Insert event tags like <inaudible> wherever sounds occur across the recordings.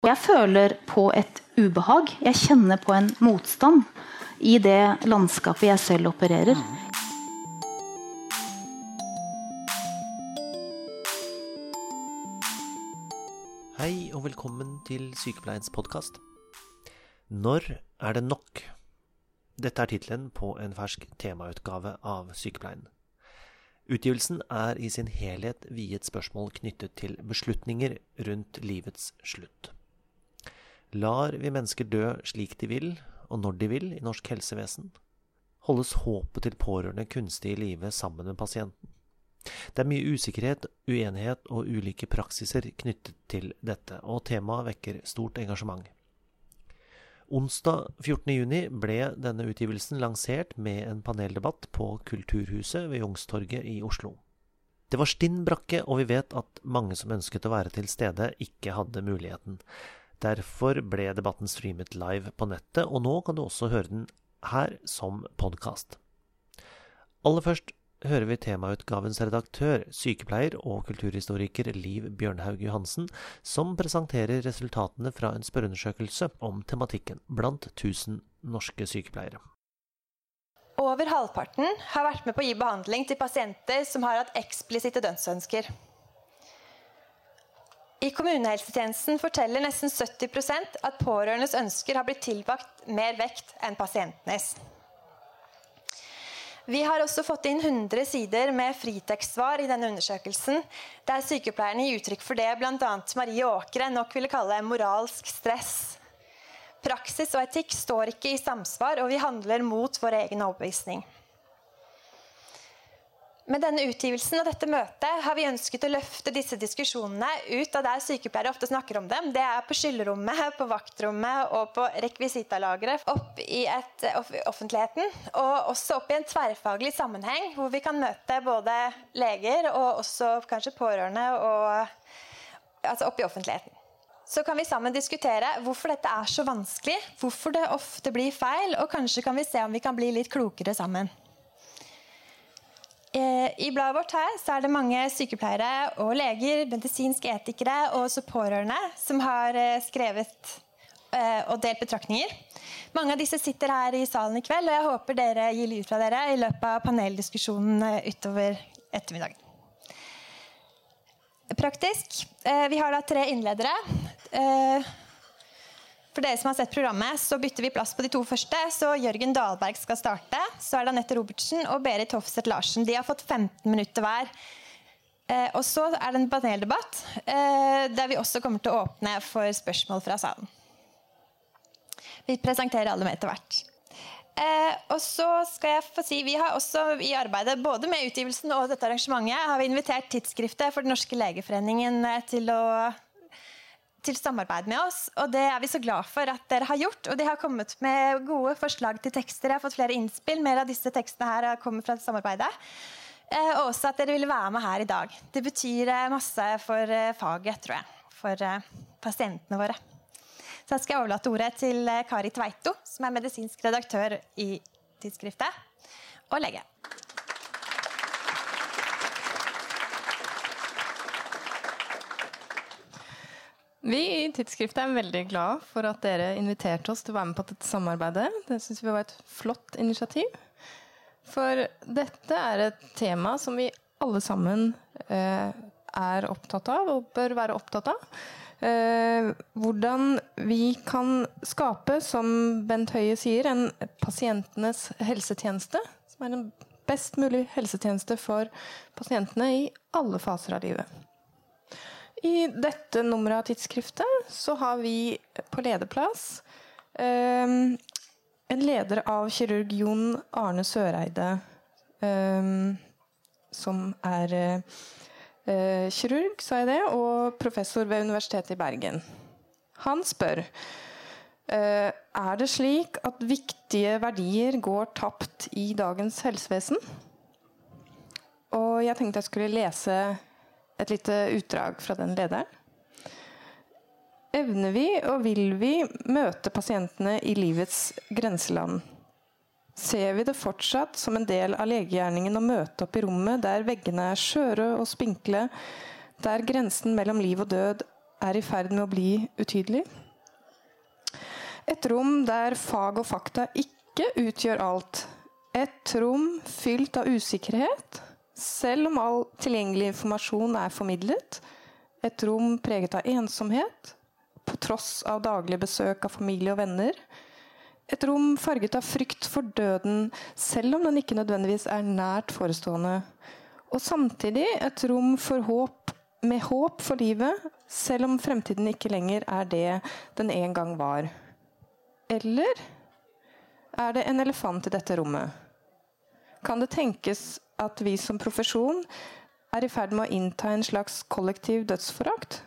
Jeg føler på et ubehag. Jeg kjenner på en motstand i det landskapet jeg selv opererer. Hei og velkommen til Sykepleiens podkast. Når er det nok? Dette er tittelen på en fersk temautgave av Sykepleien. Utgivelsen er i sin helhet viet spørsmål knyttet til beslutninger rundt livets slutt. Lar vi mennesker dø slik de vil, og når de vil, i norsk helsevesen? Holdes håpet til pårørende kunstig i live sammen med pasienten? Det er mye usikkerhet, uenighet og ulike praksiser knyttet til dette, og temaet vekker stort engasjement. Onsdag 14.6 ble denne utgivelsen lansert med en paneldebatt på Kulturhuset ved Youngstorget i Oslo. Det var stinn brakke, og vi vet at mange som ønsket å være til stede, ikke hadde muligheten. Derfor ble debatten streamet live på nettet, og nå kan du også høre den her som podkast. Aller først hører vi temautgavens redaktør, sykepleier og kulturhistoriker Liv Bjørnhaug Johansen, som presenterer resultatene fra en spørreundersøkelse om tematikken blant 1000 norske sykepleiere. Over halvparten har vært med på å gi behandling til pasienter som har hatt eksplisitte dødsønsker. I kommunehelsetjenesten forteller nesten 70% at pårørendes ønsker har blitt tilbakt mer vekt enn pasientenes. Vi har også fått inn 100 sider med fritekstsvar i denne undersøkelsen, der sykepleierne gir uttrykk for det bl.a. Marie Åkre nok ville kalle moralsk stress. Praksis og etikk står ikke i samsvar, og vi handler mot vår egen overbevisning. Med denne utgivelsen og dette møtet har vi ønsket å løfte disse diskusjonene ut av der sykepleiere ofte snakker om dem. Det er på skyllerommet, på vaktrommet og på rekvisitalageret. Opp i et, offentligheten, og også opp i en tverrfaglig sammenheng, hvor vi kan møte både leger og også kanskje pårørende, og, altså opp i offentligheten. Så kan vi sammen diskutere hvorfor dette er så vanskelig, hvorfor det ofte blir feil, og kanskje kan vi se om vi kan bli litt klokere sammen. Eh, I bladet vårt her så er det mange sykepleiere og leger, medisinske etikere og også pårørende som har eh, skrevet eh, og delt betraktninger. Mange av disse sitter her i salen i kveld, og jeg håper dere gir lyd fra dere i løpet av paneldiskusjonen utover ettermiddagen. Praktisk. Vi har da tre innledere. For dere som har sett programmet, så bytter vi plass på de to første. Så Jørgen Dahlberg skal starte. Så er det Anette Robertsen og Berit Hofseth Larsen. De har fått 15 minutter hver. Eh, og så er det en paneldebatt eh, der vi også kommer til å åpne for spørsmål fra salen. Vi presenterer alle med etter hvert. Eh, og så skal jeg få si, Vi har også i arbeidet både med utgivelsen og dette arrangementet har vi invitert tidsskriftet for Den norske legeforeningen eh, til å til samarbeid med oss. Og det er vi så glad for at dere har gjort. Og de har kommet med gode forslag til tekster. Jeg har fått flere innspill. Mer av disse tekstene her kommer fra samarbeidet. Eh, og også at dere ville være med her i dag. Det betyr eh, masse for eh, faget, tror jeg. For pasientene våre. Så jeg skal overlate ordet til Kari Tveito, som er medisinsk redaktør i tidsskriftet, og lege. Vi i tidsskriftet er veldig glad for at dere inviterte oss til å være med på dette samarbeidet. Det syns vi var et flott initiativ. For dette er et tema som vi alle sammen eh, er opptatt av, og bør være opptatt av. Eh, hvordan vi kan skape, som Bent Høie sier, en pasientenes helsetjeneste. Som er en best mulig helsetjeneste for pasientene i alle faser av livet. I dette nummeret av tidsskriftet så har vi på lederplass um, en leder av kirurg Jon Arne Søreide, um, som er uh, kirurg, sa jeg det, og professor ved Universitetet i Bergen. Han spør uh, er det slik at viktige verdier går tapt i dagens helsevesen. Og jeg tenkte jeg skulle lese et lite utdrag fra den lederen. Evner vi og vil vi møte pasientene i livets grenseland? Ser vi det fortsatt som en del av legegjerningen å møte opp i rommet der veggene er skjøre og spinkle, der grensen mellom liv og død er i ferd med å bli utydelig. Et rom der fag og fakta ikke utgjør alt. Et rom fylt av usikkerhet, selv om all tilgjengelig informasjon er formidlet. Et rom preget av ensomhet, på tross av daglige besøk av familie og venner. Et rom farget av frykt for døden, selv om den ikke nødvendigvis er nært forestående. Og samtidig et rom for håp, med håp for livet, selv om fremtiden ikke lenger er det den en gang var. Eller er det en elefant i dette rommet? Kan det tenkes at vi som profesjon er i ferd med å innta en slags kollektiv dødsforakt?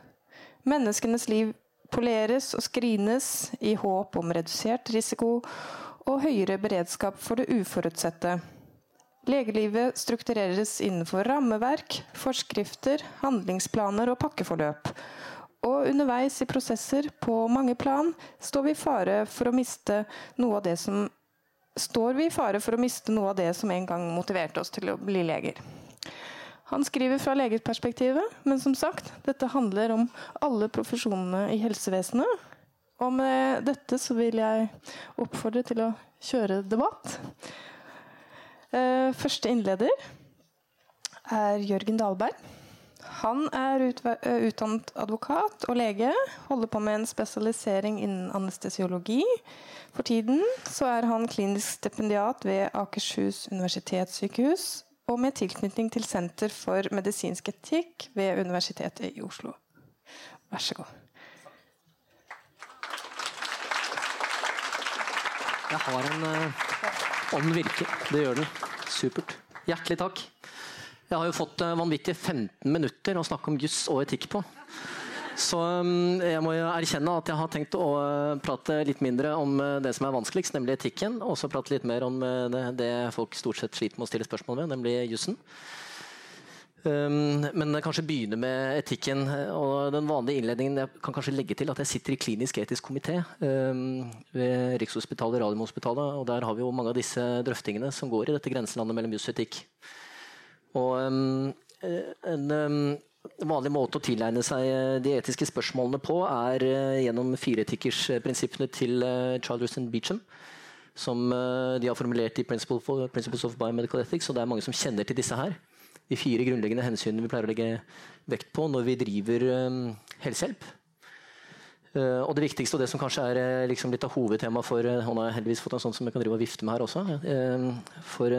Menneskenes liv poleres og skrines i håp om redusert risiko og høyere beredskap for det uforutsette. Legelivet struktureres innenfor rammeverk, forskrifter, handlingsplaner og pakkeforløp. Og underveis i prosesser på mange plan står vi i fare for å miste noe av det som står vi i fare for å miste noe av det som en gang motiverte oss til å bli leger. Han skriver fra legeperspektivet, men som sagt, dette handler om alle profesjonene i helsevesenet. Og med dette så vil jeg oppfordre til å kjøre debatt. Eh, første innleder er Jørgen Dahlberg. Han er eh, utdannet advokat og lege, holder på med en spesialisering innen anestesiologi. For tiden så er han klinisk stipendiat ved Akershus universitetssykehus og med tilknytning til Senter for medisinsk etikk ved Universitetet i Oslo. Vær så god. Jeg har en ånd Om virker. Det gjør den. Supert. Hjertelig takk. Jeg har jo fått uh, vanvittige 15 minutter å snakke om juss og etikk på. Så um, jeg må jo erkjenne at jeg har tenkt å uh, prate litt mindre om det som er vanskeligst, nemlig etikken, og så prate litt mer om det, folk stort sett sliter med å stille spørsmål med, nemlig jussen. Um, men kanskje begynne med etikken. og Den vanlige innledningen jeg kan kanskje legge til at jeg sitter i klinisk etisk komité um, ved Rikshospitalet Radiumhospitalet. og Der har vi jo mange av disse drøftingene som går i dette grenselandet mellom juss og etikk. Og um, en vanlig måte å tilegne seg eh, de etiske spørsmålene på er uh, gjennom fireetikkersprinsippene til Childress and Beecham. Som de har formulert i Principles of Biomedical Ethics. og det er mange som kjenner til disse her de fire grunnleggende hensynene vi pleier å legge vekt på når vi driver helsehjelp. Uh, og det viktigste, og det som kanskje er uh, liksom litt av hovedtemaet for uh, Han har heldigvis fått en sånn som jeg kan drive og vifte med her også. for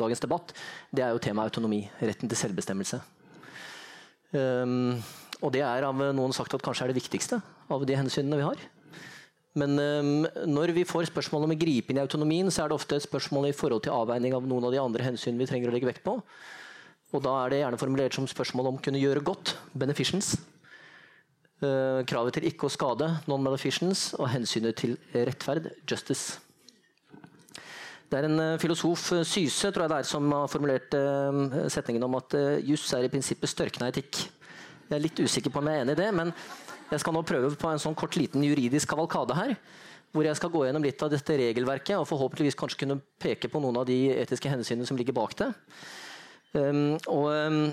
dagens debatt, det er jo temaet autonomi. Retten til selvbestemmelse. Og det er av noen sagt at kanskje er det viktigste av de hensynene vi har. Men når vi får spørsmål om å gripe inn i autonomien, så er det ofte et spørsmål i forhold til avveining av noen av de andre hensynene vi trenger å legge vekt på. Og da er det gjerne formulert som spørsmål om å kunne gjøre godt, beneficence. Uh, kravet til ikke å skade, non-maleficence, og hensynet til rettferd, justice. Det er en uh, filosof, uh, Syse, tror jeg det er, som har formulert setningen om at juss er i prinsippet størkna etikk. Jeg er litt usikker på om jeg er enig i det, men jeg skal nå prøve på en sånn kort liten juridisk kavalkade her. Hvor jeg skal gå gjennom litt av dette regelverket og forhåpentligvis kanskje kunne peke på noen av de etiske hensynene som ligger bak det. Um, og um,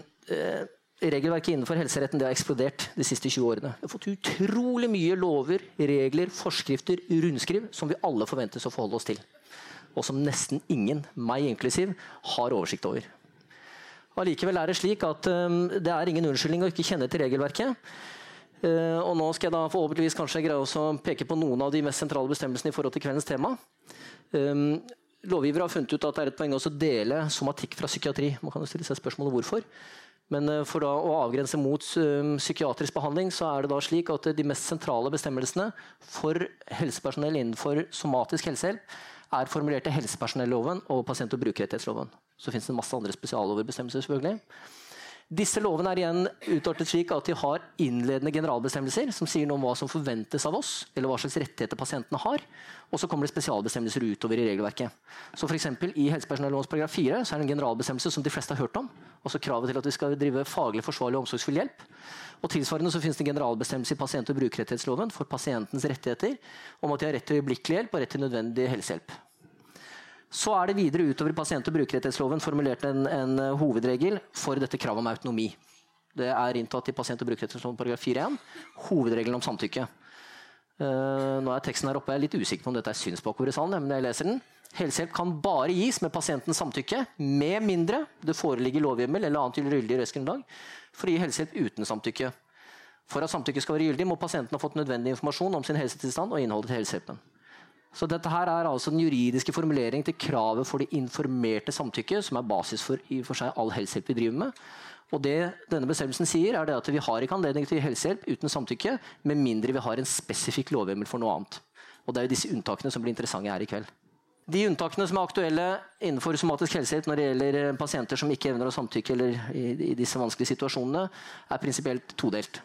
Regelverket innenfor helseretten har eksplodert de siste 20 årene. Vi har fått utrolig mye lover, regler, forskrifter, rundskriv som vi alle forventes å forholde oss til. Og som nesten ingen, meg inklusiv, har oversikt over. Allikevel er det slik at um, det er ingen unnskyldning å ikke kjenne til regelverket. Uh, og nå skal jeg da forhåpentligvis kanskje greie å peke på noen av de mest sentrale bestemmelsene i forhold til kveldens tema. Um, Lovgiver har funnet ut at det er et poeng å dele somatikk fra psykiatri. Man kan jo stille seg spørsmålet hvorfor. Men eh, for å avgrense mot eh, psykiatrisk behandling, så er det da slik at de mest sentrale bestemmelsene for helsepersonell innenfor somatisk helsehjelp er formulert i helsepersonelloven og pasient- og brukerrettighetsloven. Så finnes det masse andre spesialoverbestemmelser. selvfølgelig. Disse lovene er igjen utartet slik at de har innledende generalbestemmelser som sier noe om hva som forventes av oss, eller hva slags rettigheter pasientene har. Og så kommer det spesialbestemmelser utover i regelverket. Så eksempel, I helsepersonellovens paragraf 4 så er det en generalbestemmelse som de fleste har hørt om. Altså kravet til at vi skal drive faglig forsvarlig og omsorgsfull hjelp. Og tilsvarende så finnes det en generalbestemmelse i pasient- og brukerrettighetsloven for pasientens rettigheter om at de har rett til øyeblikkelig hjelp og rett til nødvendig helsehjelp. Så er det videre utover i pasient- og brukerrettighetsloven formulert en, en, hovedregel for dette kravet om autonomi. Det er inntatt i pasient- og brukerrettighetsloven paragraf 4-1. Hovedregelen om samtykke. Uh, nå er teksten her oppe, Jeg er litt usikker på om dette er synsbakord i salen, men jeg leser den. Helsehjelp kan bare gis med pasientens samtykke, med mindre det foreligger lovhjemmel eller annet gyldig rettsgrunnlag for å gi helsehjelp uten samtykke. For at samtykke skal være gyldig, må pasienten ha fått nødvendig informasjon om sin helsetilstand og innholdet til helsehjelpen. Så dette her er altså den juridiske formulering til kravet for det informerte samtykket, som er basis for, i for seg all helsehjelp vi driver med. Og det denne bestemmelsen sier, er at vi har ikke anledning til helsehjelp uten samtykke, med mindre vi har en spesifikk lovhjemmel for noe annet. Og Det er jo disse unntakene som blir interessante her i kveld. De unntakene som er aktuelle innenfor somatisk helsehjelp når det gjelder eh, pasienter som ikke evner å samtykke eller i disse vanskelige situasjonene, er prinsipielt todelt.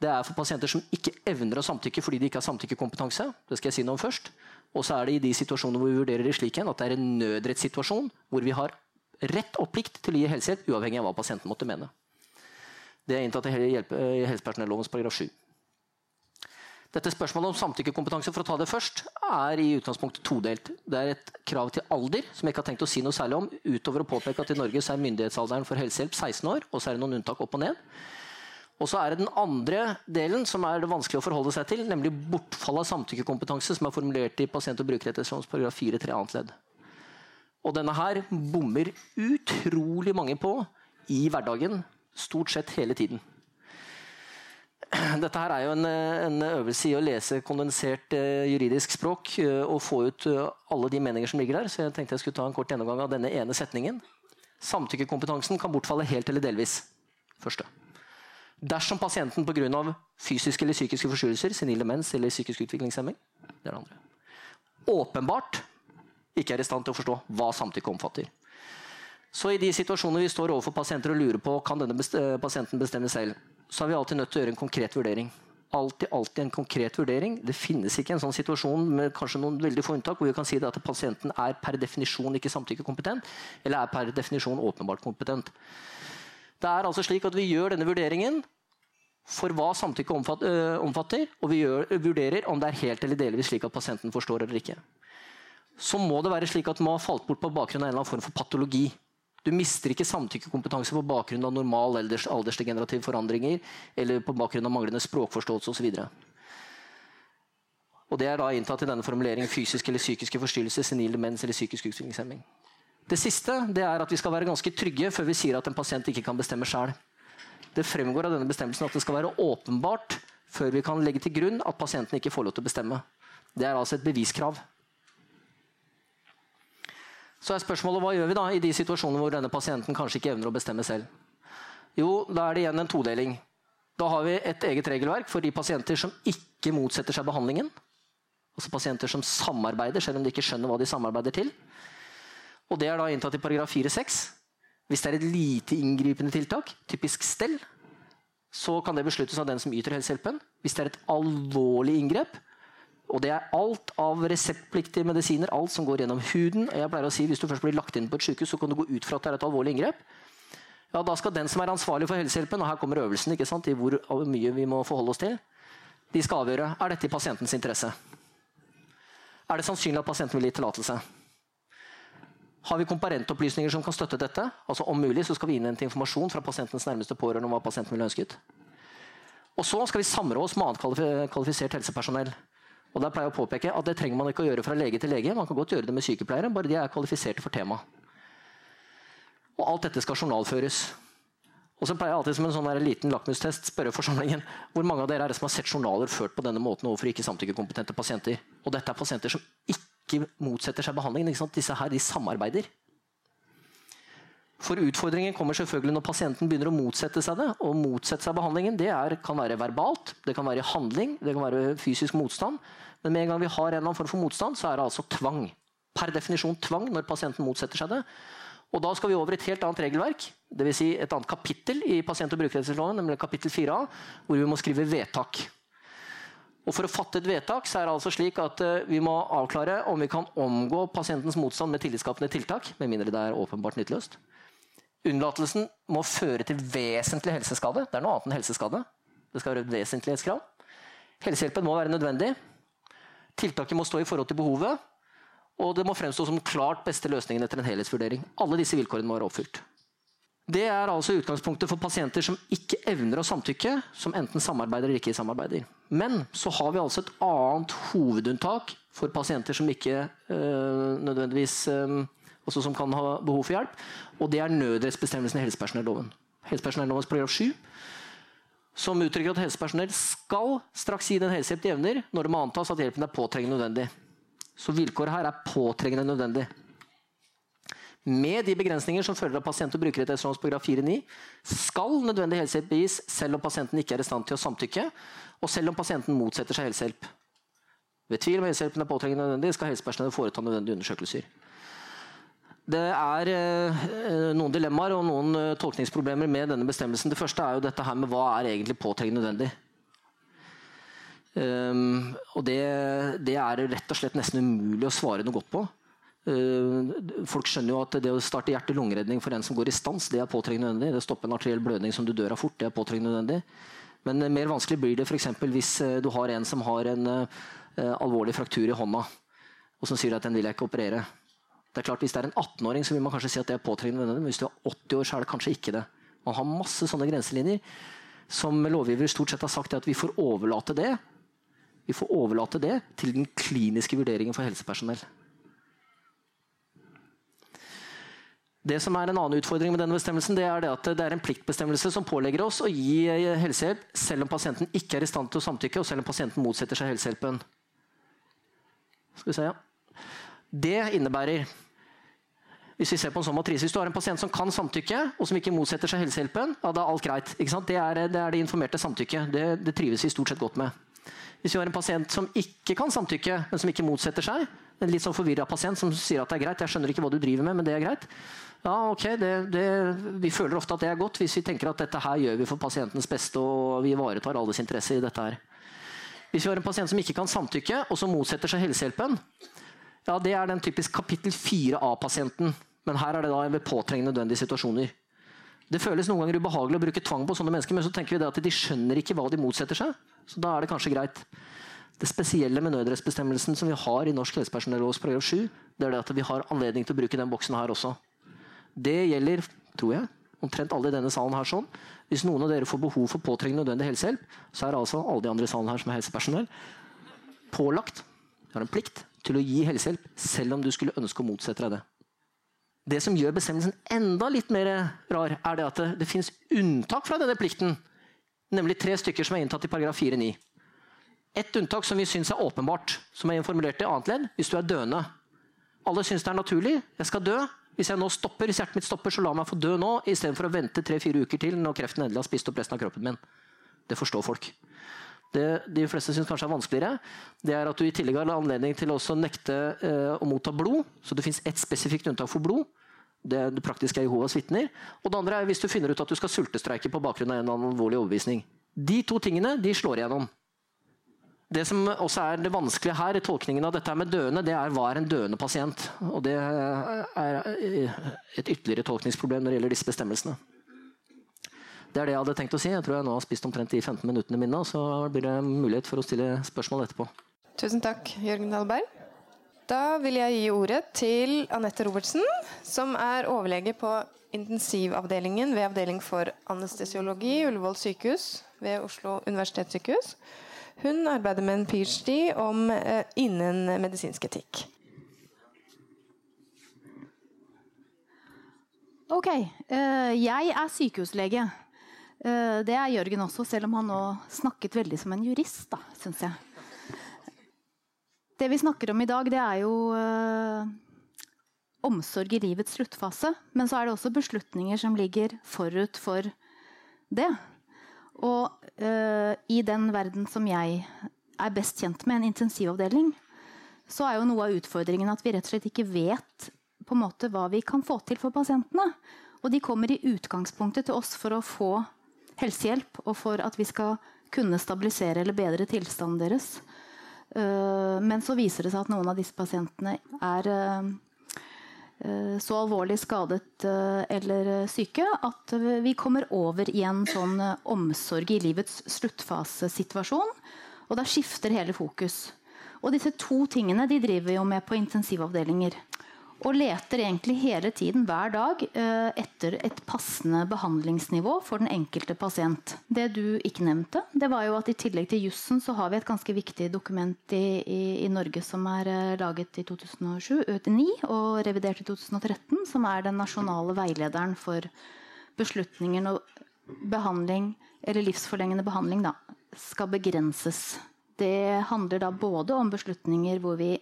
Det er for pasienter som ikke evner å samtykke fordi de ikke har samtykkekompetanse. Det skal jeg si noe om først. Og så er det i de situasjonene hvor vi vurderer det slik igjen, at det er en nødrettssituasjon hvor vi har rett og plikt til å gi helsehjelp, uavhengig av hva pasienten måtte mene. Det er inntatt i helsepersonellovens paragraf 7. Dette Spørsmålet om samtykkekompetanse for å ta det først, er i utgangspunktet todelt. Det er et krav til alder, som jeg ikke har tenkt å si noe særlig om, utover å påpeke at i Norge er myndighetsalderen for helsehjelp 16 år, og så er det noen unntak opp og ned. Og så er det den andre delen som er det vanskelig å forholde seg til, nemlig bortfall av samtykkekompetanse, som er formulert i pasient- og brukerrettighetslovens paragraf 4-3 annet ledd. Og denne her bommer utrolig mange på i hverdagen, stort sett hele tiden. Dette her er jo en, en øvelse i å lese kondensert eh, juridisk språk eh, og få ut eh, alle de meninger som ligger der, så jeg tenkte jeg skulle ta en kort gjennomgang av denne ene setningen. Samtykkekompetansen kan bortfalle helt eller delvis. Første. Dersom pasienten pga. fysiske eller psykiske forstyrrelser, senil demens eller psykisk utviklingshemming det er det andre. åpenbart ikke er i stand til å forstå hva samtykke omfatter. Så i de situasjonene vi står overfor pasienter og lurer på kan denne best eh, pasienten bestemme selv, så er vi alltid nødt til å gjøre en konkret vurdering. Alltid, alltid en konkret vurdering. Det finnes ikke en sånn situasjon med kanskje noen veldig få unntak hvor vi kan si at pasienten er per definisjon ikke samtykkekompetent, eller er per definisjon åpenbart kompetent. Det er altså slik at Vi gjør denne vurderingen for hva samtykke øh, omfatter, og vi gjør, vurderer om det er helt eller delvis slik at pasienten forstår eller ikke. Så må det være slik at man har falt bort på bakgrunn av en eller annen form for patologi. Du mister ikke samtykkekompetanse på bakgrunn av normal alders, aldersdegenerative forandringer eller på bakgrunn av manglende språkforståelse osv. Og Det er da inntatt i denne formuleringen fysiske eller psykiske forstyrrelser, senil demens eller psykisk utviklingshemming. Det siste det er at vi skal være ganske trygge før vi sier at en pasient ikke kan bestemme sjøl. Det fremgår av denne bestemmelsen at det skal være åpenbart før vi kan legge til grunn at pasienten ikke får lov til å bestemme. Det er altså et beviskrav. Så er spørsmålet hva gjør vi da i de situasjonene hvor denne pasienten kanskje ikke evner å bestemme selv? Jo, da er det igjen en todeling. Da har vi et eget regelverk for de pasienter som ikke motsetter seg behandlingen. Altså pasienter som samarbeider, selv om de ikke skjønner hva de samarbeider til. Og det er da inntatt i paragraf 4-6. Hvis det er et lite inngripende tiltak, typisk stell, så kan det besluttes av den som yter helsehjelpen. Hvis det er et alvorlig inngrep, og det er alt av reseptpliktige medisiner, alt som går gjennom huden og jeg pleier å si Hvis du først blir lagt inn på et sykehus, så kan du gå ut fra at det er et alvorlig inngrep. Ja, Da skal den som er ansvarlig for helsehjelpen, og her kommer øvelsen ikke sant, i hvor mye vi må forholde oss til, de skal avgjøre er dette i pasientens interesse. Er det sannsynlig at pasienten vil gi tillatelse? Har vi komparentopplysninger som kan støtte dette? Altså Om mulig så skal vi innhente informasjon fra pasientens nærmeste pårørende om hva pasienten ville ønsket. Og så skal vi samrå oss med annet kvalifisert helsepersonell. Og der pleier jeg å påpeke at Det trenger man ikke å gjøre fra lege til lege. Man kan godt gjøre det med sykepleiere, bare de er kvalifiserte for temaet. Og alt dette skal journalføres. Og så pleier jeg alltid som en sånn liten lakmustest spørre forsamlingen hvor mange av dere er det som har sett journaler ført på denne måten overfor ikke samtykkekompetente pasienter. Og dette er pasienter som ikke ikke motsetter seg behandlingen. Disse her de samarbeider. For Utfordringen kommer selvfølgelig når pasienten begynner å motsette seg det. og motsette seg behandlingen. Det er, kan være verbalt, det kan være handling, det kan være fysisk motstand. Men med en gang vi har en eller annen form for motstand, så er det altså tvang. Per definisjon tvang når pasienten motsetter seg det. Og Da skal vi over et helt annet regelverk, dvs. Si et annet kapittel i pasient- og brukerrettighetsloven, nemlig kapittel 4a, hvor vi må skrive vedtak. Og For å fatte et vedtak så er det altså slik at uh, vi må avklare om vi kan omgå pasientens motstand med tillitsskapende tiltak, med mindre det er åpenbart nytteløst. Unnlatelsen må føre til vesentlig helseskade. Det er noe annet enn helseskade. Det skal være et vesentlighetskrav. Helsehjelpen må være nødvendig. Tiltaket må stå i forhold til behovet. Og det må fremstå som klart beste løsningen etter en helhetsvurdering. Alle disse vilkårene må være oppfylt. Det er altså utgangspunktet for pasienter som ikke evner å samtykke, som enten samarbeider eller ikke samarbeider. Men så har vi altså et annet hovedunntak for pasienter som ikke øh, nødvendigvis øh, også som kan ha behov for hjelp, og det er nødrettsbestemmelsen i helsepersonelloven. Helsepersonellovens paragraf 7 som uttrykker at helsepersonell skal straks gi den helsehjelp de evner, når det må antas at hjelpen er påtrengende nødvendig. Så vilkåret her er påtrengende nødvendig. Med de begrensninger som følger av pasient- og brukerrettighetslovens paragraf 4-9, skal nødvendig helsehjelp gis selv om pasienten ikke er i stand til å samtykke, og selv om pasienten motsetter seg helsehjelp. Ved tvil om helsehjelpen er påtrengende nødvendig, skal helsepersonellet foreta nødvendige undersøkelser. Det er eh, noen dilemmaer og noen eh, tolkningsproblemer med denne bestemmelsen. Det første er jo dette her med hva er egentlig påtrengende nødvendig. Um, og det, det, er rett og slett nesten umulig å svare noe godt på. Uh, folk skjønner jo at det å starte hjerte-lungeredning for en som går i stans, det er påtrengende nødvendig. Det å stoppe en arteriell blødning som du dør av fort, det er påtrengende nødvendig. Men uh, mer vanskelig blir det f.eks. hvis uh, du har en som har en alvorlig fraktur i hånda, og som sier at den vil jeg ikke operere. Det er klart Hvis det er en 18-åring, så vil man kanskje si at det er påtrengende nødvendig. Men hvis du er 80 år, så er det kanskje ikke det. Man har masse sånne grenselinjer som lovgiver stort sett har sagt at vi får overlate det vi får overlate det til den kliniske vurderingen for helsepersonell. Det som er En annen utfordring med denne bestemmelsen, det er det at det er en pliktbestemmelse som pålegger oss å gi helsehjelp selv om pasienten ikke er i stand til å samtykke, og selv om pasienten motsetter seg helsehjelpen. Skal vi se, ja. Det innebærer hvis vi ser på en sånn matrise, hvis du har en pasient som kan samtykke, og som ikke motsetter seg helsehjelpen, ja, da er alt greit. Det er, det, er det informerte samtykket. Det, det trives vi stort sett godt med. Hvis vi har en pasient som ikke kan samtykke, men som ikke motsetter seg, en litt sånn forvirra pasient som sier at det er greit, jeg skjønner ikke hva du driver med, men det er greit. Ja, ok, det, det, Vi føler ofte at det er godt hvis vi tenker at dette her gjør vi for pasientens beste og vi ivaretar alles interesse i dette her. Hvis vi har en pasient som ikke kan samtykke, og som motsetter seg helsehjelpen, ja, det er den typisk kapittel 4A-pasienten. Men her er det da ved påtrengende nødvendige situasjoner. Det føles noen ganger ubehagelig å bruke tvang på sånne mennesker, men så tenker vi at de skjønner ikke hva de motsetter seg. Så da er det kanskje greit. Det spesielle med nødrettsbestemmelsen som vi har i norsk helsepersonellovs paragraf 7, det er det at vi har anledning til å bruke den boksen her også. Det gjelder, tror jeg, omtrent alle i denne salen her sånn. Hvis noen av dere får behov for påtrengende nødvendig helsehjelp, så er altså alle de andre i salen her som er helsepersonell, pålagt, har en plikt, til å gi helsehjelp selv om du skulle ønske å motsette deg det. Det som gjør bestemmelsen enda litt mer rar, er det at det, det finnes unntak fra denne plikten. Nemlig tre stykker som er inntatt i paragraf 4-9. Et unntak som vi syns er åpenbart, som er informulert i annet ledd, hvis du er døende. Alle syns det er naturlig. Jeg skal dø. Hvis stopper, hvis hjertet mitt stopper, så la meg få dø nå, istedenfor å vente tre-fire uker til når kreften endelig har spist opp resten av kroppen min. Det forstår folk. Det de fleste syns kanskje er vanskeligere, det er at du i tillegg har anledning til å nekte eh, å motta blod. Så det fins ett spesifikt unntak for blod. Det, det praktiske er Jehovas vitner. Og det andre er hvis du finner ut at du skal sultestreike på bakgrunn av en eller annen alvorlig overbevisning. De to tingene de slår igjennom. Det som også er det vanskelige her, i tolkningen av dette med døende, det er hva er en døende pasient? Og Det er et ytterligere tolkningsproblem når det gjelder disse bestemmelsene. Det er det jeg hadde tenkt å si. Jeg tror jeg nå har spist omtrent de 15 minuttene mine. Så blir det mulighet for å stille spørsmål etterpå. Tusen takk, Jørgen Dahlberg. Da vil jeg gi ordet til Anette Robertsen, som er overlege på intensivavdelingen ved avdeling for anestesiologi Ullevål sykehus ved Oslo universitetssykehus. Hun arbeider med en ph.d. om eh, innen medisinsk etikk. Ok. Uh, jeg er sykehuslege. Uh, det er Jørgen også, selv om han nå snakket veldig som en jurist, da, syns jeg. Det vi snakker om i dag, det er jo omsorg i livets sluttfase. Men så er det også beslutninger som ligger forut for det. Og uh, i den verden som jeg er best kjent med, en intensivavdeling, så er jo noe av utfordringen at vi rett og slett ikke vet på en måte hva vi kan få til for pasientene. Og de kommer i utgangspunktet til oss for å få helsehjelp, og for at vi skal kunne stabilisere eller bedre tilstanden deres. Uh, men så viser det seg at noen av disse pasientene er eh, så alvorlig skadet eller syke at vi kommer over i en sånn omsorg i livets sluttfasesituasjon. Og da skifter hele fokus. Og disse to tingene de driver jo med på intensivavdelinger. Og leter egentlig hele tiden, hver dag, eh, etter et passende behandlingsnivå for den enkelte pasient. Det du ikke nevnte, det var jo at i tillegg til jussen så har vi et ganske viktig dokument i, i, i Norge som er eh, laget i 2007-2009 og revidert i 2013, som er den nasjonale veilederen for beslutninger når behandling, eller livsforlengende behandling, da, skal begrenses. Det handler da både om beslutninger hvor vi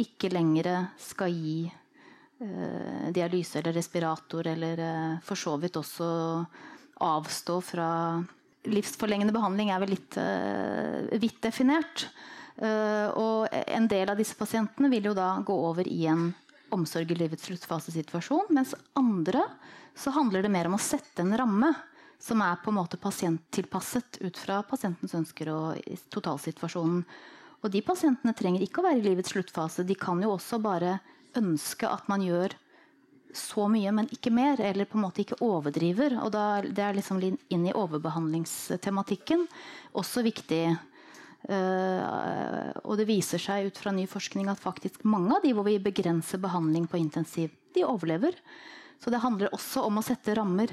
ikke lenger skal gi eh, dialyse eller respirator, eller eh, for så vidt også avstå fra Livsforlengende behandling er vel litt eh, vidt definert. Eh, og en del av disse pasientene vil jo da gå over i en omsorg i livets sluttfasesituasjon, mens andre så handler det mer om å sette en ramme som er på en måte pasienttilpasset ut fra pasientens ønsker og totalsituasjonen. Og de pasientene trenger ikke å være i livets sluttfase. De kan jo også bare ønske at man gjør så mye, men ikke mer. Eller på en måte ikke overdriver. Og da, det er liksom inn i overbehandlingstematikken også viktig. Uh, og det viser seg ut fra ny forskning at faktisk mange av de hvor vi begrenser behandling på intensiv, de overlever. Så det handler også om å sette rammer.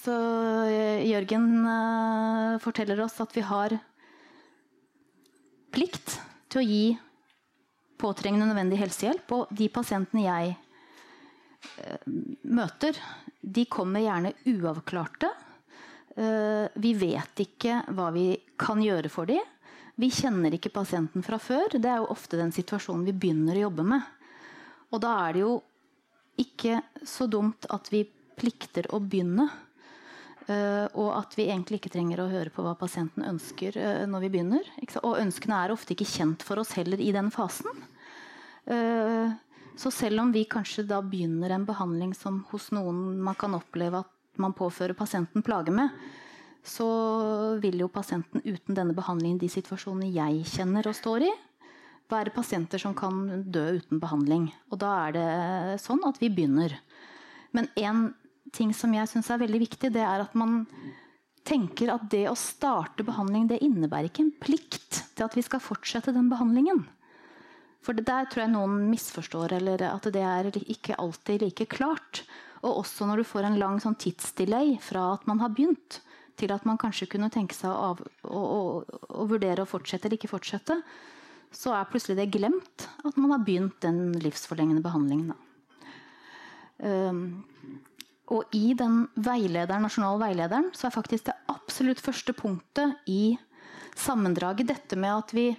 Så uh, Jørgen uh, forteller oss at vi har plikt til å gi påtrengende nødvendig helsehjelp. Og de pasientene jeg eh, møter, de kommer gjerne uavklarte. Eh, vi vet ikke hva vi kan gjøre for dem. Vi kjenner ikke pasienten fra før. Det er jo ofte den situasjonen vi begynner å jobbe med. Og da er det jo ikke så dumt at vi plikter å begynne. Uh, og at vi egentlig ikke trenger å høre på hva pasienten ønsker uh, når vi begynner. Og ønskene er ofte ikke kjent for oss heller i den fasen. Uh, så selv om vi kanskje da begynner en behandling som hos noen man kan oppleve at man påfører pasienten plager med, så vil jo pasienten uten denne behandlingen, de situasjonene jeg kjenner og står i, være pasienter som kan dø uten behandling. Og da er det sånn at vi begynner. Men en ting som jeg syns er veldig viktig, det er at man tenker at det å starte behandling det innebærer ikke en plikt til at vi skal fortsette den behandlingen. For det der tror jeg noen misforstår, eller at det er ikke alltid like klart. Og også når du får en lang sånn tidsdelay fra at man har begynt, til at man kanskje kunne tenke seg å, å, å, å vurdere å fortsette eller ikke fortsette, så er plutselig det glemt at man har begynt den livsforlengende behandlingen. Um, og i den veilederen, nasjonale veilederen så er faktisk det absolutt første punktet i sammendraget dette med at vi,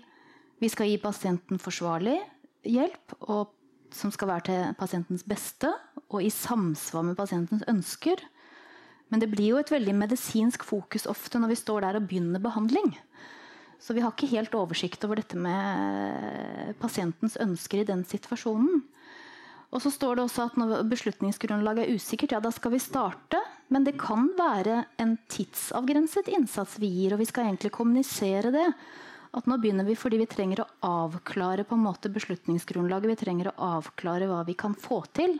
vi skal gi pasienten forsvarlig hjelp, og, som skal være til pasientens beste, og i samsvar med pasientens ønsker. Men det blir jo et veldig medisinsk fokus ofte når vi står der og begynner behandling. Så vi har ikke helt oversikt over dette med pasientens ønsker i den situasjonen. Og så står det også at når beslutningsgrunnlaget er usikkert, ja, da skal vi starte. Men det kan være en tidsavgrenset innsats vi gir, og vi skal egentlig kommunisere det. At nå begynner vi fordi vi trenger å avklare på en måte beslutningsgrunnlaget. Vi trenger å avklare hva vi kan få til,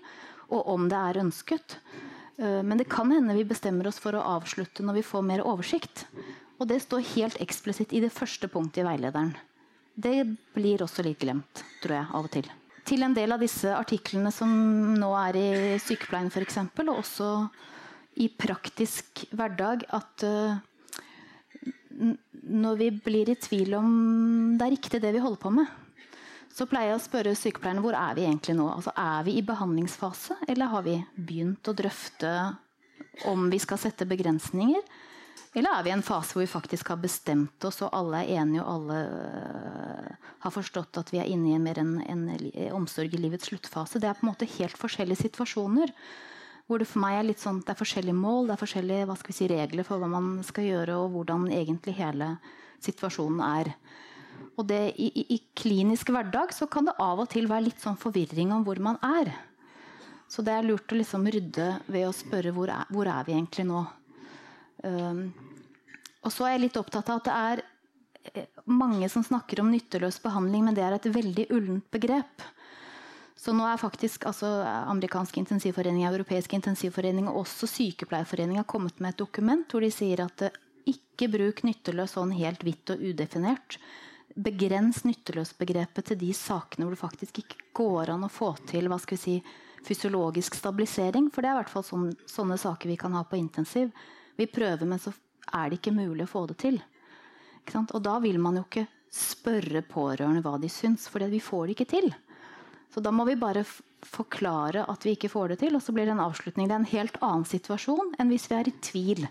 og om det er ønsket. Eh, men det kan hende vi bestemmer oss for å avslutte når vi får mer oversikt. Og det står helt eksplisitt i det første punktet i veilederen. Det blir også litt glemt, tror jeg, av og til til en del av disse artiklene som nå er i sykepleien f.eks., og også i praktisk hverdag, at uh, når vi blir i tvil om det er riktig det vi holder på med, så pleier jeg å spørre sykepleierne hvor er vi egentlig nå. Altså, er vi i behandlingsfase, eller har vi begynt å drøfte om vi skal sette begrensninger? Eller er vi i en fase hvor vi faktisk har bestemt oss, og alle er enige, og alle uh, har forstått at vi er inne i en mer en, en, omsorg i livets sluttfase? Det er på en måte helt forskjellige situasjoner. Hvor det for meg er litt sånn, det er forskjellige mål, det er forskjellige hva skal vi si, regler for hva man skal gjøre, og hvordan egentlig hele situasjonen er. Og det, i, i, i klinisk hverdag så kan det av og til være litt sånn forvirring om hvor man er. Så det er lurt å liksom rydde ved å spørre hvor er, hvor er vi egentlig nå. Um, og så er jeg litt opptatt av at det er eh, mange som snakker om nytteløs behandling, men det er et veldig ullent begrep. Så nå er faktisk altså, amerikansk intensivforening, europeisk intensivforening og også sykepleierforening har kommet med et dokument hvor de sier at ikke bruk nytteløs sånn helt hvitt og udefinert. begrens nytteløs-begrepet til de sakene hvor det faktisk ikke går an å få til hva skal vi si, fysiologisk stabilisering. For det er i hvert fall sånne, sånne saker vi kan ha på intensiv. Vi prøver, men så er det ikke mulig å få det til. Og da vil man jo ikke spørre pårørende hva de syns, for vi får det ikke til. Så da må vi bare forklare at vi ikke får det til, og så blir det en avslutning. Det er en helt annen situasjon enn hvis vi er i tvil.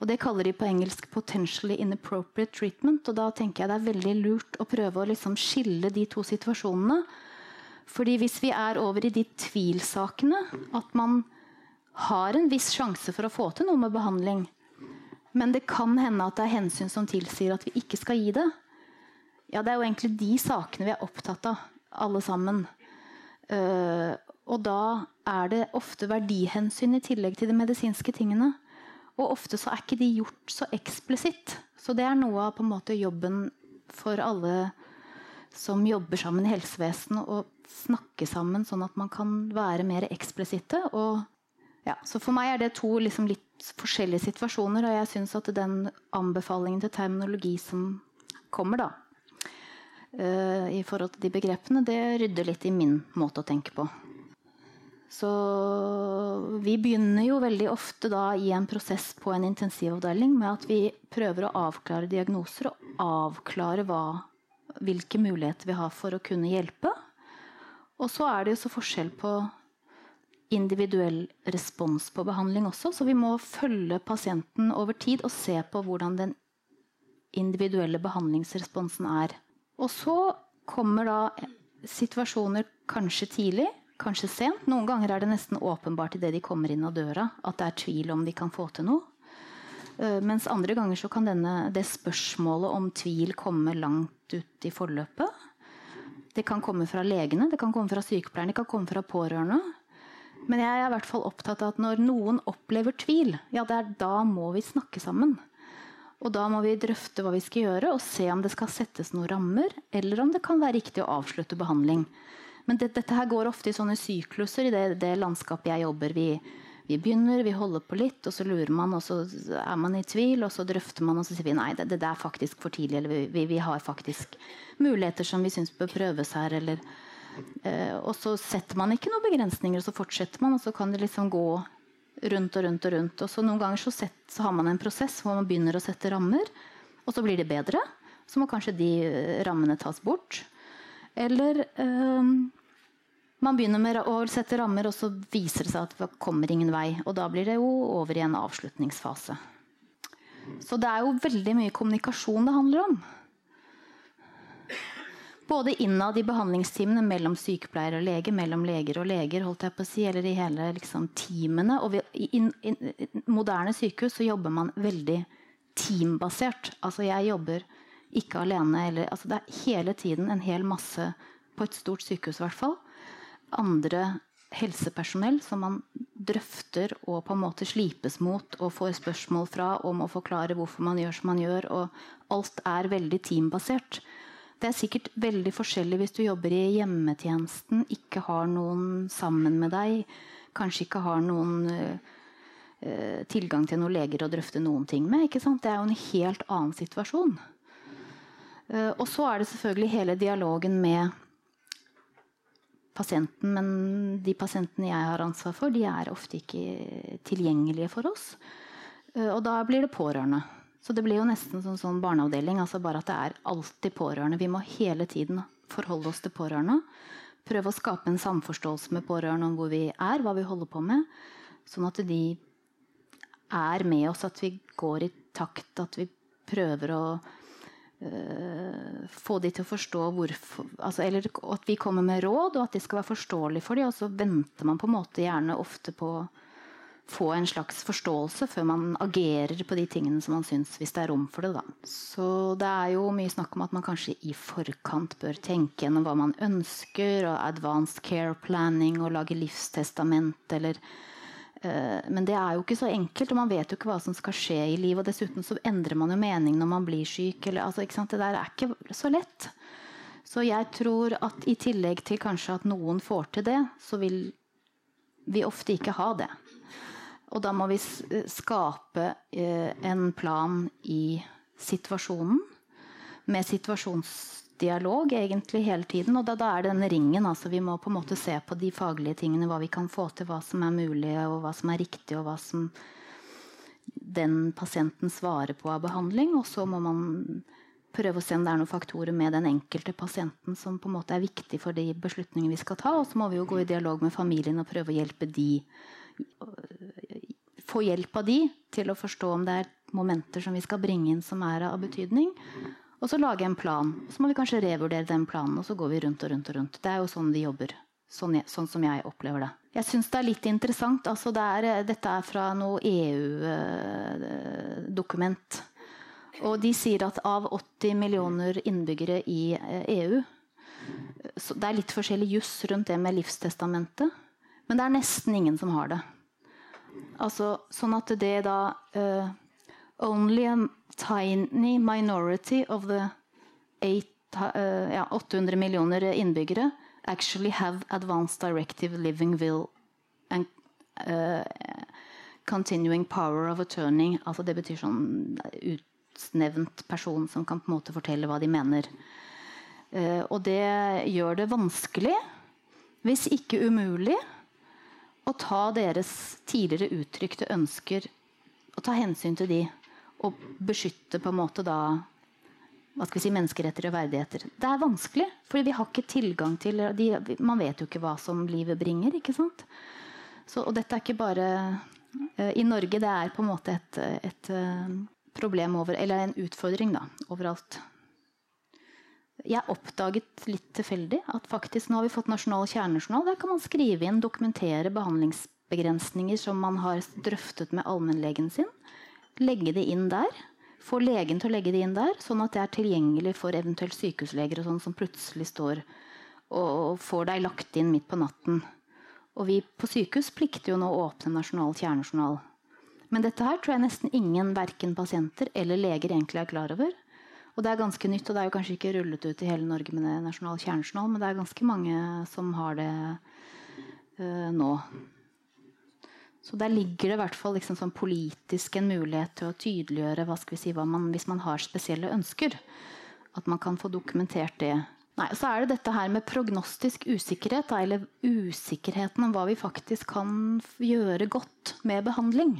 Og Det kaller de på engelsk 'potentially inappropriate treatment'. og Da tenker jeg det er veldig lurt å prøve å liksom skille de to situasjonene. Fordi hvis vi er over i de tvilsakene, at man har en viss sjanse for å få til noe med behandling, men det kan hende at det er hensyn som tilsier at vi ikke skal gi det, ja, det er jo egentlig de sakene vi er opptatt av, alle sammen. Uh, og da er det ofte verdihensyn i tillegg til de medisinske tingene. Og ofte så er ikke de gjort så eksplisitt. Så det er noe av på en måte jobben for alle som jobber sammen i helsevesenet, å snakke sammen sånn at man kan være mer eksplisitte. Og, ja, så for meg er det to liksom litt forskjellige situasjoner, og jeg syns at den anbefalingen til terminologi som kommer, da, uh, i forhold til de begrepene, det rydder litt i min måte å tenke på. Så vi begynner jo veldig ofte da i en prosess på en intensivavdeling med at vi prøver å avklare diagnoser og avklare hva, hvilke muligheter vi har for å kunne hjelpe. Og så er det jo så forskjell på individuell respons på behandling også, så vi må følge pasienten over tid og se på hvordan den individuelle behandlingsresponsen er. Og så kommer da situasjoner kanskje tidlig kanskje sent. Noen ganger er det nesten åpenbart idet de kommer inn av døra at det er tvil om de kan få til noe. Uh, mens andre ganger så kan denne, det spørsmålet om tvil komme langt ut i forløpet. Det kan komme fra legene, det kan komme fra sykepleierne, det kan komme fra pårørende. Men jeg er i hvert fall opptatt av at når noen opplever tvil, ja, da må vi snakke sammen. Og da må vi drøfte hva vi skal gjøre, og se om det skal settes noen rammer, eller om det kan være riktig å avslutte behandling. Men det, dette her går ofte i sånne sykluser i det, det landskapet jeg jobber. Vi, vi, begynner, vi holder på litt, og så lurer man, og så er man i tvil, og så drøfter man, og så sier vi nei, det, det er faktisk for tidlig, eller vi, vi har faktisk muligheter som vi syns bør prøves her, eller Og så setter man ikke noen begrensninger, og så fortsetter man, og så kan det liksom gå rundt og rundt og rundt. Og så noen ganger så, set, så har man en prosess hvor man begynner å sette rammer, og så blir det bedre. Så må kanskje de eh, rammene tas bort. Eller um, man begynner med å sette rammer, og så viser det seg at det kommer ingen vei. Og da blir det jo over i en avslutningsfase. Så det er jo veldig mye kommunikasjon det handler om. Både innad i behandlingsteamene mellom sykepleier og lege, mellom leger og leger, holdt jeg på å si, eller i hele liksom, teamene. Og I i, i, moderne sykehus så jobber man veldig teambasert. Altså jeg jobber ikke alene. Eller, altså det er hele tiden en hel masse, på et stort sykehus i hvert fall, andre helsepersonell som man drøfter og på en måte slipes mot og får spørsmål fra om å forklare hvorfor man gjør som man gjør. Og alt er veldig teambasert. Det er sikkert veldig forskjellig hvis du jobber i hjemmetjenesten, ikke har noen sammen med deg, kanskje ikke har noen uh, tilgang til noen leger å drøfte noen ting med. Det er jo en helt annen situasjon. Eh, og så er det selvfølgelig hele dialogen med pasienten. Men de pasientene jeg har ansvar for, de er ofte ikke tilgjengelige for oss. Eh, og da blir det pårørende. Så det blir jo nesten sånn, sånn barneavdeling. altså Bare at det er alltid pårørende. Vi må hele tiden forholde oss til pårørende. Prøve å skape en samforståelse med pårørende om hvor vi er, hva vi holder på med. Sånn at de er med oss, at vi går i takt, at vi prøver å uh, få de til å forstå hvorfor altså, Eller at vi kommer med råd, og at de skal være forståelige for dem. Og så venter man på en måte gjerne ofte på få en slags forståelse før man agerer på de tingene som man syns, hvis det er rom for det. Da. Så det er jo mye snakk om at man kanskje i forkant bør tenke gjennom hva man ønsker, og advanced care planning, og lage livstestament eller Eh, men det er jo ikke så enkelt, og man vet jo ikke hva som skal skje i livet. Og dessuten så endrer man jo mening når man blir syk. Eller, altså, det der er ikke så lett. Så jeg tror at i tillegg til kanskje at noen får til det, så vil vi ofte ikke ha det. Og da må vi skape eh, en plan i situasjonen. med situasjonsdialog egentlig hele tiden. Og da, da er det denne ringen. altså Vi må på en måte se på de faglige tingene, hva vi kan få til, hva som er mulig, og hva som er riktig, og hva som den pasienten svarer på av behandling. Og så må man prøve å se om det er noen faktorer med den enkelte pasienten som på en måte er viktig for de beslutningene vi skal ta. Og så må vi jo gå i dialog med familien og prøve å hjelpe de få hjelp av de til å forstå om det er momenter som vi skal bringe inn som er av betydning. Og så lage en plan. Så må vi kanskje revurdere den planen, og så går vi rundt og rundt. og rundt. Det er jo sånn vi jobber. Sånn, jeg, sånn som jeg opplever det. Jeg syns det er litt interessant. Altså det er, dette er fra noe EU-dokument. Og de sier at av 80 millioner innbyggere i EU så Det er litt forskjellig juss rundt det med livstestamentet. Men det er nesten ingen som har det. Altså, sånn at det da uh, Only a tiny minority of the eight, uh, ja, 800 millioner innbyggere actually have advanced directive living will and uh, continuing power of attorney. Altså det betyr sånn utnevnt person som kan på en måte fortelle hva de mener. og det gjør det vanskelig, hvis ikke umulig, å ta deres tidligere uttrykte ønsker og ta hensyn til de. Og beskytte på en måte da hva skal vi si, menneskeretter og verdigheter. Det er vanskelig, for vi har ikke tilgang til de, Man vet jo ikke hva som livet bringer. ikke sant? Så, og dette er ikke bare uh, i Norge. Det er på en måte et, et uh, problem over, eller en utfordring da, overalt jeg oppdaget litt tilfeldig at faktisk nå har vi fått nasjonal kjernejournal. Der kan man skrive inn, dokumentere behandlingsbegrensninger som man har drøftet med allmennlegen sin. Legge det inn der. Få legen til å legge det inn der, sånn at det er tilgjengelig for eventuelt sykehusleger og sånn som plutselig står og får deg lagt inn midt på natten. Og vi på sykehus plikter jo nå å åpne nasjonal kjernejournal. Men dette her tror jeg nesten ingen, verken pasienter eller leger, egentlig er klar over. Og det er ganske nytt, og det er jo kanskje ikke rullet ut i hele Norge med det nasjonal kjernejournal, men det er ganske mange som har det uh, nå. Så der ligger det i hvert fall liksom sånn politisk en mulighet til å tydeliggjøre hva skal vi si, man, hvis man har spesielle ønsker. At man kan få dokumentert det. Nei, så er det dette her med prognostisk usikkerhet, eller usikkerheten om hva vi faktisk kan gjøre godt med behandling.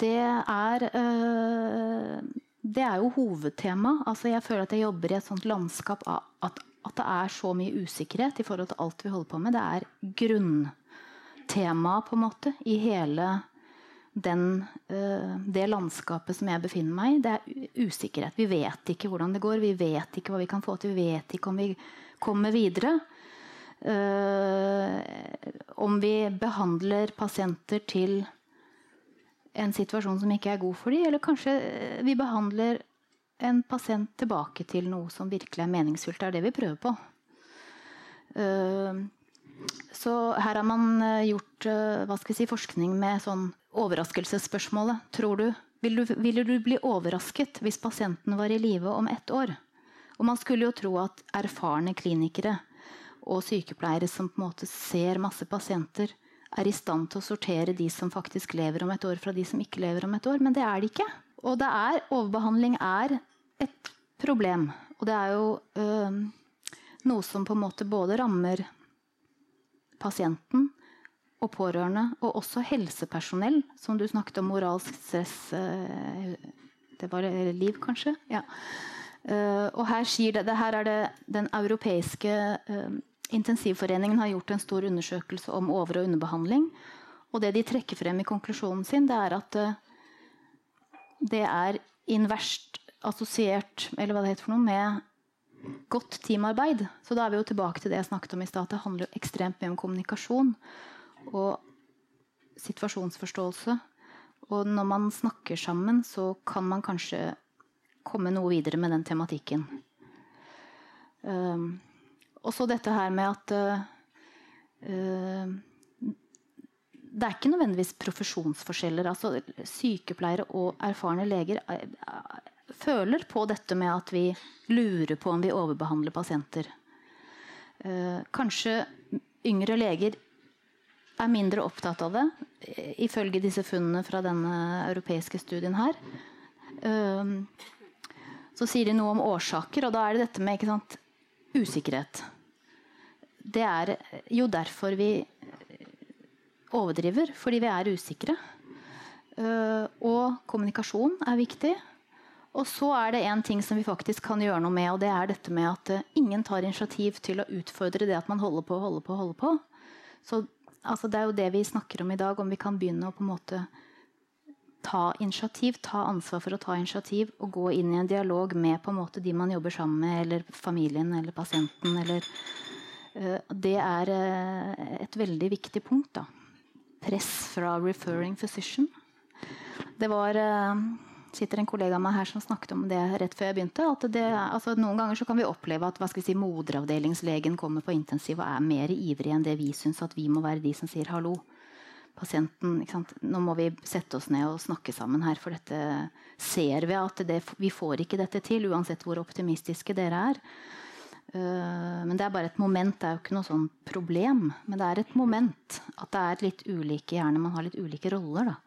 Det er øh, det er jo hovedtema. Altså jeg føler at jeg jobber i et sånt landskap at, at, det er så mye usikkerhet i forhold til alt vi holder på med. Det er grunntemaet på en måte i hele den, uh, det landskapet som jeg befinner meg i. Det er usikkerhet. Vi vet ikke hvordan det går. Vi vet ikke hva vi kan få til. Vi vet ikke om vi kommer videre. Uh, om vi behandler pasienter til en situasjon som ikke er god for dem. Eller kanskje eh, vi behandler en pasient tilbake til noe som virkelig er meningsfullt. Det er det vi prøver på. Eh, så her har man eh, gjort si, forskning med sånn overraskelsesspørsmålet. Tror du, ville du, vil du bli overrasket hvis pasienten var i live om ett år? Og man skulle jo tro at erfarne klinikere og sykepleiere som på en måte ser masse pasienter, er i stand til å sortere de som faktisk lever om et år, fra de som ikke lever om et år. Men det er de ikke. Og det er, overbehandling er et problem. Og det er jo øh, noe som på en måte både rammer pasienten og pårørende, og også helsepersonell, som du snakket om moralsk stress øh, Det var liv, kanskje? Ja. Uh, og her, det, det, her er det den europeiske uh, Intensivforeningen har gjort en stor undersøkelse om over- og underbehandling. Og det de trekker frem i konklusjonen sin, det er at eh, det er inverst assosiert eller hva det heter for noe, med godt teamarbeid. Så da er vi jo tilbake til det jeg snakket om i stad. Det handler jo ekstremt mye om kommunikasjon og situasjonsforståelse. Og når man snakker sammen, så kan man kanskje komme noe videre med den tematikken. Um, og så dette her med at uh, Det er ikke nødvendigvis profesjonsforskjeller. altså Sykepleiere og erfarne leger uh, føler på dette med at vi lurer på om vi overbehandler pasienter. Kanskje yngre leger er mindre opptatt av det, ifølge disse funnene fra denne europeiske studien her. så sier de noe om årsaker, og da er det dette med sant, usikkerhet. Det er jo derfor vi overdriver, fordi vi er usikre. Uh, og kommunikasjon er viktig. Og så er det en ting som vi faktisk kan gjøre noe med, og det er dette med at uh, ingen tar initiativ til å utfordre det at man holder på, holder på, holder på. Så altså, det er jo det vi snakker om i dag, om vi kan begynne å på en måte ta initiativ, ta ansvar for å ta initiativ og gå inn i en dialog med på en måte de man jobber sammen med, eller familien eller pasienten. Eller, uh, det er et veldig viktig punkt. da. Press fra referring physician. Det var uh, sitter en kollega av meg her som snakket om det rett før jeg begynte. at det, altså, Noen ganger så kan vi oppleve at hva skal vi si, moderavdelingslegen kommer på intensiv og er mer ivrig enn det vi syns at vi må være de som sier hallo. Pasienten, Nå må vi sette oss ned og snakke sammen her, for dette ser vi at det, vi får ikke dette til, uansett hvor optimistiske dere er. Uh, men det er bare et moment, det er jo ikke noe sånn problem. Men det er et moment. At det er litt ulike, hjerner. man har litt ulike roller. da.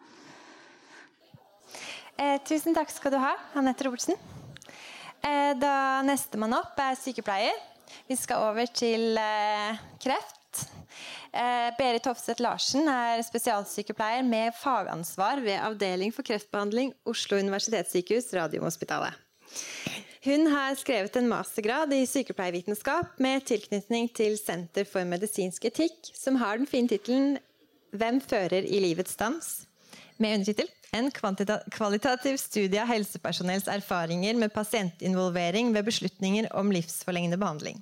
Eh, tusen takk skal du ha, Anette Robertsen. Eh, da Nestemann opp er sykepleier. Vi skal over til eh, kreft. Eh, Berit Hofseth Larsen er spesialsykepleier med fagansvar ved Avdeling for kreftbehandling Oslo universitetssykehus, Radiumhospitalet. Hun har skrevet en mastergrad i sykepleiervitenskap med tilknytning til Senter for medisinsk etikk, som har den fine tittelen 'Hvem fører i livets dans?' med undertittel en kvalitativ studie av helsepersonells erfaringer med pasientinvolvering ved beslutninger om livsforlengende behandling.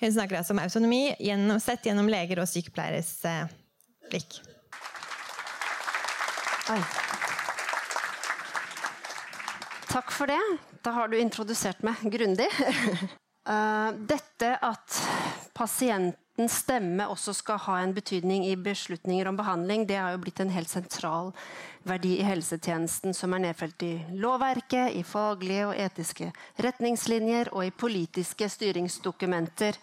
Hun snakker altså om autonomi gjennom, sett gjennom leger og sykepleieres eh, blikk. Oi. Takk for det. Da har du introdusert meg grundig. uh, <laughs> dette at pasient pasientens stemme også skal ha en betydning i beslutninger om behandling, det har jo blitt en helt sentral verdi i helsetjenesten som er nedfelt i lovverket, i faglige og etiske retningslinjer og i politiske styringsdokumenter.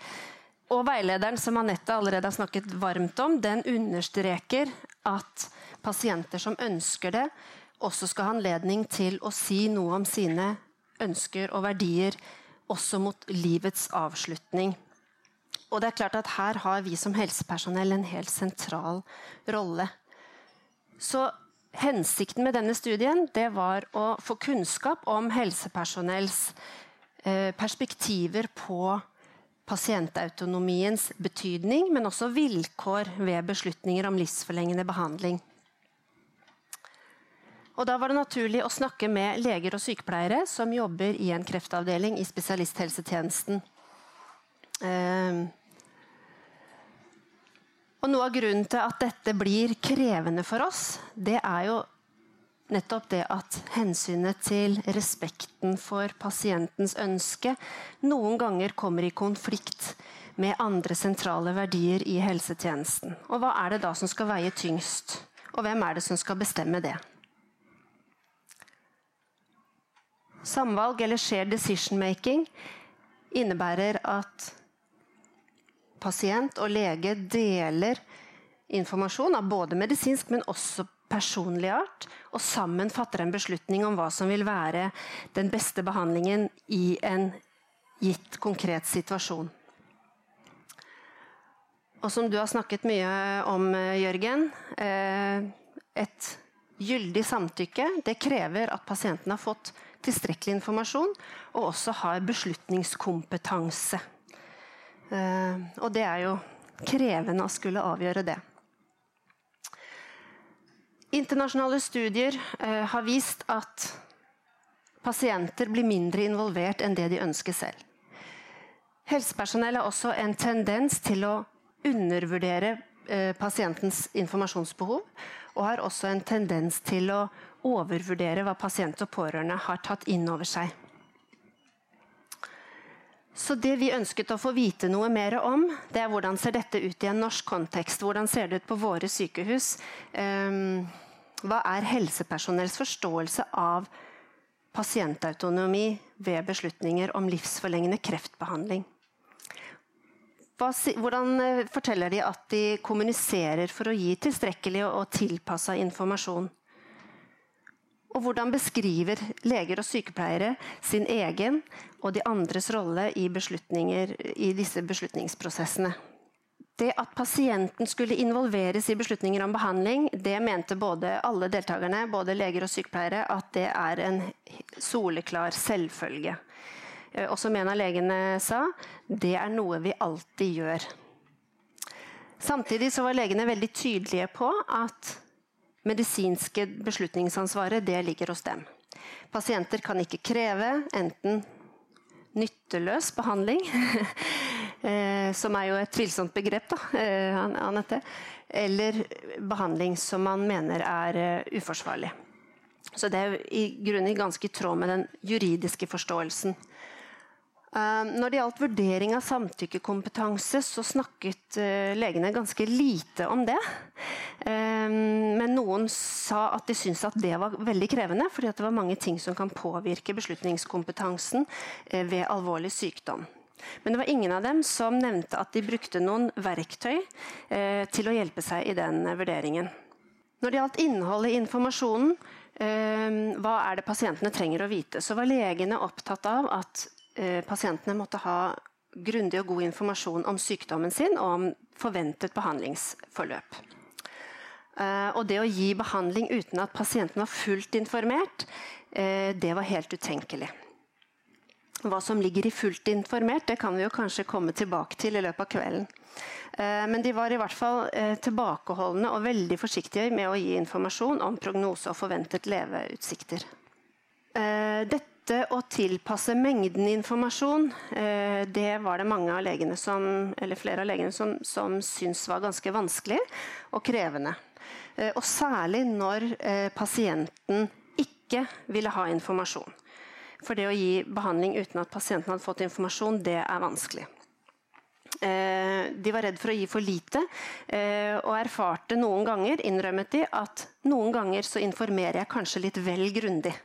Og veilederen som Anette allerede har snakket varmt om, den understreker at pasienter som ønsker det, også skal ha anledning til å si noe om sine ønsker og verdier også mot livets avslutning. Og det er klart at her har vi som helsepersonell en helt sentral rolle. Så hensikten med denne studien det var å få kunnskap om helsepersonells eh, perspektiver på pasientautonomiens betydning, men også vilkår ved beslutninger om livsforlengende behandling. Og Da var det naturlig å snakke med leger og sykepleiere som jobber i en kreftavdeling i spesialisthelsetjenesten. Eh, og Noe av grunnen til at dette blir krevende for oss, det er jo nettopp det at hensynet til respekten for pasientens ønske noen ganger kommer i konflikt med andre sentrale verdier i helsetjenesten. Og hva er det da som skal veie tyngst? Og hvem er det som skal bestemme det? Samvalg eller shared decision making innebærer at pasient og lege deler informasjon av både medisinsk, men også personlig art, og sammen fatter en beslutning om hva som vil være den beste behandlingen i en gitt konkret situasjon. Og som du har snakket mye om, Jørgen eh, Et gyldig samtykke det krever at pasienten har fått tilstrekkelig informasjon og også har beslutningskompetanse. Eh, og det er jo krevende å skulle avgjøre det. Internasjonale studier eh, har vist at pasienter blir mindre involvert enn det de ønsker selv. Helsepersonell har også en tendens til å undervurdere eh, pasientens informasjonsbehov, og har også en tendens til å overvurdere hva pasient og pårørende har tatt inn over seg. Så det vi ønsket å få vite noe mer om, det er hvordan ser dette ut i en norsk kontekst. Hvordan ser det ut på våre sykehus? Um, hva er helsepersonells forståelse av pasientautonomi ved beslutninger om livsforlengende kreftbehandling? Hvordan eh, forteller de at de kommuniserer for å gi tilstrekkelig og tilpassa informasjon? Og hvordan beskriver leger og sykepleiere sin egen og de andres rolle i, i disse beslutningsprosessene? Det at pasienten skulle involveres i beslutninger om behandling, det mente både alle deltakerne, både leger og sykepleiere, at det er en soleklar selvfølge. Eh, og som en av legene sa, det er noe vi alltid gjør. Samtidig var legene veldig tydelige på at medisinske beslutningsansvaret det ligger hos dem. Pasienter kan ikke kreve enten nytteløs behandling <laughs> Eh, som er jo et tvilsomt begrep, da, eh, Anette. Eller behandling som man mener er eh, uforsvarlig. Så det er i grunnen ganske i tråd med den juridiske forståelsen. Når det gjaldt vurdering av samtykkekompetanse, så snakket legene ganske lite om det. Men noen sa at de syntes at det var veldig krevende, fordi det var mange ting som kan påvirke beslutningskompetansen ved alvorlig sykdom. Men det var ingen av dem som nevnte at de brukte noen verktøy eh, til å hjelpe seg i den vurderingen. Når det gjaldt innholdet i informasjonen, eh, hva er det pasientene trenger å vite, så var legene opptatt av at eh, pasientene måtte ha grundig og god informasjon om sykdommen sin og om forventet behandlingsforløp. Eh, og det å gi behandling uten at pasienten var fullt informert, eh, det var helt utenkelig. Hva som ligger i fullt informert, det kan vi jo kanskje komme tilbake til i løpet av kvelden. Men de var i hvert fall eh, tilbakeholdne og veldig forsiktige med å gi informasjon om prognose og forventet leveutsikter. Eh, dette å tilpasse mengden informasjon, det var det mange av legene som, eller flere av legene som, som syntes var ganske vanskelig og krevende. Og særlig når pasienten ikke ville ha informasjon. For det å gi behandling uten at pasienten hadde fått informasjon, det er vanskelig. Eh, de var redd for å gi for lite, eh, og erfarte noen ganger innrømmet de, at noen ganger så informerer jeg kanskje litt vel grundig.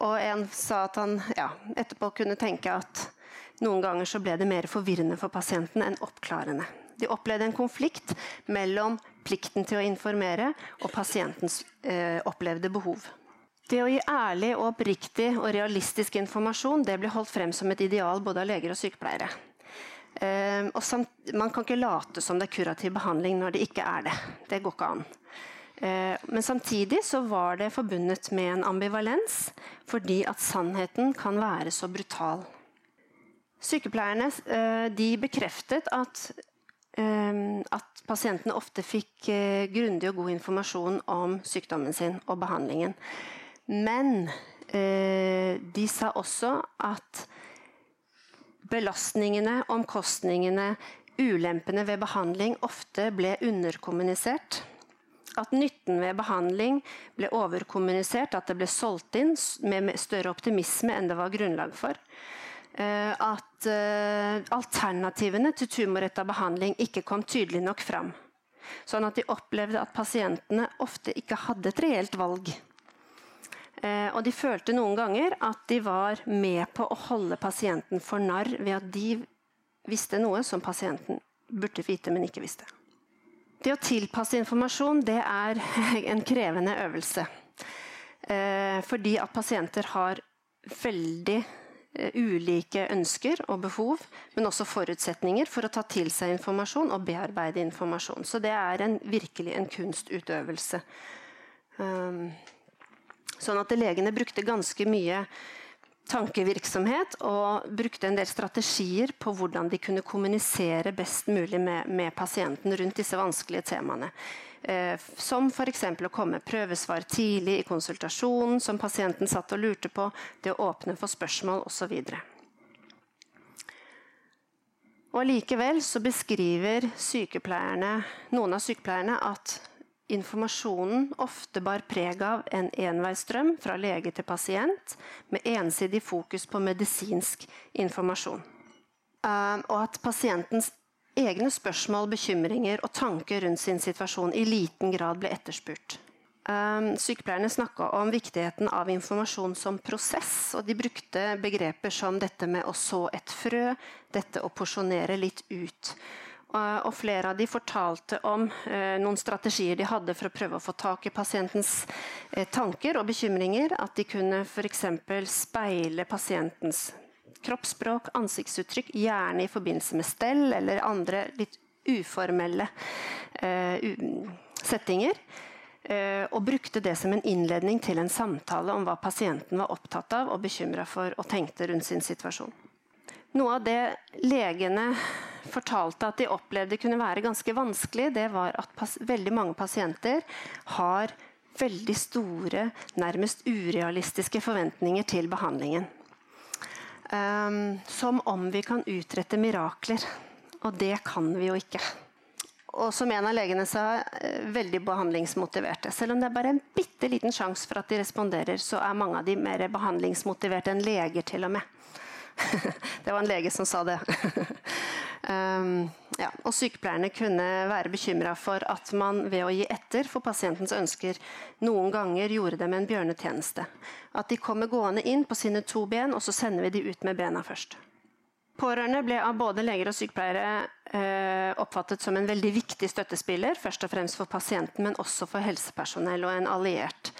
Og en sa at han ja, etterpå kunne tenke at noen ganger så ble det mer forvirrende for pasienten enn oppklarende. De opplevde en konflikt mellom plikten til å informere og pasientens eh, opplevde behov. Det å gi ærlig og oppriktig og realistisk informasjon det blir holdt frem som et ideal både av leger og sykepleiere. Eh, og samt, man kan ikke late som det er kurativ behandling når det ikke er det. Det går ikke an. Eh, men samtidig så var det forbundet med en ambivalens, fordi at sannheten kan være så brutal. Sykepleierne eh, bekreftet at, eh, at pasientene ofte fikk grundig og god informasjon om sykdommen sin og behandlingen. Men de sa også at belastningene, omkostningene, ulempene ved behandling ofte ble underkommunisert. At nytten ved behandling ble overkommunisert, at det ble solgt inn med større optimisme enn det var grunnlag for. Eh, at eh, alternativene til tumorretta behandling ikke kom tydelig nok fram. Sånn at de opplevde at pasientene ofte ikke hadde et reelt valg. Eh, og de følte noen ganger at de var med på å holde pasienten for narr ved at de visste noe som pasienten burde vite, men ikke visste. Det å tilpasse informasjon det er <laughs> en krevende øvelse. Eh, fordi at pasienter har veldig eh, ulike ønsker og behov, men også forutsetninger for å ta til seg informasjon og bearbeide informasjon. Så det er en, virkelig en kunstutøvelse. Um, Sånn at legene brukte ganske mye tankevirksomhet og brukte en del strategier på hvordan de kunne kommunisere best mulig med, med pasienten rundt disse vanskelige temaene. Eh, som f.eks. å komme prøvesvar tidlig i konsultasjonen som pasienten satt og lurte på, det å åpne for spørsmål osv. Og Likevel så beskriver noen av sykepleierne at informasjonen ofte bar preg av en enveisstrøm fra lege til pasient, med ensidig fokus på medisinsk informasjon. Eh, og at pasientens egne spørsmål, bekymringer og tanker rundt sin situasjon i liten grad ble etterspurt. Eh, sykepleierne snakka om viktigheten av informasjon som prosess, og de brukte begreper som dette med å så et frø, dette å porsjonere litt ut. Og flere av de fortalte om eh, noen strategier de hadde for å prøve å få tak i pasientens eh, tanker og bekymringer. At de kunne f.eks. speile pasientens kroppsspråk, ansiktsuttrykk, gjerne i forbindelse med stell eller andre litt uformelle eh, settinger. Eh, og brukte det som en innledning til en samtale om hva pasienten var opptatt av og bekymra for og tenkte rundt sin situasjon. Noe av det legene fortalte at de opplevde kunne være ganske vanskelig, det var at veldig mange pasienter har veldig store, nærmest urealistiske forventninger til behandlingen. Um, som om vi kan utrette mirakler. Og det kan vi jo ikke. Og som en av legene sa, eh, veldig behandlingsmotiverte. Selv om det er bare en bitte liten sjanse for at de responderer, så er mange av de mer behandlingsmotiverte enn leger, til og med. <laughs> det var en lege som sa det. <laughs> um, ja. Og sykepleierne kunne være bekymra for at man ved å gi etter for pasientens ønsker noen ganger gjorde dem en bjørnetjeneste. At de kommer gående inn på sine to ben, og så sender vi de ut med bena først. Pårørende ble av både leger og sykepleiere eh, oppfattet som en veldig viktig støttespiller, først og fremst for pasienten, men også for helsepersonell og en alliert.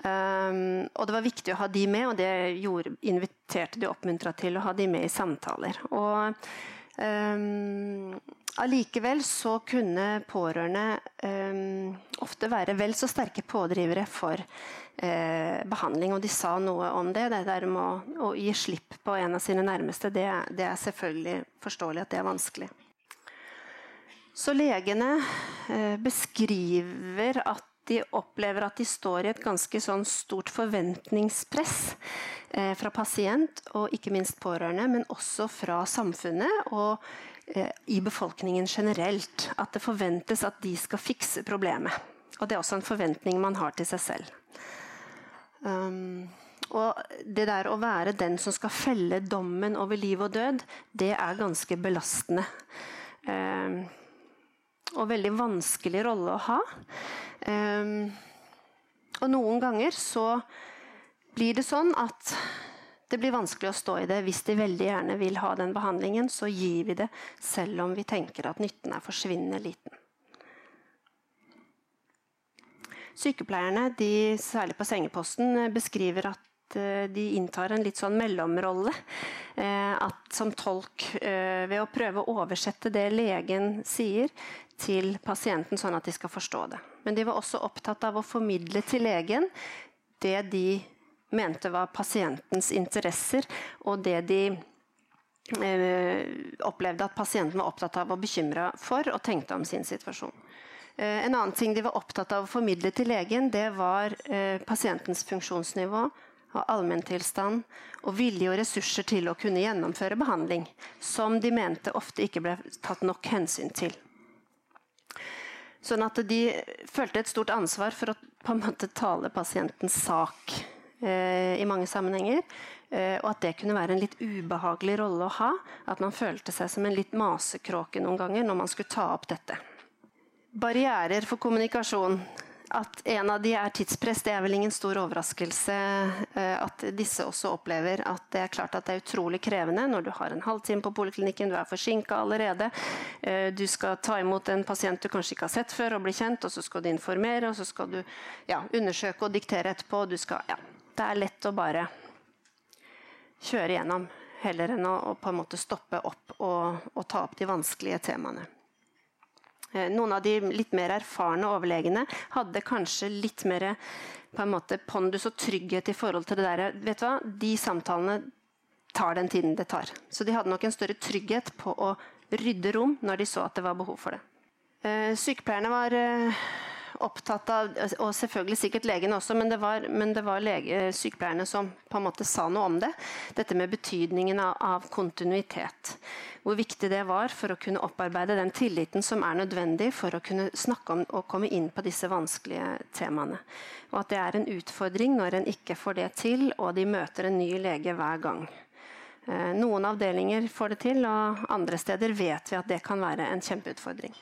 Um, og det var viktig å ha de med, og det gjorde, inviterte de oppmuntra til å ha de med i samtaler. Og um, allikevel så kunne pårørende um, ofte være vel så sterke pådrivere for uh, behandling, og de sa noe om det. Det der med å, å gi slipp på en av sine nærmeste, det, det er selvfølgelig forståelig at det er vanskelig. Så legene uh, beskriver at de opplever at de står i et ganske sånn stort forventningspress eh, fra pasient og ikke minst pårørende, men også fra samfunnet og eh, i befolkningen generelt. At det forventes at de skal fikse problemet. Og det er også en forventning man har til seg selv. Um, og det der å være den som skal felle dommen over liv og død, det er ganske belastende. Um, og veldig vanskelig rolle å ha. Um, og noen ganger så blir det sånn at det blir vanskelig å stå i det. Hvis de veldig gjerne vil ha den behandlingen, så gir vi det selv om vi tenker at nytten er forsvinnende liten. Sykepleierne, de, særlig på sengeposten, beskriver at de inntar en litt sånn mellomrolle. Eh, at som tolk, eh, ved å prøve å oversette det legen sier, til pasienten, sånn at de skal forstå det. Men de var også opptatt av å formidle til legen det de mente var pasientens interesser, og det de opplevde at pasienten var opptatt av og bekymra for og tenkte om sin situasjon. En annen ting de var opptatt av å formidle til legen, det var pasientens funksjonsnivå og allmenntilstand og vilje og ressurser til å kunne gjennomføre behandling, som de mente ofte ikke ble tatt nok hensyn til. Sånn at de følte et stort ansvar for å på en måte tale pasientens sak eh, i mange sammenhenger. Eh, og at det kunne være en litt ubehagelig rolle å ha. At man følte seg som en litt masekråke noen ganger når man skulle ta opp dette. Barrierer for kommunikasjon at en av de er tidspress, det er vel ingen stor overraskelse eh, at disse også opplever at det er klart at det er utrolig krevende når du har en halvtime på poliklinikken, du er forsinka allerede, eh, du skal ta imot en pasient du kanskje ikke har sett før og bli kjent, og så skal du informere, og så skal du ja, undersøke og diktere etterpå. Skal, ja, det er lett å bare kjøre gjennom heller enn å, å stoppe opp og, og ta opp de vanskelige temaene. Eh, noen av de litt mer erfarne overlegene hadde kanskje litt mer på en måte pondus og trygghet i forhold til det der. Vet du hva? De samtalene tar den tiden det tar. Så de hadde nok en større trygghet på å rydde rom når de så at det var behov for det. Eh, sykepleierne var eh, opptatt av, og selvfølgelig sikkert legene også, men det var, men det var lege, sykepleierne som på en måte sa noe om det. Dette med betydningen av, av, kontinuitet. Hvor viktig det var for å kunne opparbeide den tilliten som er nødvendig for å kunne snakke om og komme inn på disse vanskelige temaene. Og at det er en utfordring når en ikke får det til, og de møter en ny lege hver gang. Eh, noen avdelinger får det til, og andre steder vet vi at det kan være en kjempeutfordring.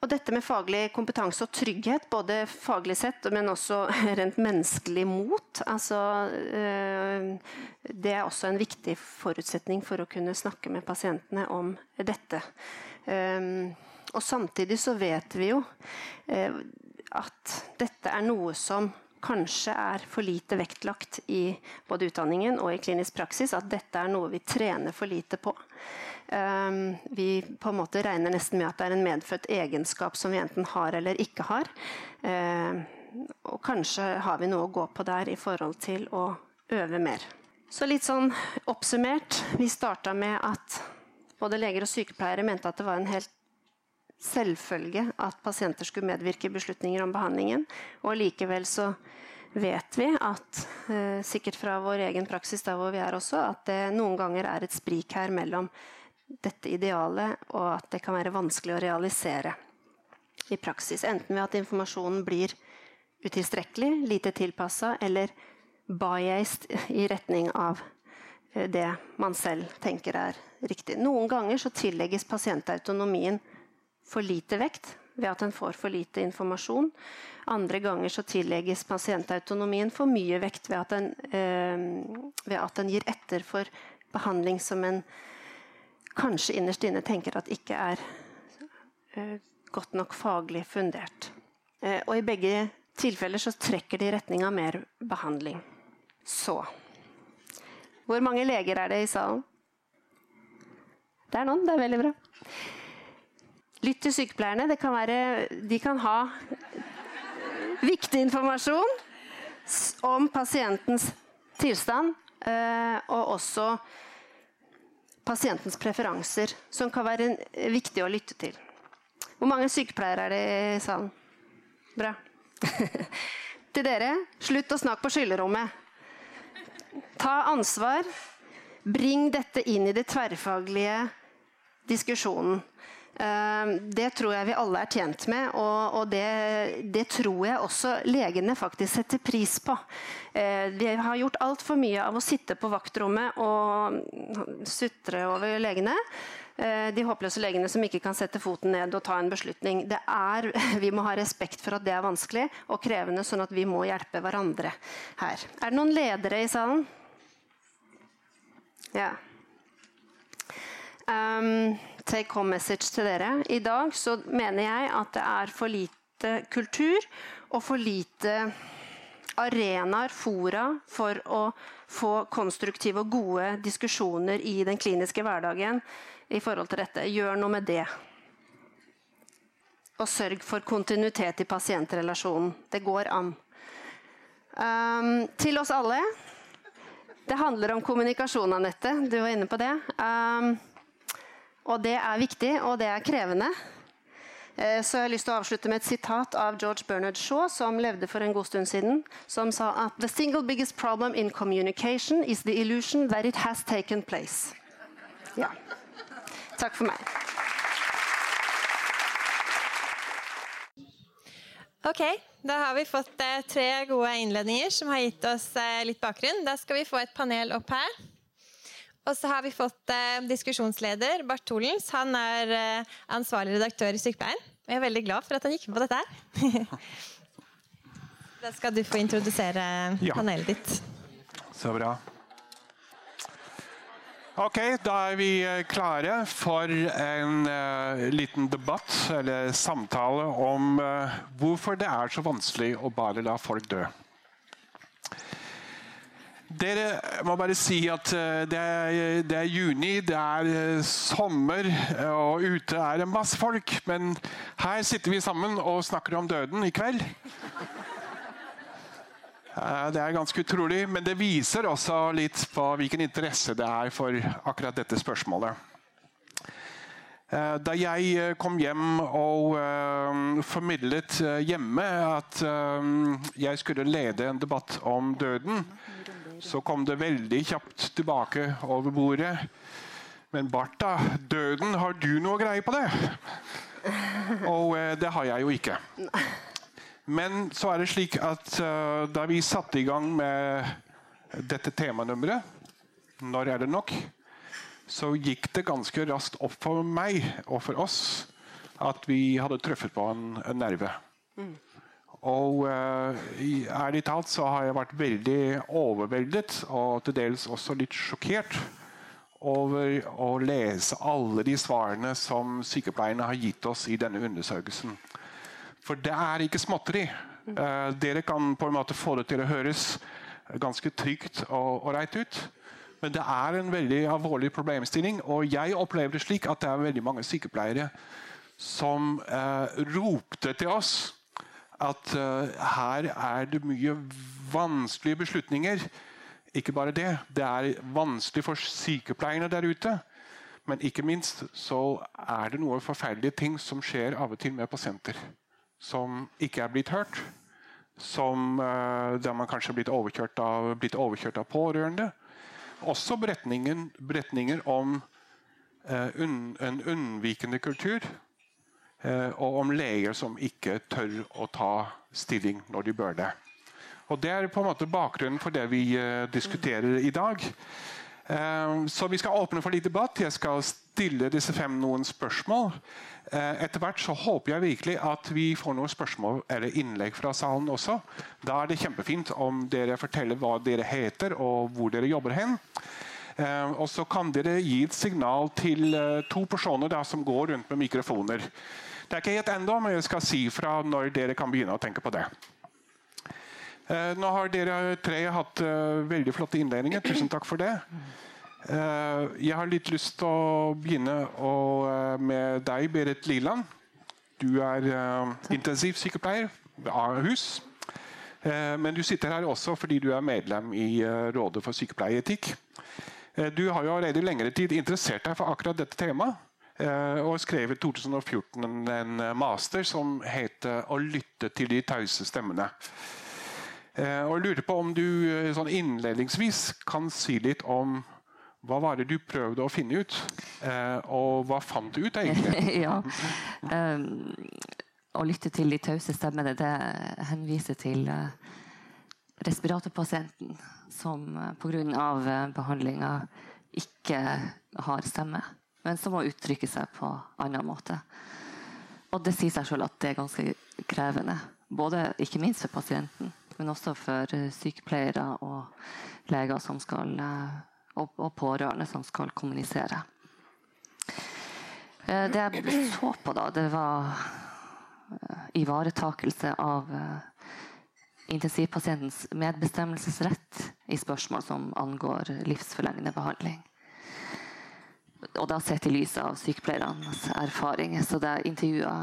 Og dette med faglig kompetanse og trygghet, både faglig sett, men også <laughs> rent menneskelig mot, altså, øh, det er også en viktig forutsetning for å kunne snakke med pasientene om dette. Um, og samtidig så vet vi jo uh, at dette er noe som kanskje er for lite vektlagt i både utdanningen og i klinisk praksis. At dette er noe vi trener for lite på. Um, vi på en måte regner nesten med at det er en medfødt egenskap som vi enten har eller ikke har. Um, og kanskje har vi noe å gå på der i forhold til å øve mer. Så litt sånn oppsummert. Vi starta med at både leger og sykepleiere mente at det var en helt selvfølge at pasienter skulle medvirke i beslutninger om behandlingen. Og likevel så vet vi at, eh, sikkert fra vår egen praksis der hvor vi er også, at det noen ganger er et sprik her mellom dette idealet, og at det kan være vanskelig å realisere i praksis. Enten ved at informasjonen blir utilstrekkelig, lite tilpassa, eller biased i retning av eh, det man selv tenker er riktig. Noen ganger så tillegges pasientautonomien for lite vekt ved at den får for lite informasjon. Andre ganger så tillegges pasientautonomien for mye vekt ved at en, øh, ved at den gir etter for behandling som en kanskje innerst inne tenker at ikke er eh, godt nok faglig fundert. Eh, og i begge tilfeller så trekker det i retning av mer behandling. Så Hvor mange leger er det i salen? Det er noen. Det er veldig bra. Lytt til sykepleierne. Det Kan være, de kan ha viktig informasjon om pasientens tilstand, uh, og også pasientens preferanser, som kan være viktig å lytte til. Hvor mange sykepleiere er det i salen? Bra. <laughs> til dere slutt å snakke på skyllerommet. Ta ansvar. Bring dette inn i det tverrfaglige diskusjonen. Ehm, det tror jeg vi alle er tjent med, og, det, det, tror jeg også legene faktisk setter pris på. Eh, vi har gjort altfor mye av å sitte på vaktrommet og sutre over legene. Eh, de håpløse legene som ikke kan sette foten ned og ta en beslutning. Er, <laughs> vi må ha respekt for at det er vanskelig og krevende, sånn at vi må hjelpe hverandre her. Er det noen ledere i salen? Ja. Um, take home message til dere. I dag så mener jeg at det er for lite kultur og for lite arenaer, fora, for å få konstruktive og gode diskusjoner i den kliniske hverdagen i forhold til dette. Gjør noe med det. Og sørg for kontinuitet i pasientrelasjonen. Det går an. Um, til oss alle. Det handler om kommunikasjon, Anette. Du var inne på det. Um, og det er viktig, og det er krevende. Eh, så jeg har lyst til å avslutte med et sitat av George Bernard Shaw, som levde for en god stund siden, som sa at «The single biggest problem in communication is the illusion that it has taken place». Ja. Takk for meg. Ok, da har vi fått eh, tre gode innledninger som har gitt oss eh, litt bakgrunn. Da skal vi få et panel opp her. Og så har vi fått eh, diskusjonsleder Bart Tolens. Han er eh, ansvarlig redaktør i Sykepleien. Jeg er veldig glad for at han gikk med på dette her. <laughs> da skal du få introdusere ja. panelet ditt. Så bra. Ok, da er vi eh, klare for en uh, liten debatt eller samtale om uh, hvorfor det er så vanskelig å bare la folk dø. Dere må bare si at eh, det er, det er, juni, det er eh, sommer, og ute er det masse folk. Men her sitter vi sammen og snakker om døden i kveld. Det er ganske utrolig, men det viser også litt på hvilken interesse det er for akkurat dette spørsmålet. Eh, da jeg kom hjem og formidlet hjemme at jeg skulle lede en debatt om døden, så kom det veldig kjapt tilbake over bordet. Men Bartha, døden, har du noe greie på det? Og eh, det har jeg jo ikke. Men så er det slik at uh, da vi satte i gang med dette temanummeret, 'Når er det nok?', så gikk det ganske raskt opp for meg og for oss at vi hadde truffet på en, en nerve. Og uh, ærlig talt så har jeg vært veldig overveldet og til dels også litt sjokkert over å lese alle de svarene som sykepleierne har gitt oss i denne undersøkelsen. For det er ikke småtteri. Uh, dere kan på en måte få det til å høres ganske trygt og, og reit ut. Men det er en veldig alvorlig problemstilling. Og jeg opplever det slik at det er veldig mange sykepleiere som uh, ropte til oss at uh, her er det mye vanskelige beslutninger. Ikke bare det. Det er vanskelig for sykepleierne der ute. Men ikke minst så er det noen forferdelige ting som skjer av og til med pasienter. Som ikke er blitt hørt. Som, uh, der man kanskje har blitt overkjørt av, blitt overkjørt av pårørende. Også beretninger om uh, un, en unnvikende kultur Eh, og om leger som ikke tør å ta stilling når de bør det. Og Det er på en måte bakgrunnen for det vi eh, diskuterer i dag. Eh, så Vi skal åpne for litt debatt. Jeg skal stille disse fem noen spørsmål. Etter hvert så håper jeg virkelig at vi får noen spørsmål eller innlegg fra salen også. Da er det kjempefint om dere forteller hva dere heter og hvor dere jobber hen. Og så kan dere gi et signal til to personer da, som går rundt med mikrofoner. Det er ikke helt ennå, men jeg skal si fra når dere kan begynne å tenke på det. Eh, nå har dere tre hatt uh, veldig flotte innledninger. Tusen takk for det. Uh, jeg har litt lyst til å begynne med deg, Berit Liland. Du er intensivsykepleier ved Ahus. Men du sitter her også fordi du er medlem i Rådet for sykepleieetikk. Du har jo allerede i lengre tid interessert deg for akkurat dette temaet. Eh, og skrev i 2014 en master som heter 'Å lytte til de tause stemmene'. Eh, og jeg lurer på om du eh, sånn innledningsvis kan si litt om hva var det du prøvde å finne ut, og hva fant du ut, egentlig? <laughs> ja. Um, å lytte til de tause stemmene, det henviser til respiratorpasienten som pga. behandlinga ikke har stemme men som må uttrykke seg på annen måte. Og det sier seg selv at det er ganske krevende. Både ikke minst for pasienten, men også for eh, sykepleiere og leger som skal, eh, og pårørende som skal kommunisere. Eh, det jeg så på, da, det var ivaretakelse av intensivpasientens medbestemmelsesrett i spørsmål som angår livsforlengende behandling og da sett i lys av sykepleiernes erfaring. Så det er intervjua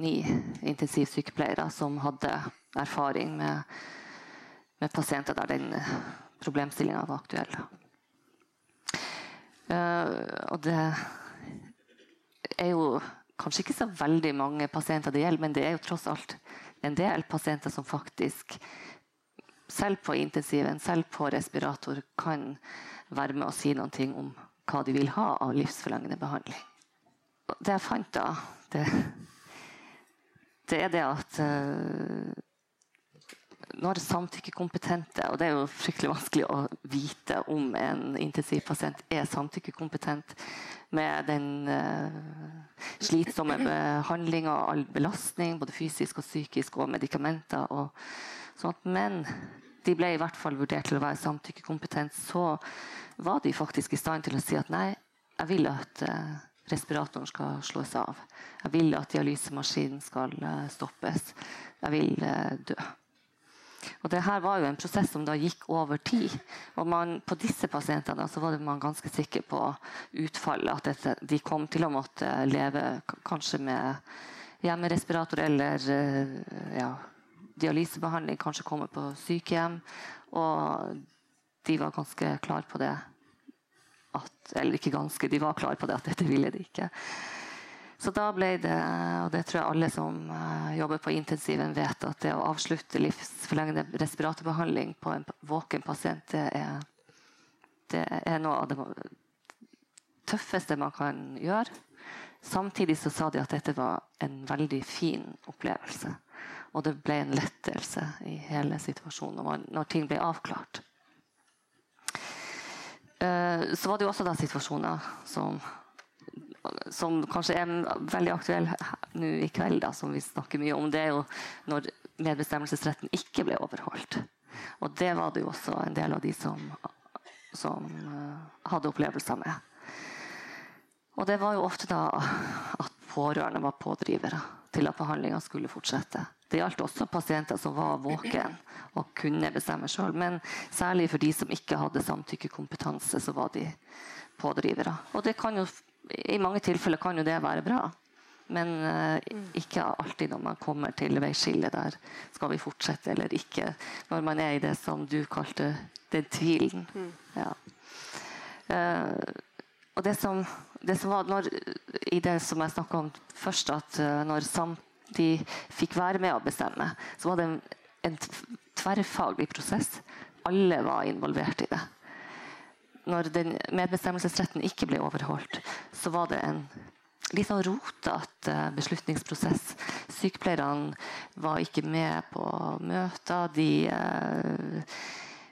ni intensivsykepleiere som hadde erfaring med, med pasienter der den problemstillinga var aktuell. Uh, og det er jo kanskje ikke så veldig mange pasienter det gjelder, men det er jo tross alt en del pasienter som faktisk, selv på intensiven, selv på respirator, kan være med å si noe om hva de vil ha av livsforlengende behandling. Det jeg fant da, det, det er det at uh, når samtykkekompetente Og det er jo fryktelig vanskelig å vite om en intensivpasient er samtykkekompetent med den uh, slitsomme behandlinga og all belastning, både fysisk og psykisk, og medikamenter. og sånt. Men de ble i hvert fall vurdert til å være samtykkekompetent. Så var de faktisk i stand til å si at nei, jeg vil at uh, respiratoren skal slås av. Jeg vil at dialysemaskinen skal uh, stoppes. Jeg vil uh, dø. Og det her var jo en prosess som da gikk over tid. Og man, på disse pasientene så var man ganske sikker på utfallet. At dette, de kom til å måtte leve kanskje med hjemmerespirator eller ja, dialysebehandling, kanskje komme på sykehjem. Og de var ganske klar på det at, Eller ikke ganske, de var klar på det at dette ville de ikke. Så da ble det, og det tror jeg alle som uh, jobber på intensiven vet, at det å avslutte livsforlengende respiratorbehandling på en våken pasient, det er, det er noe av det tøffeste man kan gjøre. Samtidig så sa de at dette var en veldig fin opplevelse. Og det ble en lettelse i hele situasjonen når ting ble avklart. Eh, så var det jo også da situasjoner som som kanskje er veldig aktuelle nå i kveld, da, som vi snakker mye om, det er jo når medbestemmelsesretten ikke ble overholdt. Og det var det jo også en del av de som, som hadde opplevelser med. Og det var jo ofte da at pårørende var pådrivere til at behandlinga skulle fortsette. Det gjaldt også pasienter som var våken og kunne bestemme sjøl. Men særlig for de som ikke hadde samtykkekompetanse, så var de pådrivere. Og det kan jo, i mange tilfeller kan jo det være bra. Men uh, ikke alltid når man kommer til veiskillet der skal vi fortsette eller ikke. Når man er i det som du kalte den tvilen. Ja. Uh, og det som, det som var når, I det som jeg snakka om først, at uh, når de fikk være med å bestemme, så var det en, en tverrfaglig prosess. Alle var involvert i det. Når den medbestemmelsesretten ikke ble overholdt, så var det en litt sånn rotete beslutningsprosess. Sykepleierne var ikke med på møter. De uh,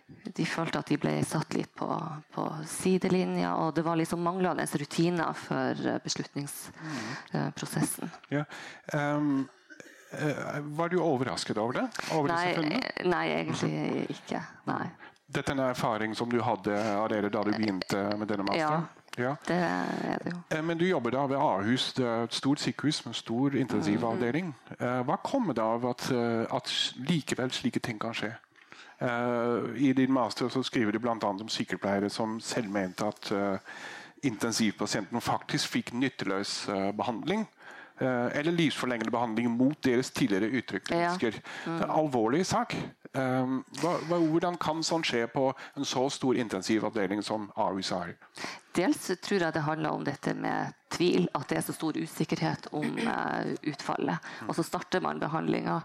de følte at de ble satt litt på, på sidelinja, og det var liksom manglende rutiner for eh, beslutningsprosessen. Ja. Um, var du overrasket over det? Over nei, nei, egentlig ikke. Nei. Dette er en erfaring som du hadde allerede da du begynte med denne masteren? Ja, det er det jo. Men du jobber da ved Ahus, det er et stort sykehus med stor intensivavdeling. Hva kommer det av at, at likevel slike ting kan skje? Uh, I din master så skriver du bl.a. om sykepleiere som selv mente at uh, intensivpasienten faktisk fikk nytteløs uh, behandling. eller livsforlengende behandling mot deres tidligere uttrykte ønsker. Ja. Mm. Det er en alvorlig sak. Hvordan kan sånn skje på en så stor intensivavdeling som Ahus har? Dels tror jeg det handler om dette med tvil, at det er så stor usikkerhet om utfallet. Og så starter man behandlinga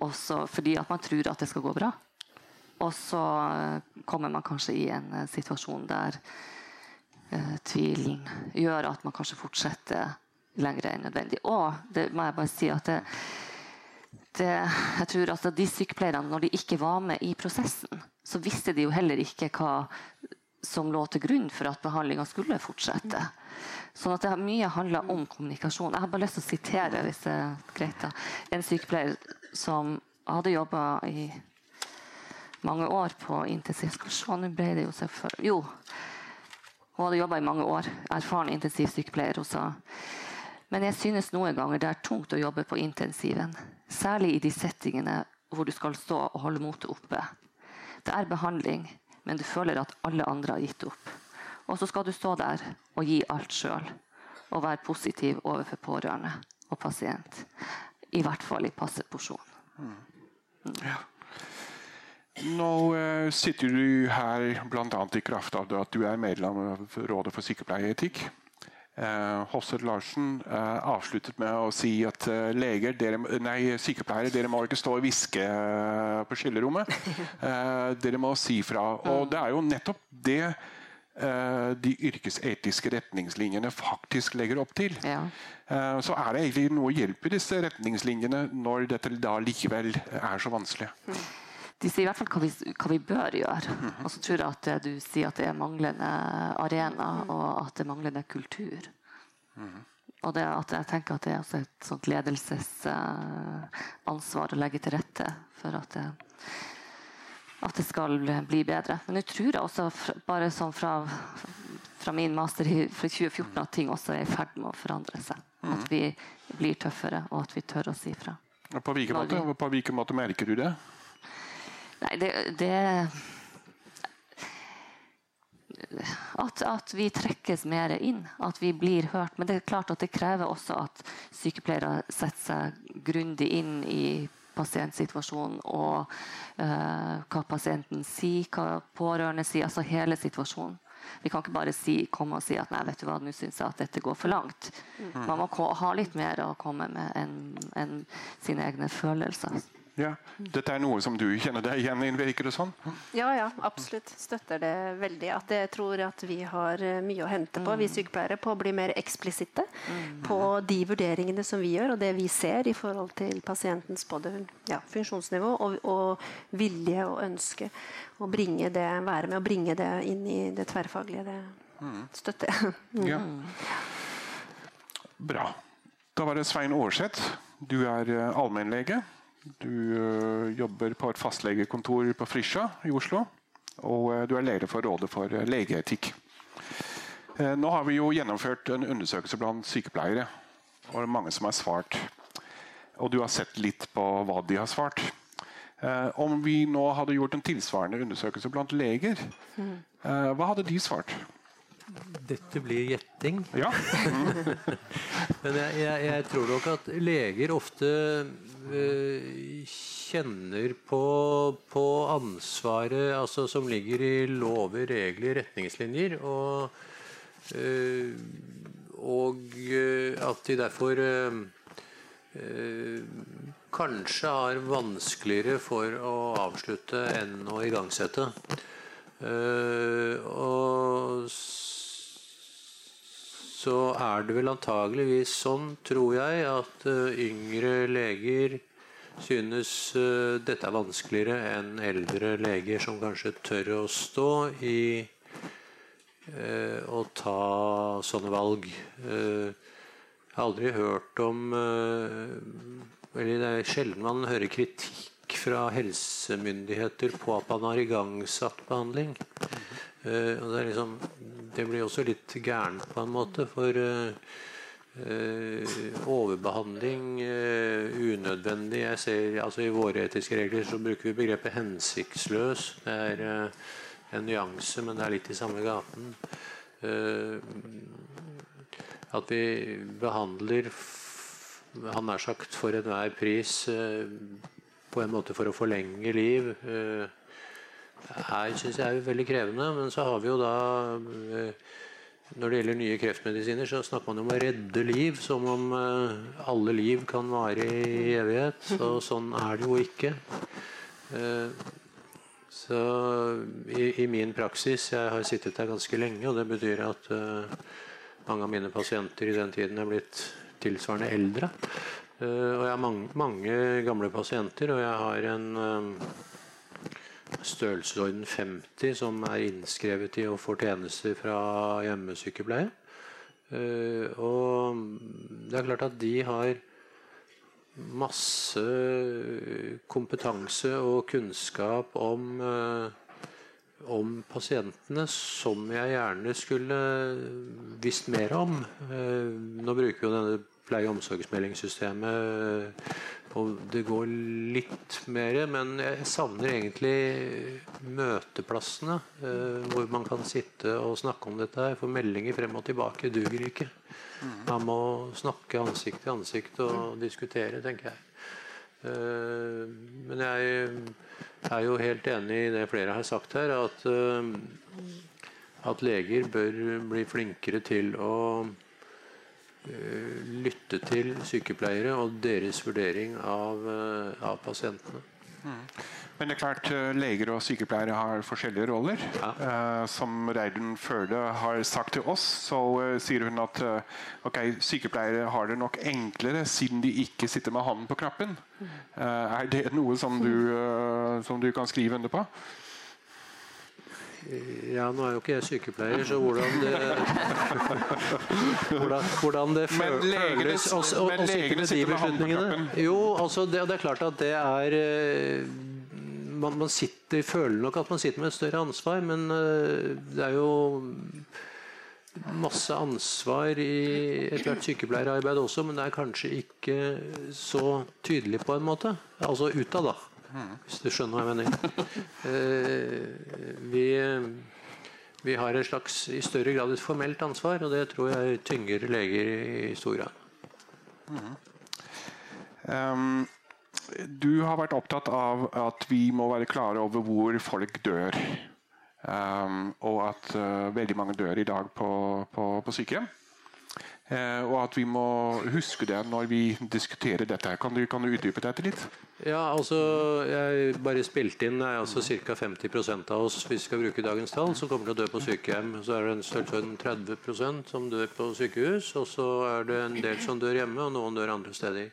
fordi at man tror at det skal gå bra. Og så eh, kommer man kanskje i en uh, situasjon der uh, tvilen gjør at man kanskje fortsetter lenger enn nødvendig. Og det må jeg bare si at det, det, jeg tror at De sykepleierne, når de ikke var med i prosessen, så visste de jo heller ikke hva som lå til grunn for at behandlinga skulle fortsette. Sånn at det mye handler om kommunikasjon. Jeg har bare lyst til å sitere hvis det er greit da. en sykepleier som hadde jobba i mange år på intensiv. Skal nå ble det jo selvfølgelig Jo, hun hadde jobba i mange år. Erfaren intensivsykepleier. Også. Men jeg synes noen ganger det er tungt å jobbe på intensiven. Særlig i de settingene hvor du skal stå og holde motet oppe. Det er behandling, men du føler at alle andre har gitt opp. Og så skal du stå der og gi alt sjøl. Og være positiv overfor pårørende og pasient. I hvert fall i passe porsjon. Mm. Ja. Nå eh, sitter du her bl.a. i kraft av at du er medlem av Rådet for sykepleieetikk. Eh, Hosset Larsen eh, avsluttet med å si at uh, leger, dere, nei, sykepleiere dere må ikke stå og hviske på skillerommet. <laughs> dere må si fra. Og det er jo nettopp det de yrkesetiske retningslinjene faktisk legger opp til. Ja. Så er det egentlig noe hjelp i disse retningslinjene når dette da likevel er så vanskelig. Mm de sier i hvert fall hva vi, hva vi bør gjøre. Og så tror jeg at du sier at det er manglende arena, og at det er manglende kultur. Og det at jeg tenker at det er et sånt ledelsesansvar å legge til rette for at det, at det skal bli bedre. Men nå tror jeg også, bare sånn fra, fra min master fra 2014, at ting også er i ferd med å forandre seg. At vi blir tøffere, og at vi tør å si fra. På hvilken måte, på hvilken måte merker du det? Nei, det, det at, at, vi trekkes mer inn, at vi blir hørt. Men det er klart at det krever også at sykepleiere setter seg grundig inn i pasientsituasjonen og uh, hva pasienten sier, hva pårørende sier. Altså hele situasjonen. Vi kan ikke bare si, komme og si at nei, vet du hva, nå syns jeg at dette går for langt. Mm. Man må ha litt mer å komme med enn en sine egne følelser. Ja. Dette er noe som du kjenner deg igjen i, virker det sånn? Ja, ja, absolutt. Støtter det veldig. At jeg tror at vi har eh, mye å hente på, vi mm. sykepleiere, på å bli mer eksplisitte mm. på de vurderingene som vi gjør, og det vi ser i forhold til pasientens både ja, funksjonsnivå og, og, vilje og ønske. Å bringe det, være med å bringe det inn i det tverrfaglige. Det mm. støtter jeg. <laughs> Ja. Bra. Da var det Svein Aarseth. Du er uh, allmennlege. Du uh, jobber på et fastlegekontor på Frisja i Oslo. Og uh, du er leder for Rådet for legeetikk. Nå har vi jo gjennomført en undersøkelse blant sykepleiere. Og det er mange som har svart. Og du har sett litt på hva de har svart. Om vi nå hadde gjort en tilsvarende undersøkelse blant leger, mm. hva hadde de svart? Dette blir gjetting. Ja. <laughs> Men jeg, jeg, jeg, tror nok at leger ofte kjenner på, på, ansvaret altså, som ligger i lover, regler, retningslinjer. Og, uh, og uh, at de derfor kanskje har vanskeligere for å avslutte enn å igangsette. og så er det vel antageligvis sånn, tror jeg, at uh, yngre leger synes uh, dette er vanskeligere enn eldre leger som kanskje tør å stå i uh, å ta sånne valg. jeg har aldri hørt om Eller det er sjelden man hører kritikk fra helsemyndigheter på at man har igangsatt behandling. Og det, liksom, det, blir også litt gærent på en måte, for uh, uh, overbehandling unødvendig jeg ser, altså I våre etiske regler så bruker vi begrepet 'hensiktsløs'. Det er en nyanse, men det er litt i samme gaten. at vi behandler han nær sagt for enhver pris på en måte for å forlenge liv. Uh, synes jeg er jo veldig krevende. Men så har vi jo da eh, Når det gjelder nye kreftmedisiner, så snakker man om å redde liv. Som om eh, alle liv kan vare i evighet. <laughs> Og sånn er det jo ikke. Eh, så i, i min praksis Jeg har sittet der ganske lenge, og det betyr at mange av mine pasienter i den tiden er blitt tilsvarende eldre. og jeg har mange, mange gamle pasienter, og jeg har en størrelsesorden 50 som er innskrevet i og får tjenester fra hjemmesykepleie. Uh, og det er klart at de har masse kompetanse og kunnskap om, uh, om pasientene som jeg gjerne skulle visst mer om. Uh, nå bruker vi jo denne pleie- og omsorgsmeldingssystemet og det går litt mer, men jeg savner egentlig møteplassene. Eh, hvor man kan sitte og snakke om dette her. For meldinger frem og tilbake duger ikke. Man må snakke ansikt til ansikt og diskutere, tenker jeg. Eh, men jeg er jo helt enig i det flere har sagt her, at, eh, at leger bør bli flinkere til å lytte til sykepleiere og deres vurdering av, eh, av pasientene. Mm. Men det er klart eh, leger og sykepleiere har forskjellige roller. Ja. Uh, som Reidun Førde har sagt til oss, så uh, sier hun at uh, okay, sykepleiere har det nok enklere siden de ikke sitter med hånden på knappen. Mm. er det noe som du, som du kan skrive under på? Ja, nå er jo ikke jeg sykepleier, så hvordan det <laughs> Hvordan, hvordan det føles å sitte med de beslutningene Jo, altså det, det, er klart at det er eh, man, man sitter, føler nok at man sitter med et større ansvar, men eh, det er jo masse ansvar i ethvert sykepleierarbeid også, men det er kanskje ikke så tydelig på en måte. Altså utad, da. Hvis du skjønner hva jeg mener. Eh, vi, vi har et slags, i større grad et formelt ansvar, og det tror jeg tynger leger i stor grad. Mm. Um, du har vært opptatt av at vi må være klare over hvor folk dør. Um, og at uh, veldig mange dør i dag på, på, på sykehjem. Eh, og at vi må huske det når vi diskuterer dette. Kan kan du utdype dette litt? Ja, altså, jeg bare spilte inn altså ca. 50% av oss hvis vi skal bruke dagens tall, som kommer til å dø på sykehjem. Så er det en størrelsesorden 30 som dør på sykehus, og så er det en del som dør hjemme, og noen dør andre steder.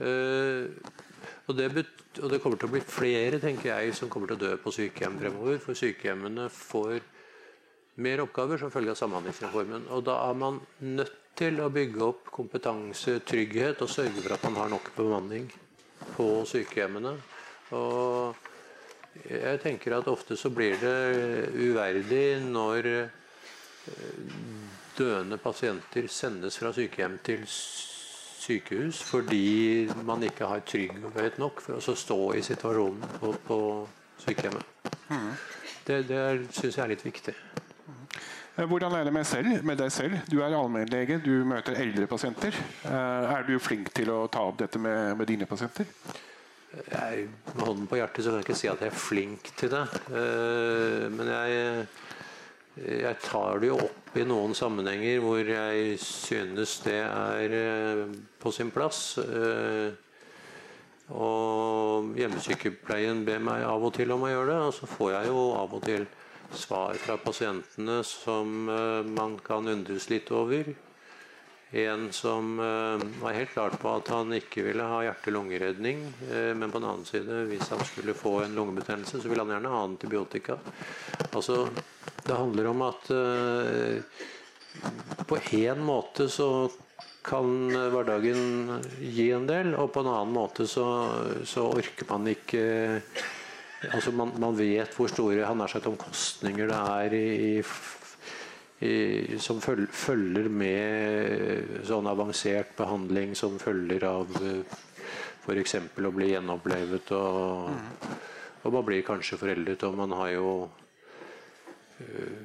Uh, og det, og det, kommer til å bli flere tenker jeg, som kommer til å dø på sykehjem fremover. For sykehjemmene får mer oppgaver som følge av Samhandlingsreformen. Og da er man nødt til å bygge opp kompetanse, trygghet og sørge for at man har nok bemanning på sykehjemmene. Og jeg tenker at ofte så blir det uverdig når eh, døende pasienter sendes fra sykehjem til sykehus fordi man ikke har trygghet nok for å stå i situasjonen på, på sykehjemmet. Mm. Det, det syns jeg er litt viktig. Eh, hvordan er det med, selv, med deg selv? Du er allmennlege, du møter eldre pasienter. Eh, er du flink til å ta opp dette med, med dine pasienter? Jeg, med hånden på hjertet så kan jeg ikke si at jeg er flink til det. Eh, men jeg, jeg tar det jo opp i noen sammenhenger hvor jeg synes det er på sin plass. Og hjemmesykepleien ber meg av og til om å gjøre det, og så får jeg jo av og til svar fra pasientene som uh, man kan undres litt over. En som uh, var helt klart på at han ikke ville ha hjerte-lungeredning, uh, men på den annen side, hvis han skulle få en lungebetennelse, så ville han gjerne ha antibiotika. Altså, det handler om at på én måte så kan hverdagen gi en del, og på en annen måte så, så orker man ikke altså man, man, vet hvor store han er sagt omkostninger det er i, i, som følger med sånn avansert behandling som følger av f.eks. å bli gjenopplevet. Og, mm. og man blir kanskje foreldet, og man har jo uh,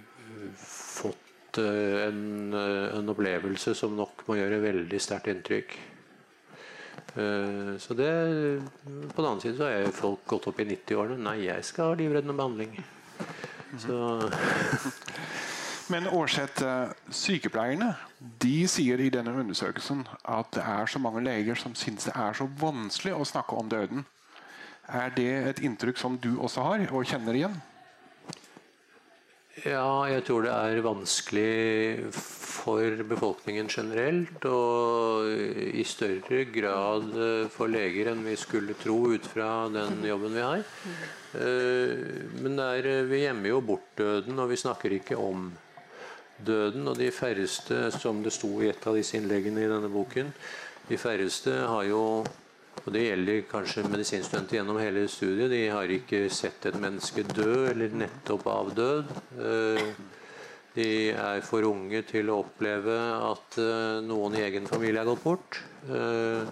fått uh, en, uh, en, opplevelse som nok må gjøre veldig sterkt inntrykk. Eh, så det, På den annen side så er folk gått opp i 90-årene. Nei, jeg skal ha livreddende behandling. Så <laughs> Men Aarseth, eh, sykepleierne de sier i denne undersøkelsen at det er så mange leger som syns det er så vanskelig å snakke om døden. Er det et inntrykk som du også har og kjenner igjen? Ja, jeg tror det er vanskelig for befolkningen generelt, og i større grad for leger enn vi skulle tro ut fra den jobben vi har. Eh, men der, vi gjemmer jo bort døden, og vi snakker ikke om døden. Og de færreste, som det sto i et av disse innleggene i denne boken, de færreste har jo og Det gjelder kanskje medisinstudenter gjennom hele studiet. De har ikke sett et menneske dø eller nettopp av død. Eh, de er for unge til å oppleve at eh, noen i egen familie er gått bort. Eh,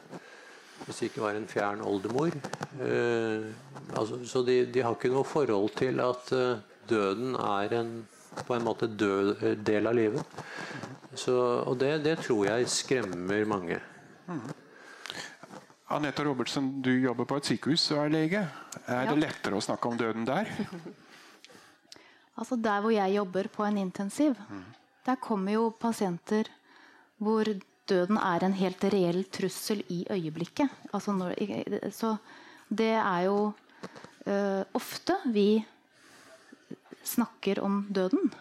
hvis det ikke var en fjern oldemor. Altså, så de, har ikke noe forhold til at døden er en, på en måte død del av livet. Så, og det, det tror jeg skremmer mange. Mm. Anette Robertsen, du jobber på et sykehus og er lege. Er ja. det lettere å snakke om døden der? <laughs> altså Der hvor jeg jobber på en intensiv, mm. der kommer jo pasienter hvor døden er en helt reell trussel i øyeblikket. Altså når, så det er jo uh, ofte vi snakker om døden.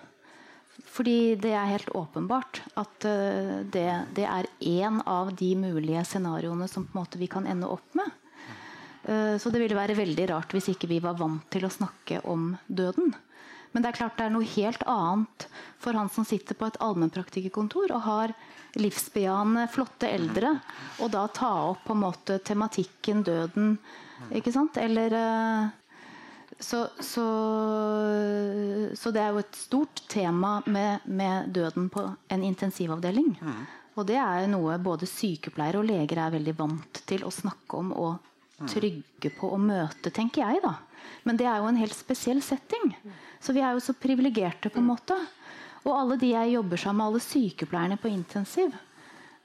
Fordi det er helt åpenbart at uh, det, det, er én av de mulige scenarioene som vi kan ende opp med. Uh, så det ville være veldig rart hvis ikke vi var vant til å snakke om døden. Men det er klart det er noe helt annet for han som sitter på et allmennpraktikerkontor og har livsbejaende, flotte eldre, og da ta opp på en måte tematikken døden. Eller uh, så, så, så, det er jo et stort tema med, med døden på en intensivavdeling. Mm. Og det er noe både sykepleiere og leger er veldig vant til å snakke om og mm. trygge på å møte, tenker jeg. da. Men det er jo en helt spesiell setting. Så vi er jo så privilegerte, på en måte. Og alle de jeg jobber sammen med, alle sykepleierne på intensiv,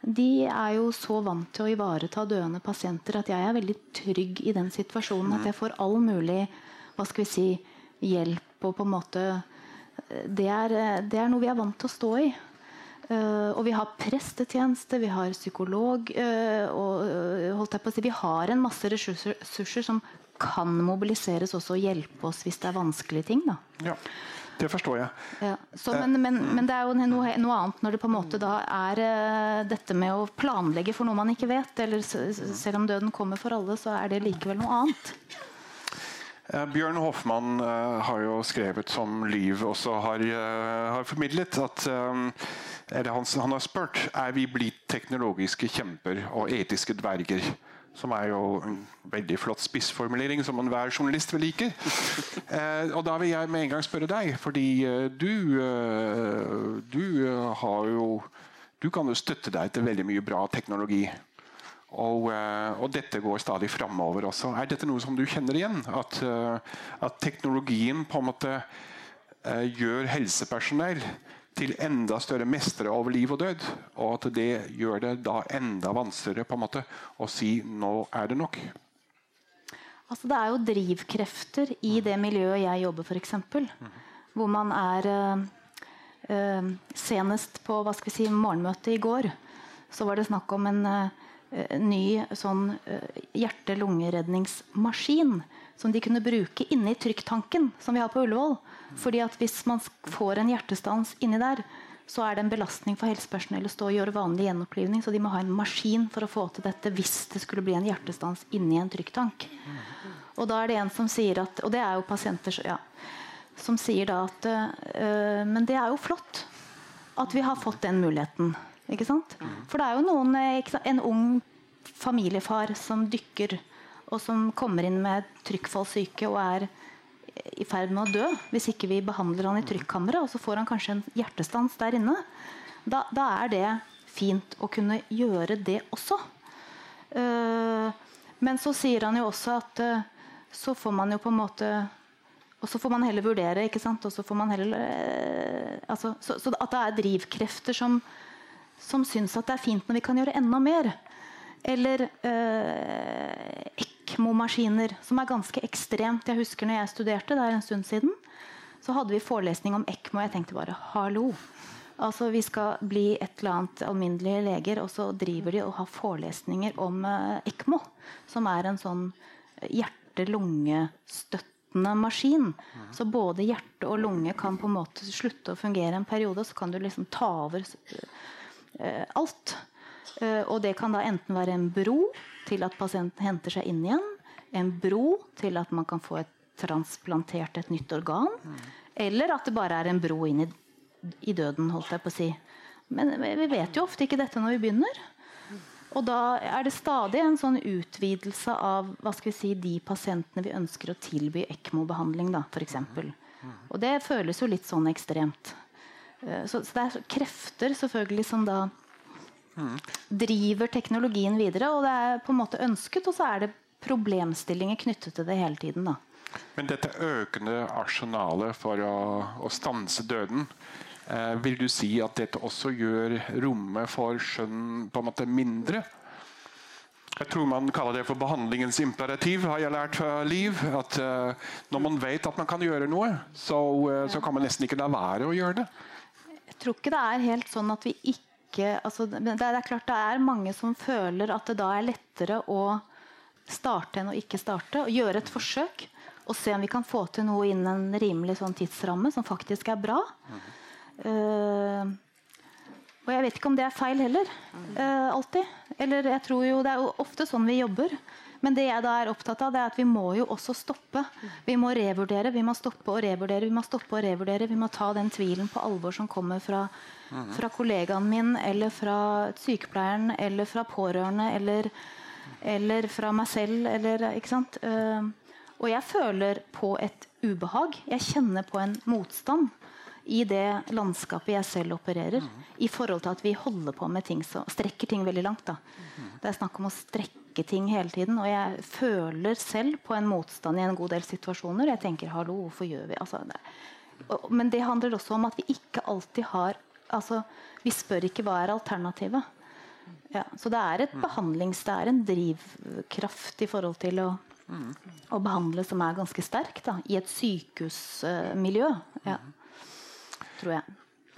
de er jo så vant til å ivareta døende pasienter at jeg er veldig trygg i den situasjonen. At jeg får all mulig hva skal vi si, hjelp og på en måte det er, det er noe vi er vant til å stå i. Uh, og vi har prestetjeneste, vi har psykolog uh, og uh, si, Vi har en masse ressurser, ressurser, som kan mobiliseres også og hjelpe oss hvis det er vanskelige ting. Da. Ja, det forstår jeg. Ja, så, men, men, men, det er jo noe, noe, annet når det på en måte da er dette med å planlegge for noe man ikke vet. Eller selv om døden kommer for alle, så er det likevel noe annet. Eh, Bjørn Hoffmann uh, har jo skrevet som Liv også har, uh, har formidlet, at eller han, han har spurt er vi blitt teknologiske kjemper og etiske dverger. Som er jo en veldig flott spissformulering som enhver journalist vil like. <laughs> Eh, og da vil jeg med en gang spørre deg, fordi eh, du, eh, du eh, har jo Du kan jo støtte deg til veldig mye bra teknologi. Og, eh, og, dette går stadig framover også. Er dette noe som du kjenner igjen? At, eh, at teknologien på en måte eh, gjør helsepersonell til enda større mestere over liv og død. Og at det gjør det da enda vanskeligere på en måte å si 'nå er det nok'. Altså, det er jo drivkrefter i det miljøet jeg jobber, f.eks. Hvor man er øh, Senest på hva skal vi si, morgenmøtet i går så var det snakk om en øh, ny sånn hjerte-lungeredningsmaskin som de kunne bruke inni trykktanken som vi har på Ullevål. Fordi at Hvis man får en hjertestans inni der, så er det en belastning for helsepersonell å stå og gjøre vanlig gjenopplivning. Så de må ha en maskin for å få til dette hvis det skulle bli en hjertestans inni en trykktank. Og da er det en som sier at Og det er jo pasienter ja, som sier da at øh, Men det er jo flott at vi har fått den muligheten. Ikke sant? For det er jo noen, en ung familiefar som dykker, og som kommer inn med trykkfallsyke og er i ferd med å dø hvis ikke vi behandler han i trykkammeret, og så får han kanskje en hjertestans der inne. Da, da er det fint å kunne gjøre det også. Uh, men så sier han jo også at uh, så får man jo på en måte og så får man heller vurdere. ikke sant? Og så får man heller, uh, altså, så, så, at det er drivkrefter som, som syns at det er fint når vi kan gjøre enda mer. Eller ECMO-maskiner, som er ganske ekstremt. Jeg husker når jeg studerte, det er en stund siden, så hadde vi forelesning om ECMO. Jeg tenkte bare hallo. Altså, Vi skal bli et eller annet alminnelige leger, og så driver de og har forelesninger om eh, ECMO. Som er en sånn hjerte-lunge-støttende maskin. Så både hjerte og lunge kan på en måte slutte å fungere en periode, og så kan du liksom ta over uh, alt. Uh, og det kan da enten være en bro til at pasienten henter seg inn igjen. En bro til at man kan få et transplantert et nytt organ. Eller at det bare er en bro inn i, i, døden, holdt jeg på å si. Men vi vet jo ofte ikke dette når vi begynner. Og da er det stadig en sånn utvidelse av hva skal vi si, de pasientene vi ønsker å tilby ECMO-behandling, da, f.eks. Og det føles jo litt sånn ekstremt. Så, så det er krefter selvfølgelig som da driver teknologien videre. Og det er på en måte ønsket, og så er det problemstillinger knyttet til det hele tiden. da. Men dette økende arsenalet for å, å stanse døden, eh, vil du si at dette også gjør rommet for skjønn på en måte mindre? Jeg tror man kaller det for behandlingens imperativ, har jeg lært fra Liv. At eh, når man vet at man kan gjøre noe, så, eh, så kan man nesten ikke la være å gjøre det. Tror ikke det er helt sånn at vi ikke altså, det, er klart det er mange som føler at det da er lettere å starte enn å ikke starte. og Gjøre et forsøk og se om vi kan få til noe innen en rimelig sånn tidsramme som faktisk er bra. Mm. Uh, og jeg vet ikke om det er feil heller. Uh, alltid. Eller jeg tror jo Det er jo ofte sånn vi jobber. Men det jeg da er opptatt av, det er at vi må jo også stoppe. Vi må revurdere, vi må stoppe og revurdere. Vi må stoppe og revurdere. Vi må ta den tvilen på alvor som kommer fra, fra kollegaen min, eller fra sykepleieren, eller fra pårørende, eller, eller fra meg selv. Eller, ikke sant? Uh, og jeg føler på et ubehag. Jeg kjenner på en motstand i det landskapet jeg selv opererer. Mm. I forhold til at vi holder på med ting som strekker ting veldig langt. Da. Mm. Det er snakk om å strekke ting hele tiden. Og jeg føler selv på en motstand i en god del situasjoner. Jeg tenker 'hallo, hvorfor gjør vi altså, det? Men det handler også om at vi ikke alltid har altså, Vi spør ikke hva er alternativet. Ja, så det er et mm. behandlings... Det er en drivkraft i forhold til å, mm. å behandle som er ganske sterk da, i et sykehusmiljø. Ja tror jeg.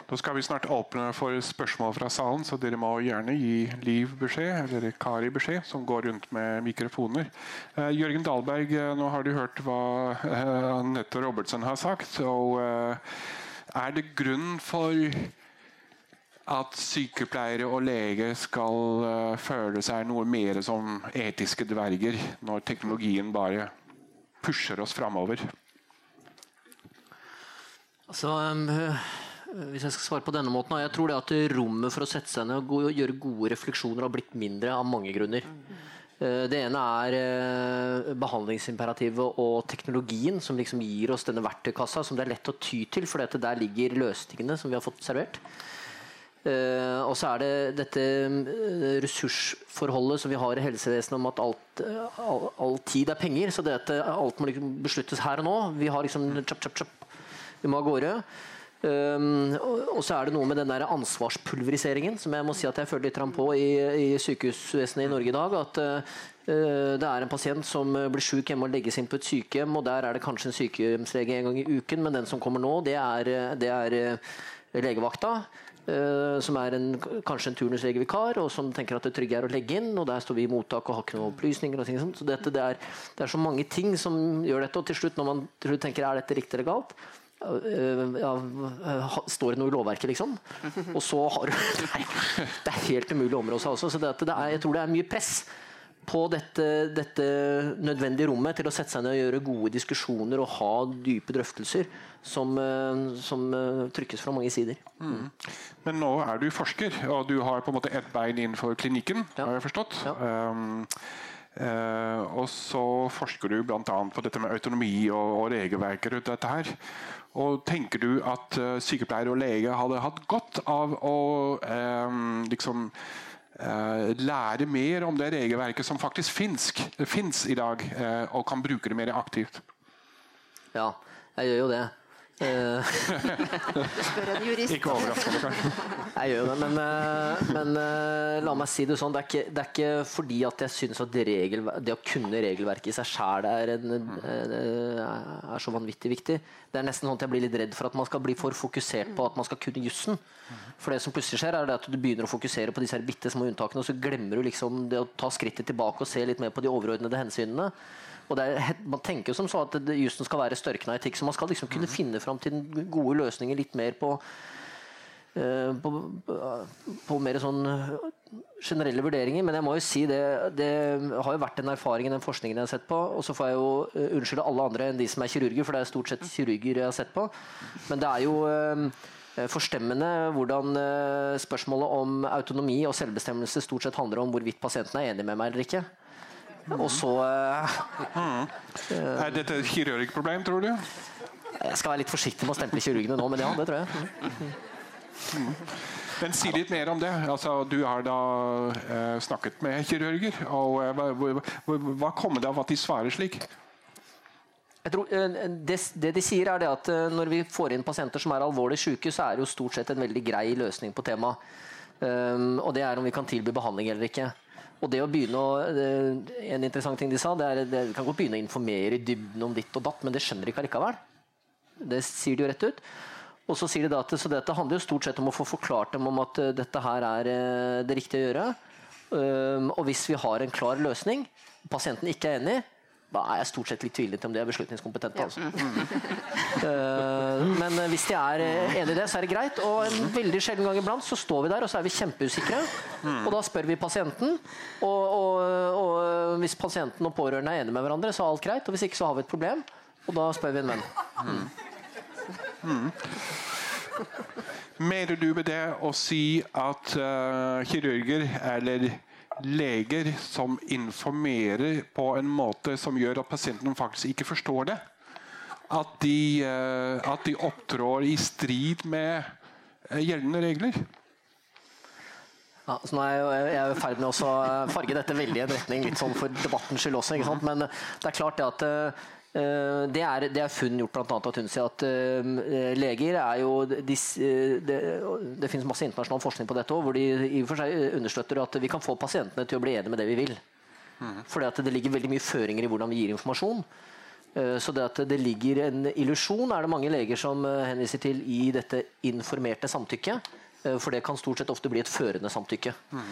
Da skal vi snart åpne for spørsmål fra salen, så dere må gjerne gi Liv beskjed, eller Kari beskjed, som går rundt med mikrofoner. Eh, Jørgen Dahlberg, uh, nå har du hørt hva eh, Anette Robertsen har sagt. og Er det grunn for at sykepleiere og leger skal føle seg noe mer som etiske dverger, når teknologien bare pusher oss framover? Altså, um, hvis jeg skal svare på denne måten, jeg tror det at rommet for å sette seg ned og gjøre gode refleksjoner har blitt mindre av mange grunner. Eh, det ene er eh, behandlingsimperativet og teknologien som liksom gir oss denne verktøykassa som det er lett å ty til, for der ligger løsningene som vi har fått servert. Uh, og så er det dette ressursforholdet som vi har i helsevesenet om at alt, all, all, tid er penger. Så det at alt må liksom besluttes her og nå. Vi har liksom chop, chop, chop. Vi må av gårde. Um, og, så er det noe med den der ansvarspulveriseringen som jeg må si at jeg føler litt på i, i sykehusvesenet i Norge i dag. At uh, det er en pasient som blir syk hjemme og legges inn på et sykehjem, og der er det kanskje en sykehjemslege en gang i uken, men den som kommer nå, det er, det er uh, legevakta. Som er en, kanskje en turnuslegevikar, og som tenker at det trygge er å legge inn. og Der står vi i mottak og har ikke noen opplysninger. og ting sånt. Så dette, det, er, det, er, så mange ting som gjør dette. Og til slutt, når man tenker er dette riktig eller galt, ja, står det noe i lovverket, liksom? <laughs> Og så har du <laughs> Nei, det er helt umulig å områ seg også. Så det, det er, jeg tror det er mye press på dette, dette, nødvendige rommet til å sette seg ned og gjøre gode diskusjoner og ha dype drøftelser som, som trykkes fra mange sider. Mm. Men nå er du forsker, og du har på en måte ett bein innenfor klinikken, ja. har jeg forstått. Ja. Um, uh, og så forsker du bl.a. på dette med autonomi og, og regelverket rundt dette her. Og Tenker du at uh, sykepleiere og lege hadde hatt godt av å uh, liksom uh, lære mer om det regelverket som faktisk fins i dag, og kan bruke det mer aktivt? Ja, jeg gjør jo det. Eh, Spør en jurist. Ikke overraskende, kanskje. Jeg gjør det, men, eh, men, eh, la meg si det sånn. Det er ikke, det er ikke fordi at jeg syns at det, regel, det, å kunne regelverket i seg sjæl er, er, så vanvittig viktig. Det er nesten sånn at jeg blir litt redd for at man skal bli for fokusert på at man skal kunne jussen. For det som plutselig skjer, er at du begynner å fokusere på disse her bitte små unntakene, og så glemmer du liksom det å ta skrittet tilbake og se litt mer på de overordnede hensynene. Og er, man tenker jo som så at jussen skal være størkna etikk, så man skal liksom kunne finne fram til gode løsninger litt mer på, uh, på, på mer sånn eh, generelle vurderinger. Men jeg må jo si det, det har jo vært en erfaring i den forskningen jeg har sett på. Og så får jeg jo uh, unnskylde alle andre enn de som er kirurger, for det er stort sett kirurger jeg har sett på. Men det er jo uh, forstemmende hvordan spørsmålet om autonomi og selvbestemmelse stort sett handler om hvorvidt pasienten er enig med meg eller ikke. Og så mm. Er dette et kirurgproblem, tror du? Jeg skal være litt forsiktig med å stemple kirurgene nå, men ja, det tror jeg. Mm. Men Si litt mer om det. Altså, du har da eh, snakket med kirurger. og eh, Hva, hva kommer det av at de svarer slik? Tror, eh, det, det, de sier er det at Når vi får inn pasienter som er alvorlig syke, så er det jo stort sett en veldig grei løsning på temaet. Um, og det er om vi kan tilby behandling eller ikke. Og det å begynne å, En interessant ting de sa, det er det kan godt begynne å informere i dybden om ditt og datt, men det skjønner de ikke allikevel. Det sier de jo rett ut. Og så sier de da at så dette handler jo stort sett om å få forklart dem om at eh, dette her er eh, det riktige å gjøre. Og hvis vi har en klar løsning, pasienten ikke er enig, da er jeg stort sett litt tvilende til om de er beslutningskompetente. Altså. uh, men hvis de er enig i det, så er det greit. Og en veldig sjelden gang iblant så står vi der og så er vi kjempeusikre. Mm. Og da spør vi pasienten. Og, og, og, hvis pasienten og pårørende er enige med hverandre, så er alt greit. Og hvis ikke, så har vi et problem. Og da spør vi en venn. Mm. Mm. Mener du med det å si at uh, kirurger eller leger som informerer på en måte som gjør at pasienten faktisk ikke forstår det. At de, eh, at de opptrår i strid med eh, gjeldende regler. Ja, så nå er jeg, er i ferd med å farge dette veldig i en retning litt sånn for debattens skyld også. Men det er klart det at Eh, det er, det er funn gjort bl.a. av Tunisia at uh, leger er jo de, det, det, finnes masse internasjonal forskning på dette òg, hvor de i og for seg understøtter at vi kan få pasientene til å bli enige med det vi vil. Mm. Fordi det ligger veldig mye føringer i hvordan vi gir informasjon. Uh, så det at det ligger en illusjon, er det mange leger som uh, henviser til i dette informerte samtykket. For det kan stort sett ofte bli et førende samtykke. Mm.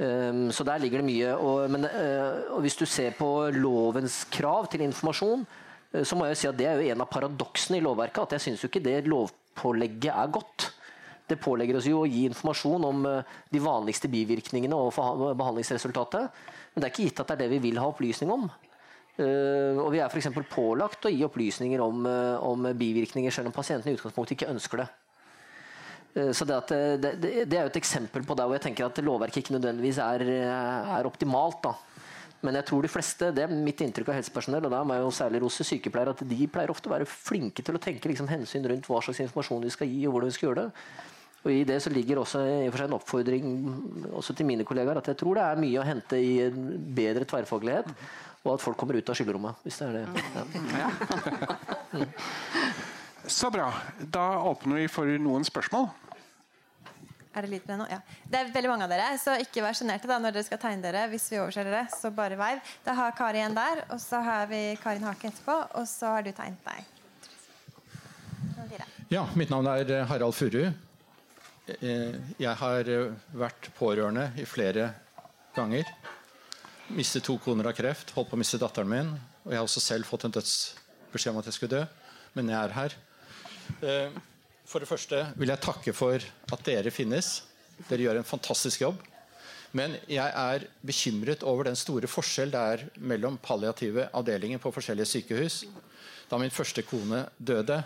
Um, så der ligger det mye. Og, men, uh, og hvis du ser på lovens krav til informasjon, uh, så må jeg si at det er jo en av paradoksene i lovverket. At jeg syns jo ikke det lovpålegget er godt. Det pålegger oss jo å gi informasjon om uh, de vanligste bivirkningene og behandlingsresultatet. Men det er ikke gitt at det er det vi vil ha opplysning om. og vi er f.eks. pålagt å gi opplysninger om, om bivirkninger selv om pasienten i utgangspunktet ikke ønsker det. Eh, så det, eh, det, det, er jo et eksempel på det hvor jeg tenker at lovverket ikke nødvendigvis er, eh, er optimalt. da. Men jeg tror de fleste, det er mitt inntrykk av helsepersonell, og da må jeg jo særlig rose sykepleiere, at de pleier ofte å være flinke til å tenke liksom, hensyn rundt hva slags informasjon vi skal gi, og hvordan vi skal gjøre det. Og I det så ligger også i og for seg en oppfordring også til mine kollegaer at jeg tror det er mye å hente i bedre tverrfaglighet, og at folk kommer ut av skyllerommet. hvis det er det. Ja. <laughs> Så bra. Da åpner vi for noen spørsmål. Er det lyd på det nå? Ja. Det er veldig mange av dere, så ikke vær sjenerte når dere skal tegne dere. hvis vi overser dere, så bare veiv. Da har Kari en der, og så har vi Karin Hake etterpå, og så har du tegnet deg. Ja, mitt navn er eh, Harald Furu. Eh, jeg har eh, vært pårørende i flere ganger. Mistet to koner av kreft, holdt på å miste datteren min. Og jeg har også selv fått en dødsbeskjed om at jeg skulle dø, men jeg er her. For det første vil jeg takke for at dere finnes. Dere gjør en fantastisk jobb. Men jeg er bekymret over den store forskjell det er mellom palliative avdelinger på forskjellige sykehus. Da min første kone døde,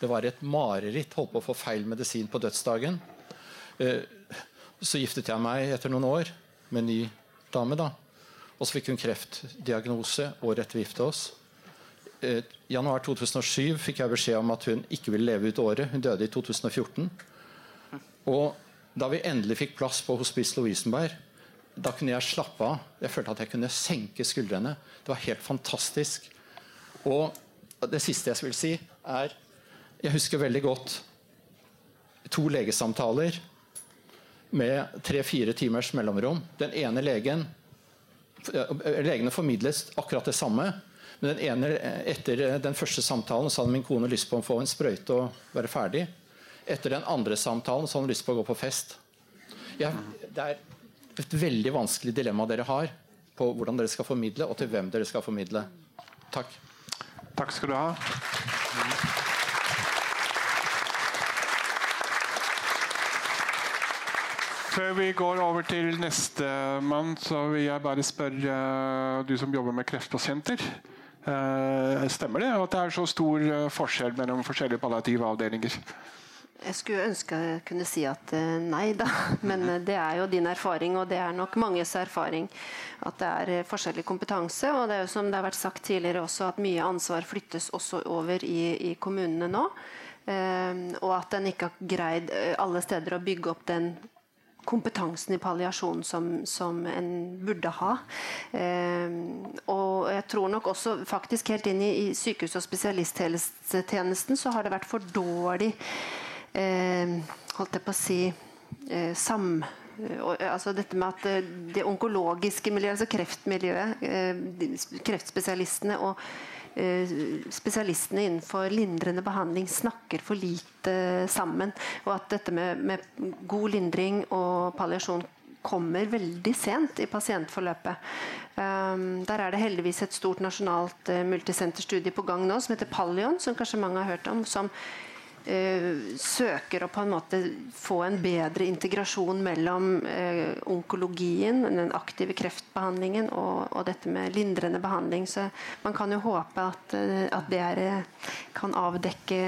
det var et mareritt. Holdt på å få feil medisin på dødsdagen. Eh, så giftet jeg meg etter noen år med en ny dame. da. Og så fikk hun kreftdiagnose året etter vi giftet oss eh, januar 2007 fikk jeg beskjed om at hun ikke ville leve ut året. Hun døde i 2014. Og da vi endelig fikk plass på Hospice Lovisenberg, da kunne jeg slappe av. Jeg følte at jeg kunne senke skuldrene. Det var helt fantastisk. Og det siste jeg vil si, er Jeg husker veldig godt to legesamtaler med tre-fire timers mellomrom. Den ene legen Legene formidlet akkurat det samme. Men den ene, etter den første samtalen så hadde min kone lyst på å få en sprøyte og være ferdig. Etter den andre samtalen så hadde hun lyst på å gå på fest. Ja, det er et veldig vanskelig dilemma dere har på hvordan dere skal formidle, og til hvem dere skal formidle. Takk. Takk skal du ha. Før vi går over til neste mann, så vil jeg bare spørre du som jobber med kreftpasienter. Eh, stemmer det at det er så stor eh, forskjell mellom forskjellige palliative avdelinger? Jeg skulle ønske jeg kunne si at eh, nei da, <laughs> men det er jo din erfaring, og det er nok manges erfaring at det er forskjellig kompetanse. Og det er jo som det har vært sagt tidligere også, at mye ansvar flyttes også over i, i kommunene nå. og at en ikke har greid alle steder å bygge opp den kompetansen i palliasjon som, som en burde ha. Eh, og jeg tror nok også faktisk helt inn i, i sykehus- og spesialisthelsetjenesten så har det vært for dårlig eh, holdt jeg på å si eh, sam altså dette med at eh, det onkologiske miljøet, altså kreftmiljøet, eh, kreftspesialistene og Eh, spesialistene innenfor lindrende behandling snakker for lite sammen. Og at dette med, med god lindring og palliasjon kommer veldig sent i pasientforløpet. Um, der er det heldigvis et stort nasjonalt uh, multisenterstudie på gang nå som heter Pallion, som kanskje mange har hørt om. som Eh, søker å på en måte få en bedre integrasjon mellom eh, onkologien, den aktive kreftbehandlingen, og, og, dette med lindrende behandling. Så man kan jo håpe at, eh, at det er, kan avdekke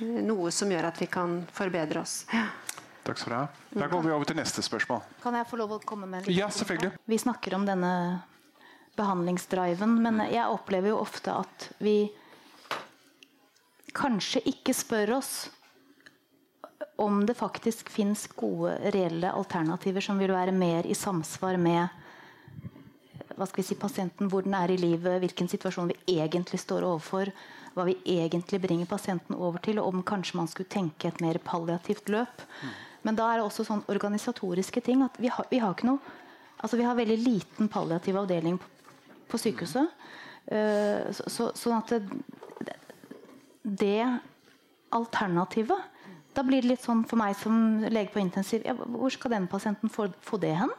noe som gjør at vi kan forbedre oss. Ja. Takk skal du ha. Da går vi over til neste spørsmål. Kan jeg få lov å komme med litt? Ja, selvfølgelig. Vi snakker om denne behandlingsdriven, men jeg opplever jo ofte at vi kanskje ikke spør oss om det faktisk fins gode, reelle alternativer som vil være mer i samsvar med hva skal vi si, pasienten, hvor den er i livet, hvilken situasjon vi egentlig står overfor, hva vi egentlig bringer pasienten over til, og om kanskje man skulle tenke et mer palliativt løp. Men da er det også sånn organisatoriske ting at vi har, vi har ikke noe altså Vi har veldig liten palliativ avdeling på, på sykehuset. Uh, så, så, sånn at det, det alternativet Da blir det litt sånn for meg som lege på intensiv ja, Hvor skal den pasienten få, få det hen?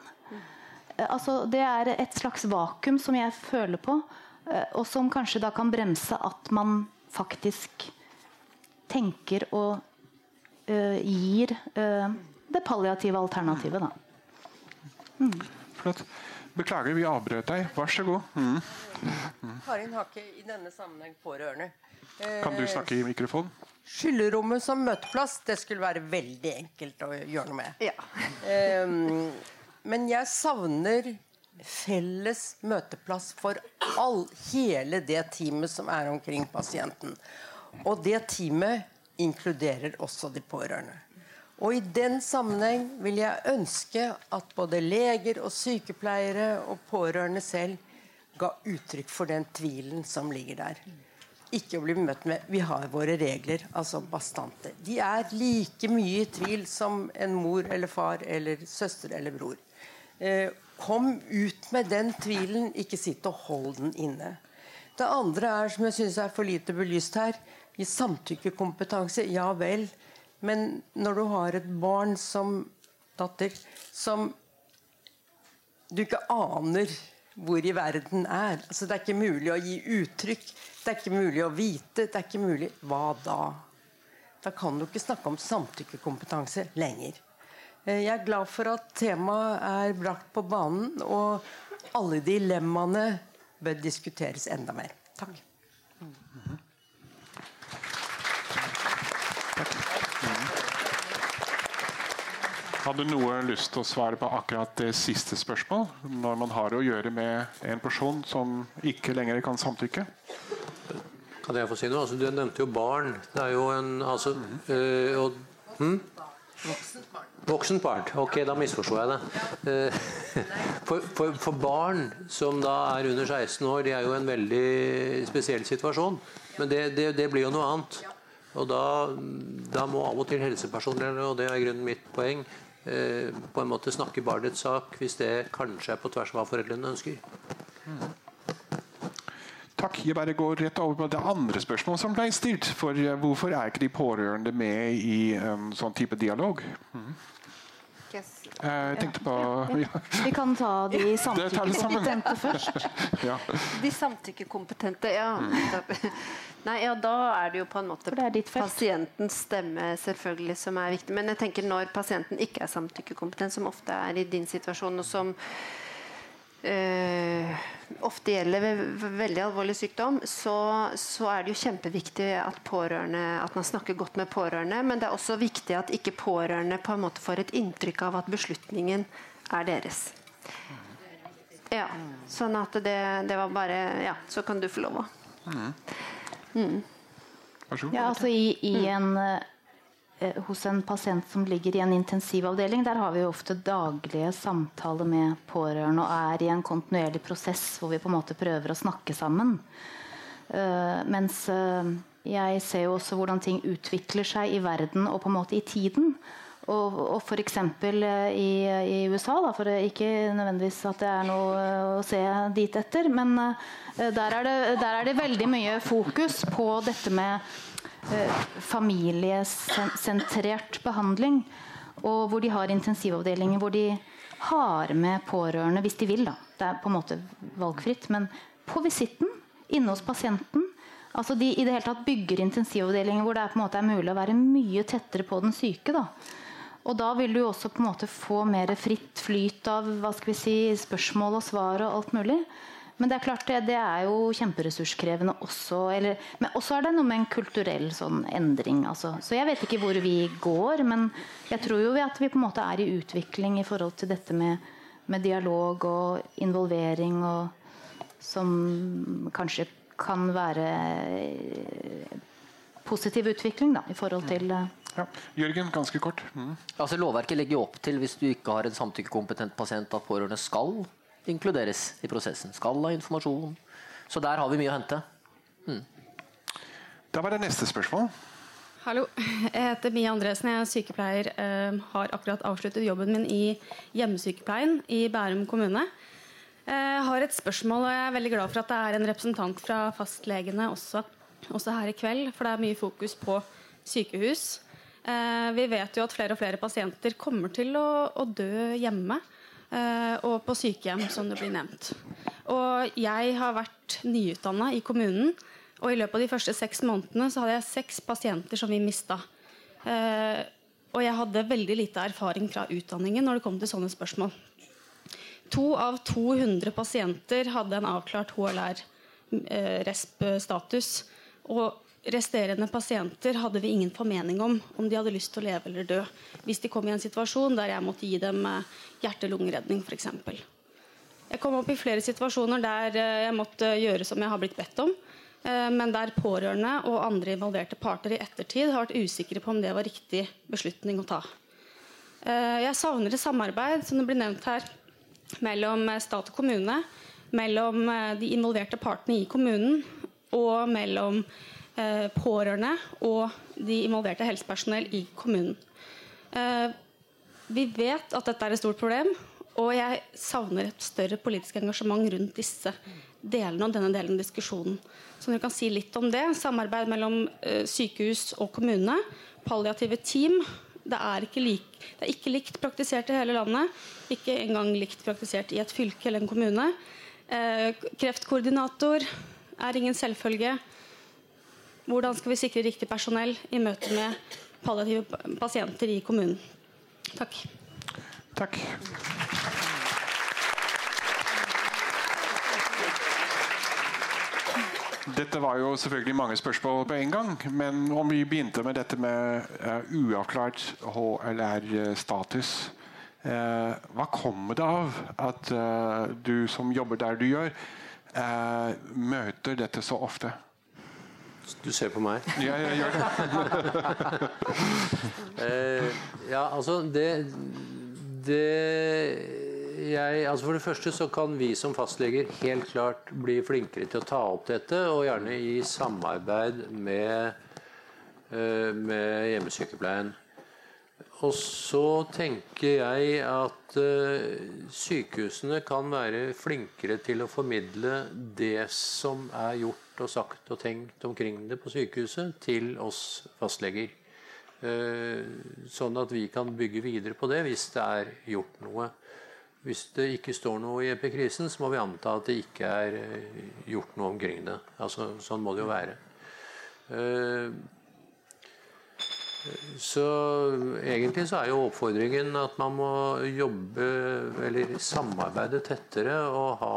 Eh, altså, det er et slags vakuum som jeg føler på, eh, og som kanskje da kan bremse at man faktisk tenker og uh, gir uh, det palliative alternativet. Da. Mm. Flott. Beklager, vi avbrøt deg. Vær så god. Mm. Karin har ikke i denne sammenheng pårørende. Kan du snakke i mikrofon? Skyllerommet som møteplass, det skulle være veldig enkelt å gjøre noe med. Ja. men jeg savner felles møteplass for all, hele det teamet som er omkring pasienten. Og det teamet inkluderer også de pårørende. Og I den sammenheng vil jeg ønske at både leger og sykepleiere og pårørende selv ga uttrykk for den tvilen som ligger der. Ikke å bli møtt med 'vi har våre regler', altså bastante. De er like mye i tvil som en mor eller far eller søster eller bror. Eh, kom ut med den tvilen, ikke sitt og hold den inne. Det andre er, som jeg syns er for lite belyst her, i samtykkekompetanse. Ja vel. Men når du har et barn som datter som du ikke aner hvor i verden er altså, Det er ikke mulig å gi uttrykk. Det er ikke mulig å vite. Det er ikke mulig Hva da? Da kan du ikke snakke om samtykkekompetanse lenger. Eh, jeg er glad for at temaet er brakt på banen, og alle dilemmaene bør diskuteres enda mer. Takk. Hadde noe lyst til å svare på akkurat det siste spørsmål? Når man har å gjøre med en person som ikke lenger kan samtykke? Kan jeg få si noe? Altså, du nevnte jo barn. Det er jo en altså, øh, og, hm? Voksent barn. Ok, da misforsto jeg det. Eh, <laughs> for, for, for, barn som da er under 16 år, de er jo en veldig spesiell situasjon. Men det, det, det blir jo noe annet. Og da, da, må av og til helsepersonell, og det er i grunnen mitt poeng, på en måte snakke barnets sak, hvis det kanskje er på tvers av hva foreldrene ønsker. Takk. Jeg bare går rett over på det andre spørsmålet som ble stilt. For eh, Hvorfor er ikke de pårørende med i en sånn type dialog? Mm. Yes. Jeg tenkte på ja. Vi kan ta de samtykkekompetente <laughs> først. ja. De samtykkekompetente, ja. Mm. Nei, ja, Da er det jo på en måte pasientens stemme selvfølgelig som er viktig. Men jeg tenker når pasienten ikke er samtykkekompetent, som ofte er i din situasjon, og som øh, ofte gjelder ved veldig alvorlig sykdom, så, så, er det jo kjempeviktig at, at man snakker godt med pårørende. Men det er også viktig at ikke pårørende på en måte får et inntrykk av at beslutningen er deres. Ja, sånn at det, det var bare Ja, så kan du få lov å mm. Mm. Ja, altså i, i mm. en, eh, hos en pasient som ligger i en intensivavdeling, der har vi jo ofte daglige samtaler med pårørende og er i en kontinuerlig prosess hvor vi på en måte prøver å snakke sammen. Uh, mens uh, jeg ser jo også hvordan ting utvikler seg i verden og på en måte i tiden. Og, og f.eks. Eh, I, i USA, da, for ikke nødvendigvis at det er noe eh, å se dit etter, men eh, der er, det, der er det veldig mye fokus på dette med familiesentrert behandling. Og hvor de har intensivavdelinger hvor de har med pårørende hvis de vil. Da. Det er på en måte valgfritt. Men på visitten, inne hos pasienten altså De i det hele tatt bygger intensivavdelinger hvor det er, på en måte er mulig å være mye tettere på den syke. da og da vil du også på en måte få mer fritt flyt av hva skal vi si, spørsmål og svar og alt mulig. Men det er klart det, det er jo kjemperessurskrevende også. Eller, men også er det noe med en kulturell sånn endring. Altså. Så jeg vet ikke hvor vi går, men jeg tror jo at vi på en måte er i utvikling i forhold til dette med, med dialog og involvering og som kanskje kan være positiv utvikling da, i forhold til uh, ja. Jørgen, ganske kort. Mm. Altså, lovverket legger jo opp til hvis du ikke har en samtykkekompetent pasient, at pårørende skal inkluderes i prosessen. Skal ha informasjon. Så der har vi mye å hente. Mm. Da var det neste spørsmål. Hallo. Jeg heter Mia Andresen. Jeg er sykepleier. Uh, har akkurat avsluttet jobben min i hjemmesykepleien i Bærum kommune. Jeg har et spørsmål, og jeg er veldig glad for at det er en representant fra fastlegene også, også her i kveld. For det er mye fokus på sykehus. Eh, vi vet jo at flere og flere pasienter kommer til å, å dø hjemme eh, og på sykehjem, som det blir nevnt. Og jeg har vært nyutdanna i kommunen, og i løpet av de første seks månedene så hadde jeg seks pasienter som vi mista. Eh, og jeg hadde veldig lite erfaring fra utdanningen når det kom til sånne spørsmål. To av 200 pasienter hadde en avklart HLR-resp-status. Og resterende pasienter hadde vi ingen formening om om de hadde lyst til å leve eller dø. Hvis de kom i en situasjon der jeg måtte gi dem eh, hjerte-lungeredning f.eks. Jeg kom opp i flere situasjoner der eh, jeg måtte gjøre som jeg har blitt bedt om. Eh, men der pårørende og andre involverte parter i ettertid har vært usikre på om det var riktig beslutning å ta. Jeg savner et samarbeid som det blir nevnt her, mellom stat og kommune, mellom de involverte partene i kommunen og mellom pårørende og de involverte helsepersonell i kommunen. Eh, vi vet at dette er et stort problem, og jeg savner et større politisk engasjement rundt disse delene og denne delen av diskusjonen. Så dere kan si litt om det. Samarbeid mellom eh, sykehus og kommune. Palliative team. Det er, lik, det er ikke likt praktisert i hele landet. Ikke engang likt praktisert i et fylke eller en kommune. kreftkoordinator er ingen selvfølge. Hvordan skal vi sikre riktig personell i møte med palliative pasienter i kommunen? Takk. Takk. Dette var jo selvfølgelig mange spørsmål på en gang. Men om vi begynte med dette med uh, uavklart HLR-status. Uh, eh, hva kommer det av at du som jobber der du gjør, møter dette så ofte? Du ser på meg? Ja, jeg gjør det. <laughs> eh, ja, altså det, det jeg, altså For det første så kan vi som fastleger helt klart bli flinkere til å ta opp dette, og gjerne i samarbeid med, eh, med hjemmesykepleien. Og så tenker jeg at uh, sykehusene kan være flinkere til å formidle det som er gjort og sagt og tenkt omkring det på sykehuset, til oss fastleger. Eh, sånn at vi kan bygge videre på det hvis det er gjort noe. Hvis det ikke står noe i epikrisen, så må vi anta at det ikke er eh, gjort noe omkring det. Altså, sånn må det jo være. Eh, så egentlig så er jo oppfordringen at man må jobbe eller samarbeide tettere og ha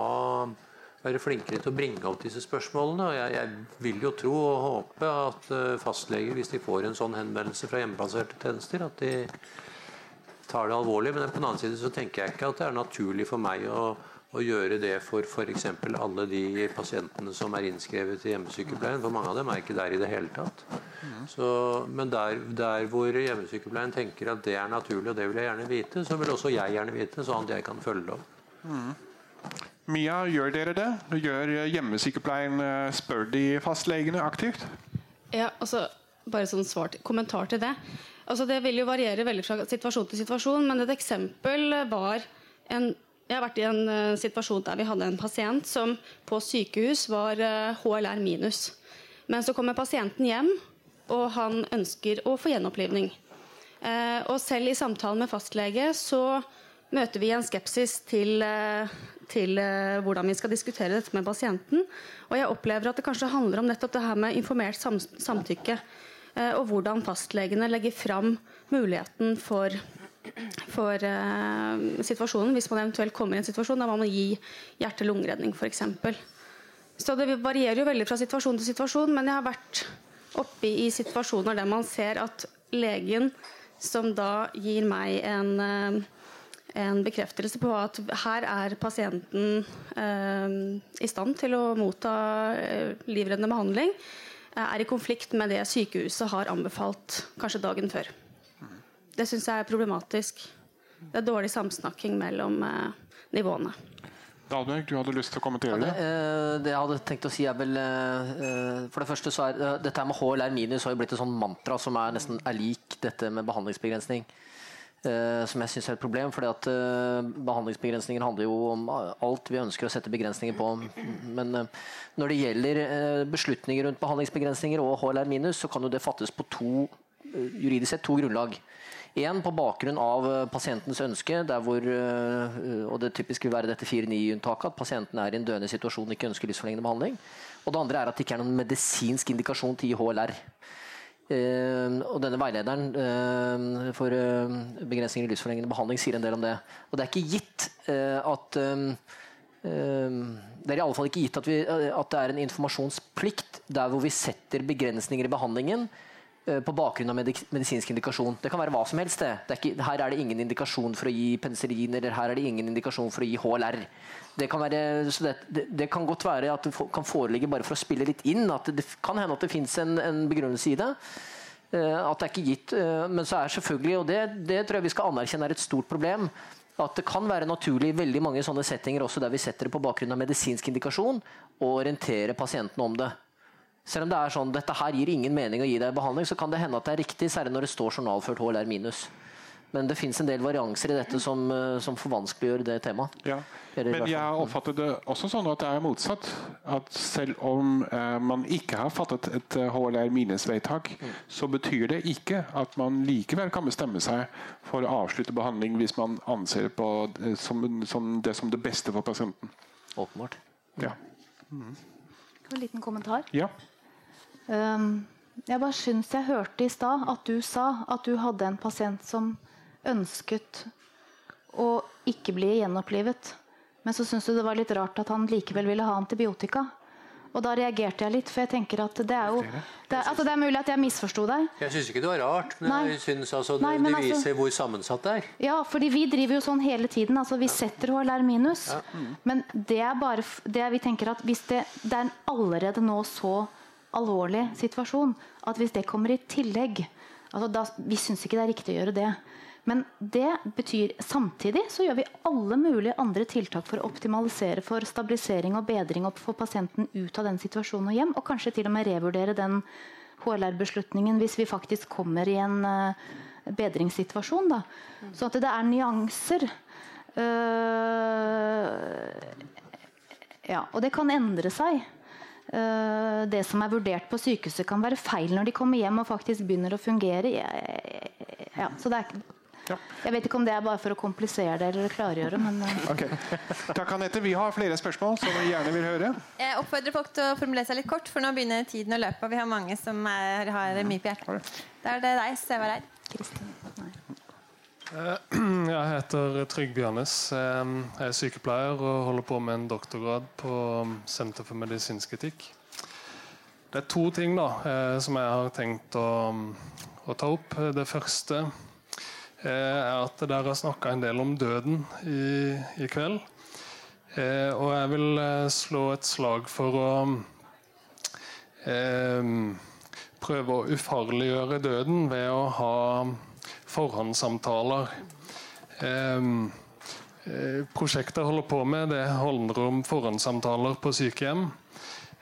være flinkere til å bringe opp disse spørsmålene. og jeg, jeg, vil jo tro og håpe at uh, fastleger, hvis de får en sånn henvendelse fra hjemmebaserte tjenester, at de tar det alvorlig. Men på den annen side så tenker jeg ikke at det er naturlig for meg å, å gjøre det for f.eks. alle de pasientene som er innskrevet i hjemmesykepleien. For mange av dem er ikke der i det hele tatt. Så, men der, der, hvor hjemmesykepleien tenker at det er naturlig, og det vil jeg gjerne vite, så vil også jeg gjerne vite, sånn at jeg kan følge det opp. Mm. Mia, gjør dere det? Gjør hjemmesykepleien eh, Spør de fastlegene aktivt? Ja, altså, bare sånn svart kommentar til det. Altså, det vil jo variere veldig fra situasjon til situasjon, men et eksempel var en jeg har vært i en uh, situasjon der vi hadde en pasient som på sykehus var uh, eh, HLR minus. Men så kommer pasienten hjem, og han ønsker å få gjenopplivning. Uh, og selv i samtalen med fastlege så møter vi en skepsis til, til hvordan vi skal diskutere dette med pasienten. Og jeg opplever at det kanskje handler om nettopp det her med informert sam samtykke. Og hvordan fastlegene legger fram muligheten for, for uh, situasjonen, hvis man eventuelt kommer i en situasjon der man må gi hjerte-lungeredning f.eks. Så det varierer jo veldig fra situasjon til situasjon, men jeg har vært oppe i situasjoner der man ser at legen som da gir meg en en bekreftelse på at her er pasienten eh, i stand til å motta eh, livreddende behandling, eh, er i konflikt med det sykehuset har anbefalt kanskje dagen før. Det syns jeg er problematisk. Det er dårlig samsnakking mellom eh, nivåene. Dahlberg, du hadde lyst til å kommentere det? Ja, det, eh, det, jeg hadde tenkt å si er vel eh, For det første så er dette med HLR minus har jo blitt et sånn mantra som er nesten er lik dette med behandlingsbegrensning. Som jeg syns er et problem. fordi at Behandlingsbegrensninger handler jo om alt vi ønsker å sette begrensninger på. Men når det gjelder beslutninger rundt behandlingsbegrensninger og HLR minus, så kan jo det fattes på to, juridisk sett to grunnlag. Én på bakgrunn av pasientens ønske, hvor, og det typisk vil være dette 4-9-unntaket, at pasienten er i en døende situasjon og ikke ønsker livsforlengende behandling. Og det andre er at det ikke er noen medisinsk indikasjon til IHLR. Uh, og denne veilederen uh, for uh, begrensninger i livsforlengende behandling sier en del om det. Og det er ikke gitt at Det er i alle fall ikke gitt at, vi, at, det er en informasjonsplikt der hvor vi setter begrensninger i behandlingen på bakgrunn av medisinsk indikasjon. Det kan være hva som helst. Det. Det er ikke, her er det ingen indikasjon for å gi penicillin, eller her er det ingen indikasjon for å gi HLR. Det kan, være, det, det, det kan, godt være at det kan foreligge bare for å spille litt inn. at Det, kan hende at det fins en, en, begrunnelse i det. Uh, at det er ikke gitt. Uh, men så er selvfølgelig, og det, det tror jeg vi skal anerkjenne er et stort problem, at det kan være naturlig i veldig mange sånne settinger også der vi setter det på bakgrunn av medisinsk indikasjon, og orientere pasienten om det. Selv om det er sånn, dette her gir ingen mening å gi deg behandling, så kan det hende at det er riktig, særlig når det står journalført HLR minus. Men det fins en del varianser i dette som, eh, som forvanskeliggjør det temaet. Ja. Men jeg oppfatter det også sånn at det er motsatt. At selv om eh, man ikke har fattet et HLR eh, minus-vedtak, mm. så betyr det ikke at man likevel kan bestemme seg for å avslutte behandling hvis man anser på, eh, som, som det som det beste for pasienten. Åpenbart. Ja. Mm. En liten kommentar. Ja. Um, jeg bare syns jeg hørte i stad at du sa at du hadde en pasient som ønsket å ikke bli gjenopplivet. Men så syns du det var litt rart at han likevel ville ha antibiotika. Og da reagerte jeg litt, for jeg tenker at det er jo Det er, altså det er mulig at jeg misforsto deg. Jeg syns ikke det var rart, men Nei. jeg synes altså det, Nei, det altså- viser altså, hvor sammensatt det er. Ja, fordi vi driver jo sånn hele tiden. altså Vi setter HLR minus. Ja. Mm. Men det er bare det vi tenker at hvis det, det er en allerede nå så alvorlig situasjon at hvis det kommer i tillegg altså da, Vi syns ikke det er riktig å gjøre det. Men det betyr samtidig så gjør vi alle mulige andre tiltak for å optimalisere for stabilisering og bedring og få pasienten ut av den situasjonen og hjem. Og kanskje til og med revurdere den HLR-beslutningen hvis vi faktisk kommer i en uh, bedringssituasjon. Da. Så at det er nyanser. Uh, ja, og det kan endre seg. Uh, det som er vurdert på sykehuset, kan være feil når de kommer hjem og faktisk begynner å fungere. Ja, så det er ja. Jeg vet ikke om det er bare for å komplisere det eller klargjøre, men eh. okay. Takk, Anette. Vi har flere spørsmål som vi gjerne vil høre. Jeg oppfordrer folk til å formulere seg litt kort, for nå begynner tiden å løpe. Og vi har mange som er, har mye på hjertet. Da er det deg, Sevareid. Eh, <clears throat> jeg heter Trygg Bjørnes. Jeg er sykepleier og holder på med en doktorgrad på Senter for medisinsk etikk. Det er to ting da, eh, som jeg har tenkt å, å ta opp. Det første er at dere har snakka en del om døden i, i kveld. Eh, og jeg vil eh, slå et slag for å eh, prøve å ufarliggjøre døden ved å ha forhåndssamtaler. Eh, eh prosjektet holder på med, det handler om forhåndssamtaler på sykehjem.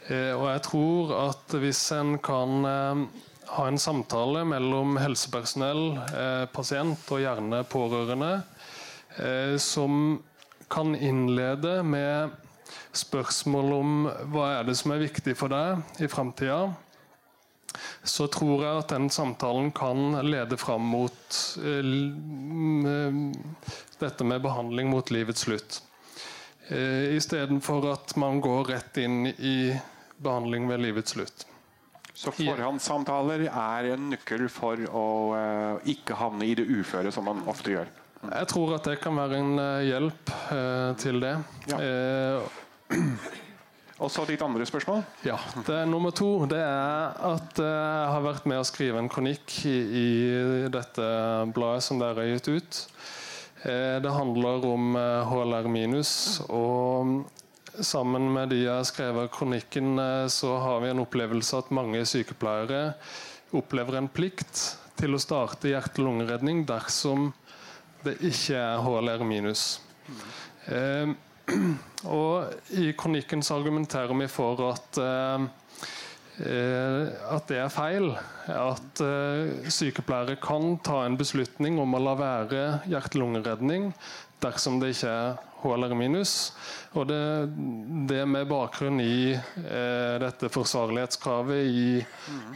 Eh, og jeg tror at hvis en kan ha en samtale mellom helsepersonell, eh, pasient og gjerne pårørende, eh, som kan innlede med spørsmål om hva er det som er viktig for deg i framtida. Så tror jeg at den samtalen kan lede fram mot eh, dette med behandling mot livets slutt. Eh, Istedenfor at man går rett inn i behandling ved livets slutt. Så forhåndssamtaler er en nøkkel for å uh, ikke havne i det uføre, som man ofte gjør. Mm. Jeg tror at det kan være en hjelp til det. Ja. Og så ditt andre spørsmål? Ja, det er Nummer to det er at jeg har vært med å skrive en kronikk i, i dette bladet som dere har gitt ut. Det handler om HLR minus. Og Sammen med de jeg har skrevet kronikken, eh, så har vi en opplevelse at mange sykepleiere opplever en plikt til å starte hjerte-lungeredning dersom det ikke er HLR minus. Eh, og I kronikken så argumenterer vi for at, eh, at det er feil. At eh, sykepleiere kan ta en beslutning om å la være hjerte-lungeredning dersom det ikke er HLR minus. Og det, det med bakgrunn i eh, dette forsvarlighetskravet i,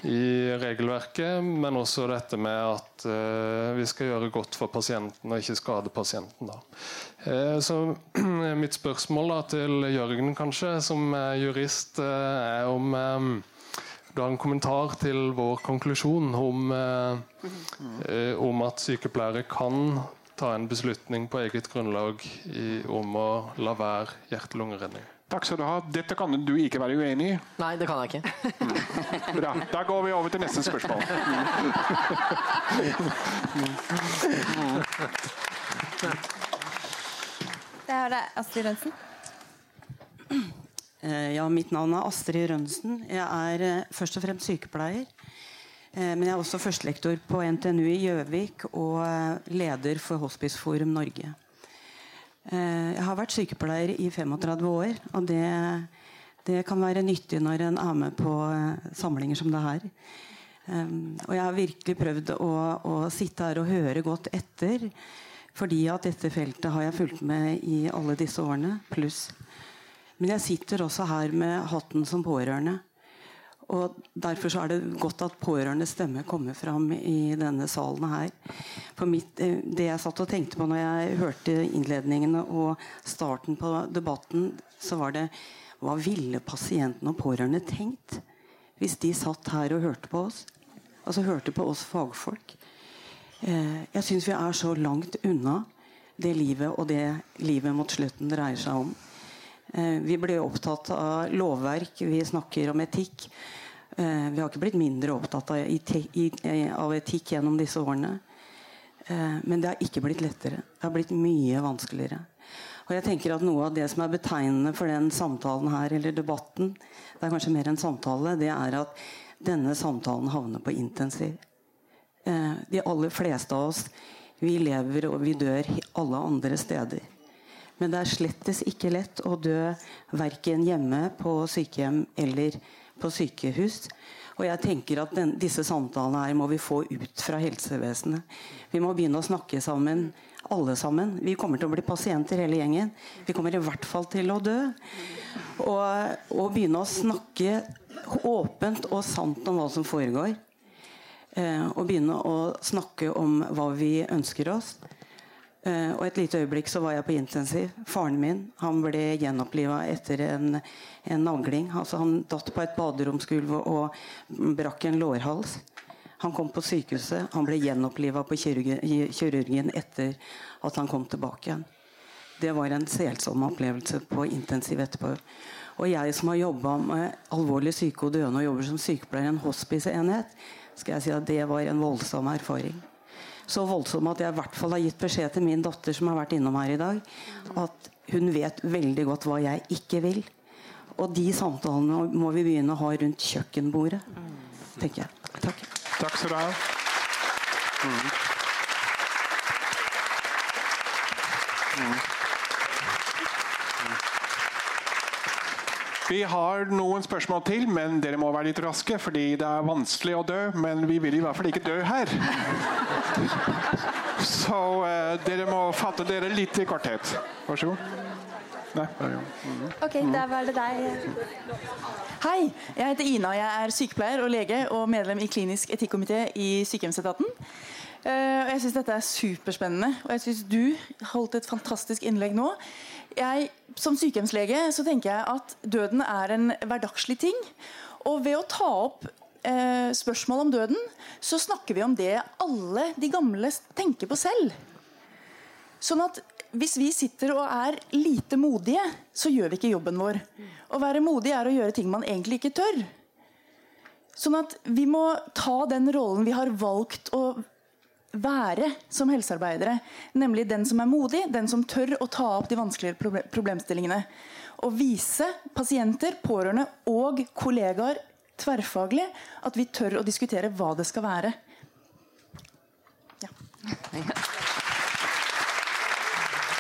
i, regelverket, men også dette med at eh, vi skal gjøre godt for pasienten og ikke skade pasienten. Eh, så <clears throat> mitt spørsmål da, til Jørgen, kanskje, som er jurist, eh, er om eh, du har en kommentar til vår konklusjon om, eh, om at sykepleiere kan ta en beslutning på eget grunnlag i, om å la være hjerte-lungeredning. Takk skal du ha. Dette kan du ikke være uenig i. Nei, det kan jeg ikke. <laughs> Bra. Da går vi over til neste spørsmål. <laughs> Det er det Astrid Rønsen. Eh, ja, mitt navn er Astrid Rønsen. Jeg er eh, først og fremst sykepleier. Eh, men jeg er også førstelektor på NTNU i Gjøvik og leder for Hospiceforum Norge. Jeg har vært sykepleier i 35 år, og det, det kan være nyttig når en er med på samlinger som det her. Og jeg har virkelig prøvd å, å sitte her og høre godt etter. Fordi at dette feltet har jeg fulgt med i alle disse årene, pluss. Men jeg sitter også her med hatten som pårørende. Og Derfor er det godt at pårørendes stemme kommer fram i denne salen her. For mitt, eh, Det jeg satt og tenkte på når jeg hørte innledningene og starten på debatten, så var det Hva ville pasientene og pårørende tenkt hvis de satt her og hørte på oss? Altså hørte på oss fagfolk. Eh, jeg syns vi er så langt unna det livet og det livet mot slutten dreier seg om. Eh, vi blir opptatt av lovverk, vi snakker om etikk. Eh, vi har ikke blitt mindre opptatt av etikk gjennom disse årene. Men det har ikke blitt lettere. Det har blitt mye vanskeligere. Og jeg tenker at Noe av det som er betegnende for den samtalen her, eller debatten, det er kanskje mer en samtale, det er at denne samtalen havner på intensiv. Eh, de aller fleste av oss vi lever og vi dør alle andre steder. Men det er slettes ikke lett å dø verken hjemme, på sykehjem eller på sykehus. Og jeg tenker at den, disse samtalene her må vi få ut fra helsevesenet. Vi må begynne å snakke sammen, alle sammen. Vi kommer til å bli pasienter hele gjengen. Vi kommer i hvert fall til å dø. Og, og begynne å snakke åpent og sant om hva som foregår eh, og begynne å snakke om hva vi ønsker oss. Eh, og Et lite øyeblikk så var jeg på intensiv. Faren min han ble gjenoppliva etter en, en nagling. Altså, han datt på et baderomsgulv og, brakk en lårhals. Han kom på sykehuset. Han ble gjenoppliva på kirurgen, etter at han kom tilbake igjen. Det var en selsom opplevelse på intensiv etterpå. Og jeg som har jobba med alvorlig syke og døende og jobber som sykepleier i en hospiceenhet, skal jeg si at det var en voldsom erfaring. Så voldsom at jeg i hvert fall har gitt beskjed til min datter som har vært innom her i dag, at hun vet veldig godt hva jeg ikke vil. Og de samtalene må vi begynne å ha rundt kjøkkenbordet, tenker jeg. Takk. Takk skal du ha. Mm. Mm. Vi har noen spørsmål til, men dere må være litt raske. Fordi det er vanskelig å dø, men vi vil i hvert fall ikke dø her. Så uh, dere må fatte dere litt i korthet. Vær så god. Nei, mm. Ok, da var det deg. Hei, jeg heter Ina. Jeg er sykepleier og lege og medlem i klinisk etikkomité i Sykehjemsetaten. Uh, jeg syns dette er superspennende, og jeg syns du holdt et fantastisk innlegg nå jeg, som sykehjemslege så tenker jeg at døden er en hverdagslig ting. Og ved å ta opp eh, spørsmål om døden, så snakker vi om det alle de gamle tenker på selv. Sånn at hvis vi sitter og er lite modige, så gjør vi ikke jobben vår. Å være modig er å gjøre ting man egentlig ikke tør. Sånn at vi må ta den rollen vi har valgt å være som helsearbeidere. Nemlig den som er modig, den som tør å ta opp de vanskeligere problemstillingene. Og vise pasienter, pårørende og kollegaer tverrfaglig at vi tør å diskutere hva det skal være. Ja.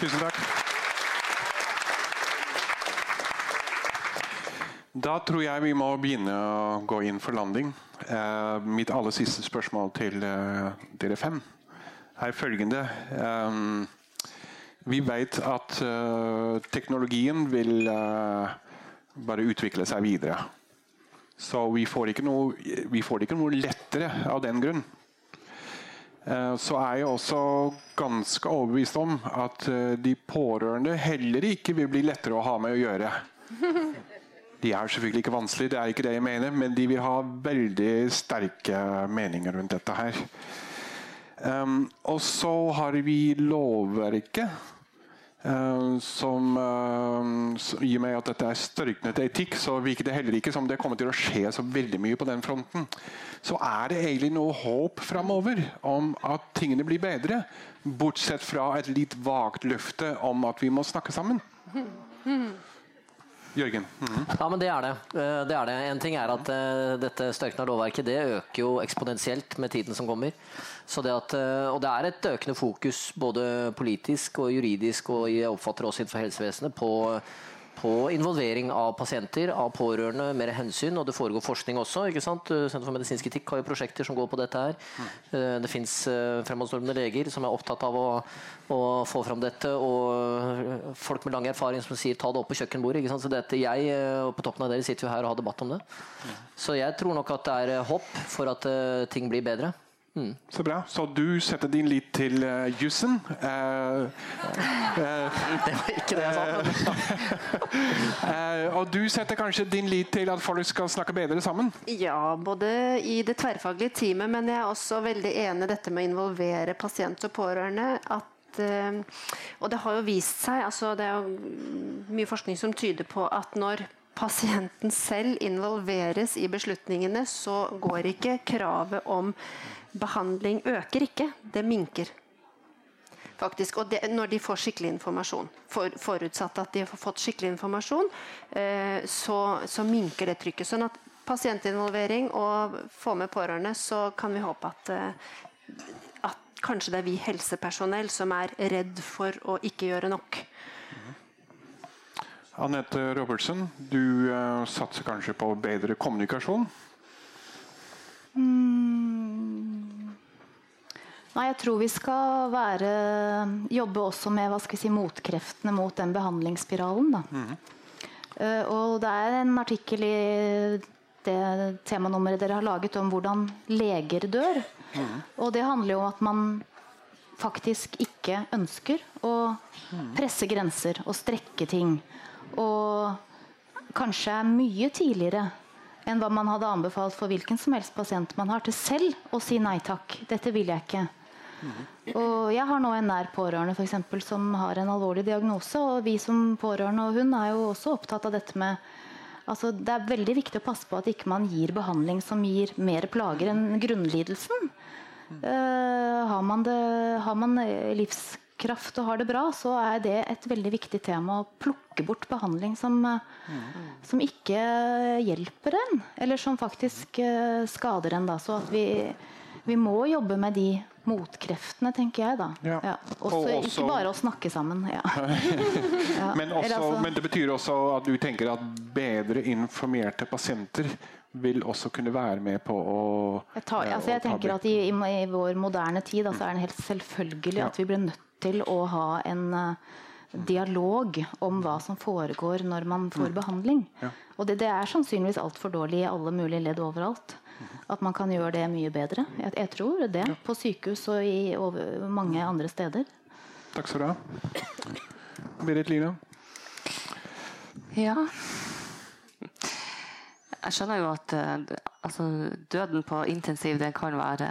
Tusen takk. Da tror jeg vi må begynne å gå inn for landing. Uh, mitt aller siste spørsmål til uh, dere fem er følgende. Um, vi vet at teknologien vil bare utvikle seg videre. Så vi får, noe, vi får ikke noe, lettere av den grunn. Så er jeg også ganske overbevist om at de pårørende heller ikke vil bli lettere å ha med å gjøre. <laughs> De er selvfølgelig ikke vanskelige, det er ikke det jeg mener, men de vil ha veldig sterke meninger rundt dette her. Um, og så har vi lovverket. Uh, som, uh, som I og med at dette er størknet etikk, så virker det heller ikke som det kommer til å skje så veldig mye på den fronten. Så er det egentlig noe håp framover om at tingene blir bedre. Bortsett fra et litt vagt løfte om at vi må snakke sammen. <laughs> Jørgen? Mm. Ja, men det er det. Eh, det er det. En ting er at uh, dette størkna lovverket det øker jo eksponentielt med tiden som kommer. Det at, uh, og det er et økende fokus både politisk og juridisk og jeg oppfatter også innenfor helsevesenet på på involvering av pasienter, av pårørende, mer hensyn. Og det foregår forskning også. ikke sant? Senter for medisinsk etikk har jo prosjekter som går på dette her. Mm. Det fins eh, fremadstormende leger som er opptatt av å, å, få fram dette. Og folk med lang erfaring som sier 'ta det opp på kjøkkenbordet'. ikke sant? Så dette, jeg og på toppen av dere sitter jo her og har debatt om det. Så jeg tror nok at det er håp for at ting blir bedre. Mm. Så bra. Så du setter din lit til uh, jussen? Uh, uh, <laughs> det var ikke det jeg sa. <laughs> og du setter kanskje din lit til at folk skal snakke bedre sammen? Ja, både i det tverrfaglige teamet, men jeg er også veldig enig i dette med å involvere pasient og pårørende. at og det har jo vist seg, altså det er jo mye forskning som tyder på at når pasienten selv involveres i beslutningene, så går ikke kravet om behandling øker ikke, det minker. Faktisk, og det, når de får skikkelig informasjon. For, forutsatt at de har fått skikkelig informasjon, eh, så, så, minker det trykket. Sånn at pasientinvolvering og få med pårørende, så kan vi håpe at, eh, at kanskje det er vi helsepersonell som er redd for å ikke gjøre nok. Anette Robertsen, du eh, satser kanskje på bedre kommunikasjon? Mm. Nei, jeg tror vi skal være, jobbe også med hva skal vi si, motkreftene mot den behandlingsspiralen. Mm. Uh, og det er en artikkel i det temanummeret dere har laget om hvordan leger dør. Mm. Og det handler jo om at man faktisk ikke ønsker å mm. presse grenser og strekke ting. Og kanskje er mye tidligere enn hva man hadde anbefalt for hvilken som helst pasient man har, til selv å si nei takk. Dette vil jeg ikke. Og jeg har nå en nær pårørende for eksempel, som har en alvorlig diagnose. Og vi som pårørende og hun er jo også opptatt av dette med altså Det er veldig viktig å passe på at ikke man gir behandling som gir mer plager enn grunnlidelsen. Uh, har, man det, har man livs kraft og har det bra, så er det et veldig viktig tema å plukke bort behandling som, mm. som ikke hjelper en, eller som faktisk uh, skader en. Da. Så at vi, vi, må jobbe med de motkreftene, tenker jeg. da. Ja. Ja. Også, også, ikke bare å snakke sammen. Ja. <laughs> men, også, altså, men, det betyr også at du tenker at bedre informerte pasienter vil også kunne være med på å Jeg, tar, altså, jeg tenker at i, i, i, vår moderne tid altså, er det helt selvfølgelig at vi blir nødt til å ha en uh, dialog om hva som foregår når man får mm. behandling. Ja. Og det, det, er sannsynligvis altfor dårlig i alle mulige ledd overalt. At man kan gjøre det mye bedre. Jeg, jeg tror det. Ja. På sykehus og i over, mange andre steder. Takk skal du ha. Berit Lina? Ja Jeg skjønner jo at uh, altså, døden på intensiv det kan være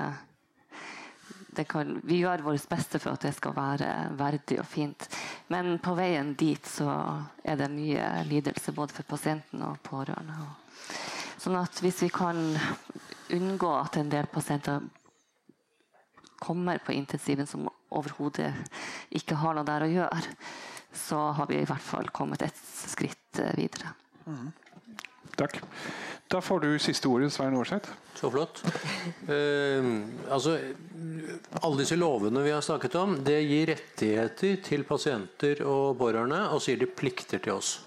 kan, vi gjør vårt beste for at det skal være verdig og fint. Men på veien dit så er det mye lidelse både for pasienten og pårørende. Sånn at hvis vi kan unngå at en del pasienter kommer på intensiven som overhodet ikke har noe der å gjøre, så har vi i hvert fall kommet et skritt videre. Mm. Takk. Da får du siste ordet, Svein Aarseth. Så flott. Eh, altså, alle disse lovene vi har snakket om, det gir rettigheter til pasienter og pårørende, og sier de plikter til oss.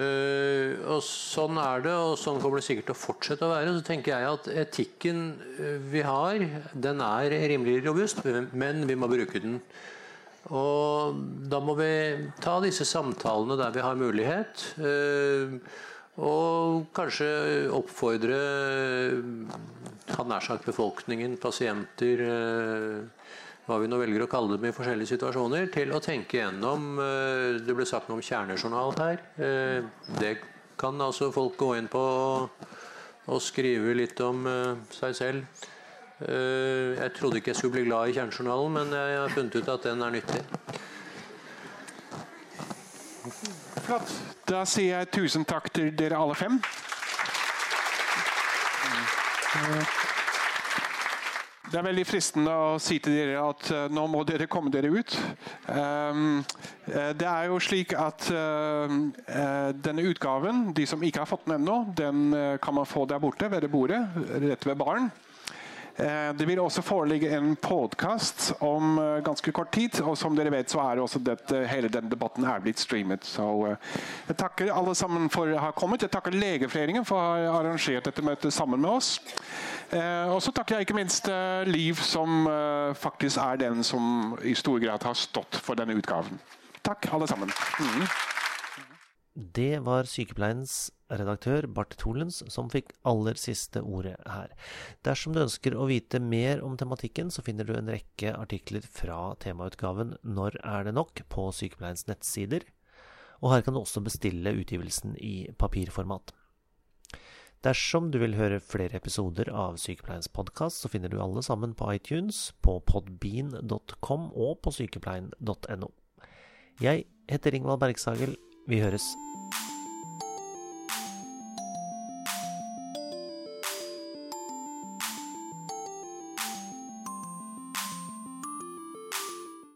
Uh, og Sånn er det, og sånn kommer det sikkert til å fortsette å være. Så tenker jeg at Etikken eh, vi har, den er rimelig robust, men vi må bruke den. Og Da må vi ta disse samtalene der vi har mulighet. Uh, og kanskje oppfordre han nær sagt befolkningen, pasienter, eh, hva vi nå velger å kalle dem i forskjellige situasjoner, til å tenke gjennom eh, Det ble sagt noe om kjernejournal her. Eh, det kan altså folk gå inn på og, skrive litt om seg selv. Jeg trodde ikke jeg skulle bli glad i Kjernejournalen, men jeg har funnet ut at den er nyttig. Flott. Da sier jeg tusen takk til dere alle fem. Det er veldig fristende å si til dere at uh, nå må dere komme dere ut. Um, uh, det er jo slik at uh, denne utgaven, de som ikke har fått den ennå, den kan man få der borte ved det bordet, rett ved baren. Det vil også foreligge en podkast om ganske kort tid. Og som dere vet, så er også dette, hele den debatten er blitt streamet. Så jeg takker alle sammen for å ha kommet. Jeg takker Legeforeningen for å ha arrangert dette møtet sammen med oss. Og så takker jeg ikke minst Liv, som faktisk er den som i stor grad har stått for denne utgaven. Takk, alle sammen. Mm. Det var Sykepleiens redaktør Bart Tolens som fikk aller siste ordet her. Dersom du ønsker å vite mer om tematikken, så finner du en rekke artikler fra temautgaven Når er det nok? på Sykepleiens nettsider, og her kan du også bestille utgivelsen i papirformat. Dersom du vil høre flere episoder av Sykepleiens podkast, så finner du alle sammen på iTunes, på podbean.com og på sykepleien.no. Jeg heter Ingvald Bergsagel. Vi høres.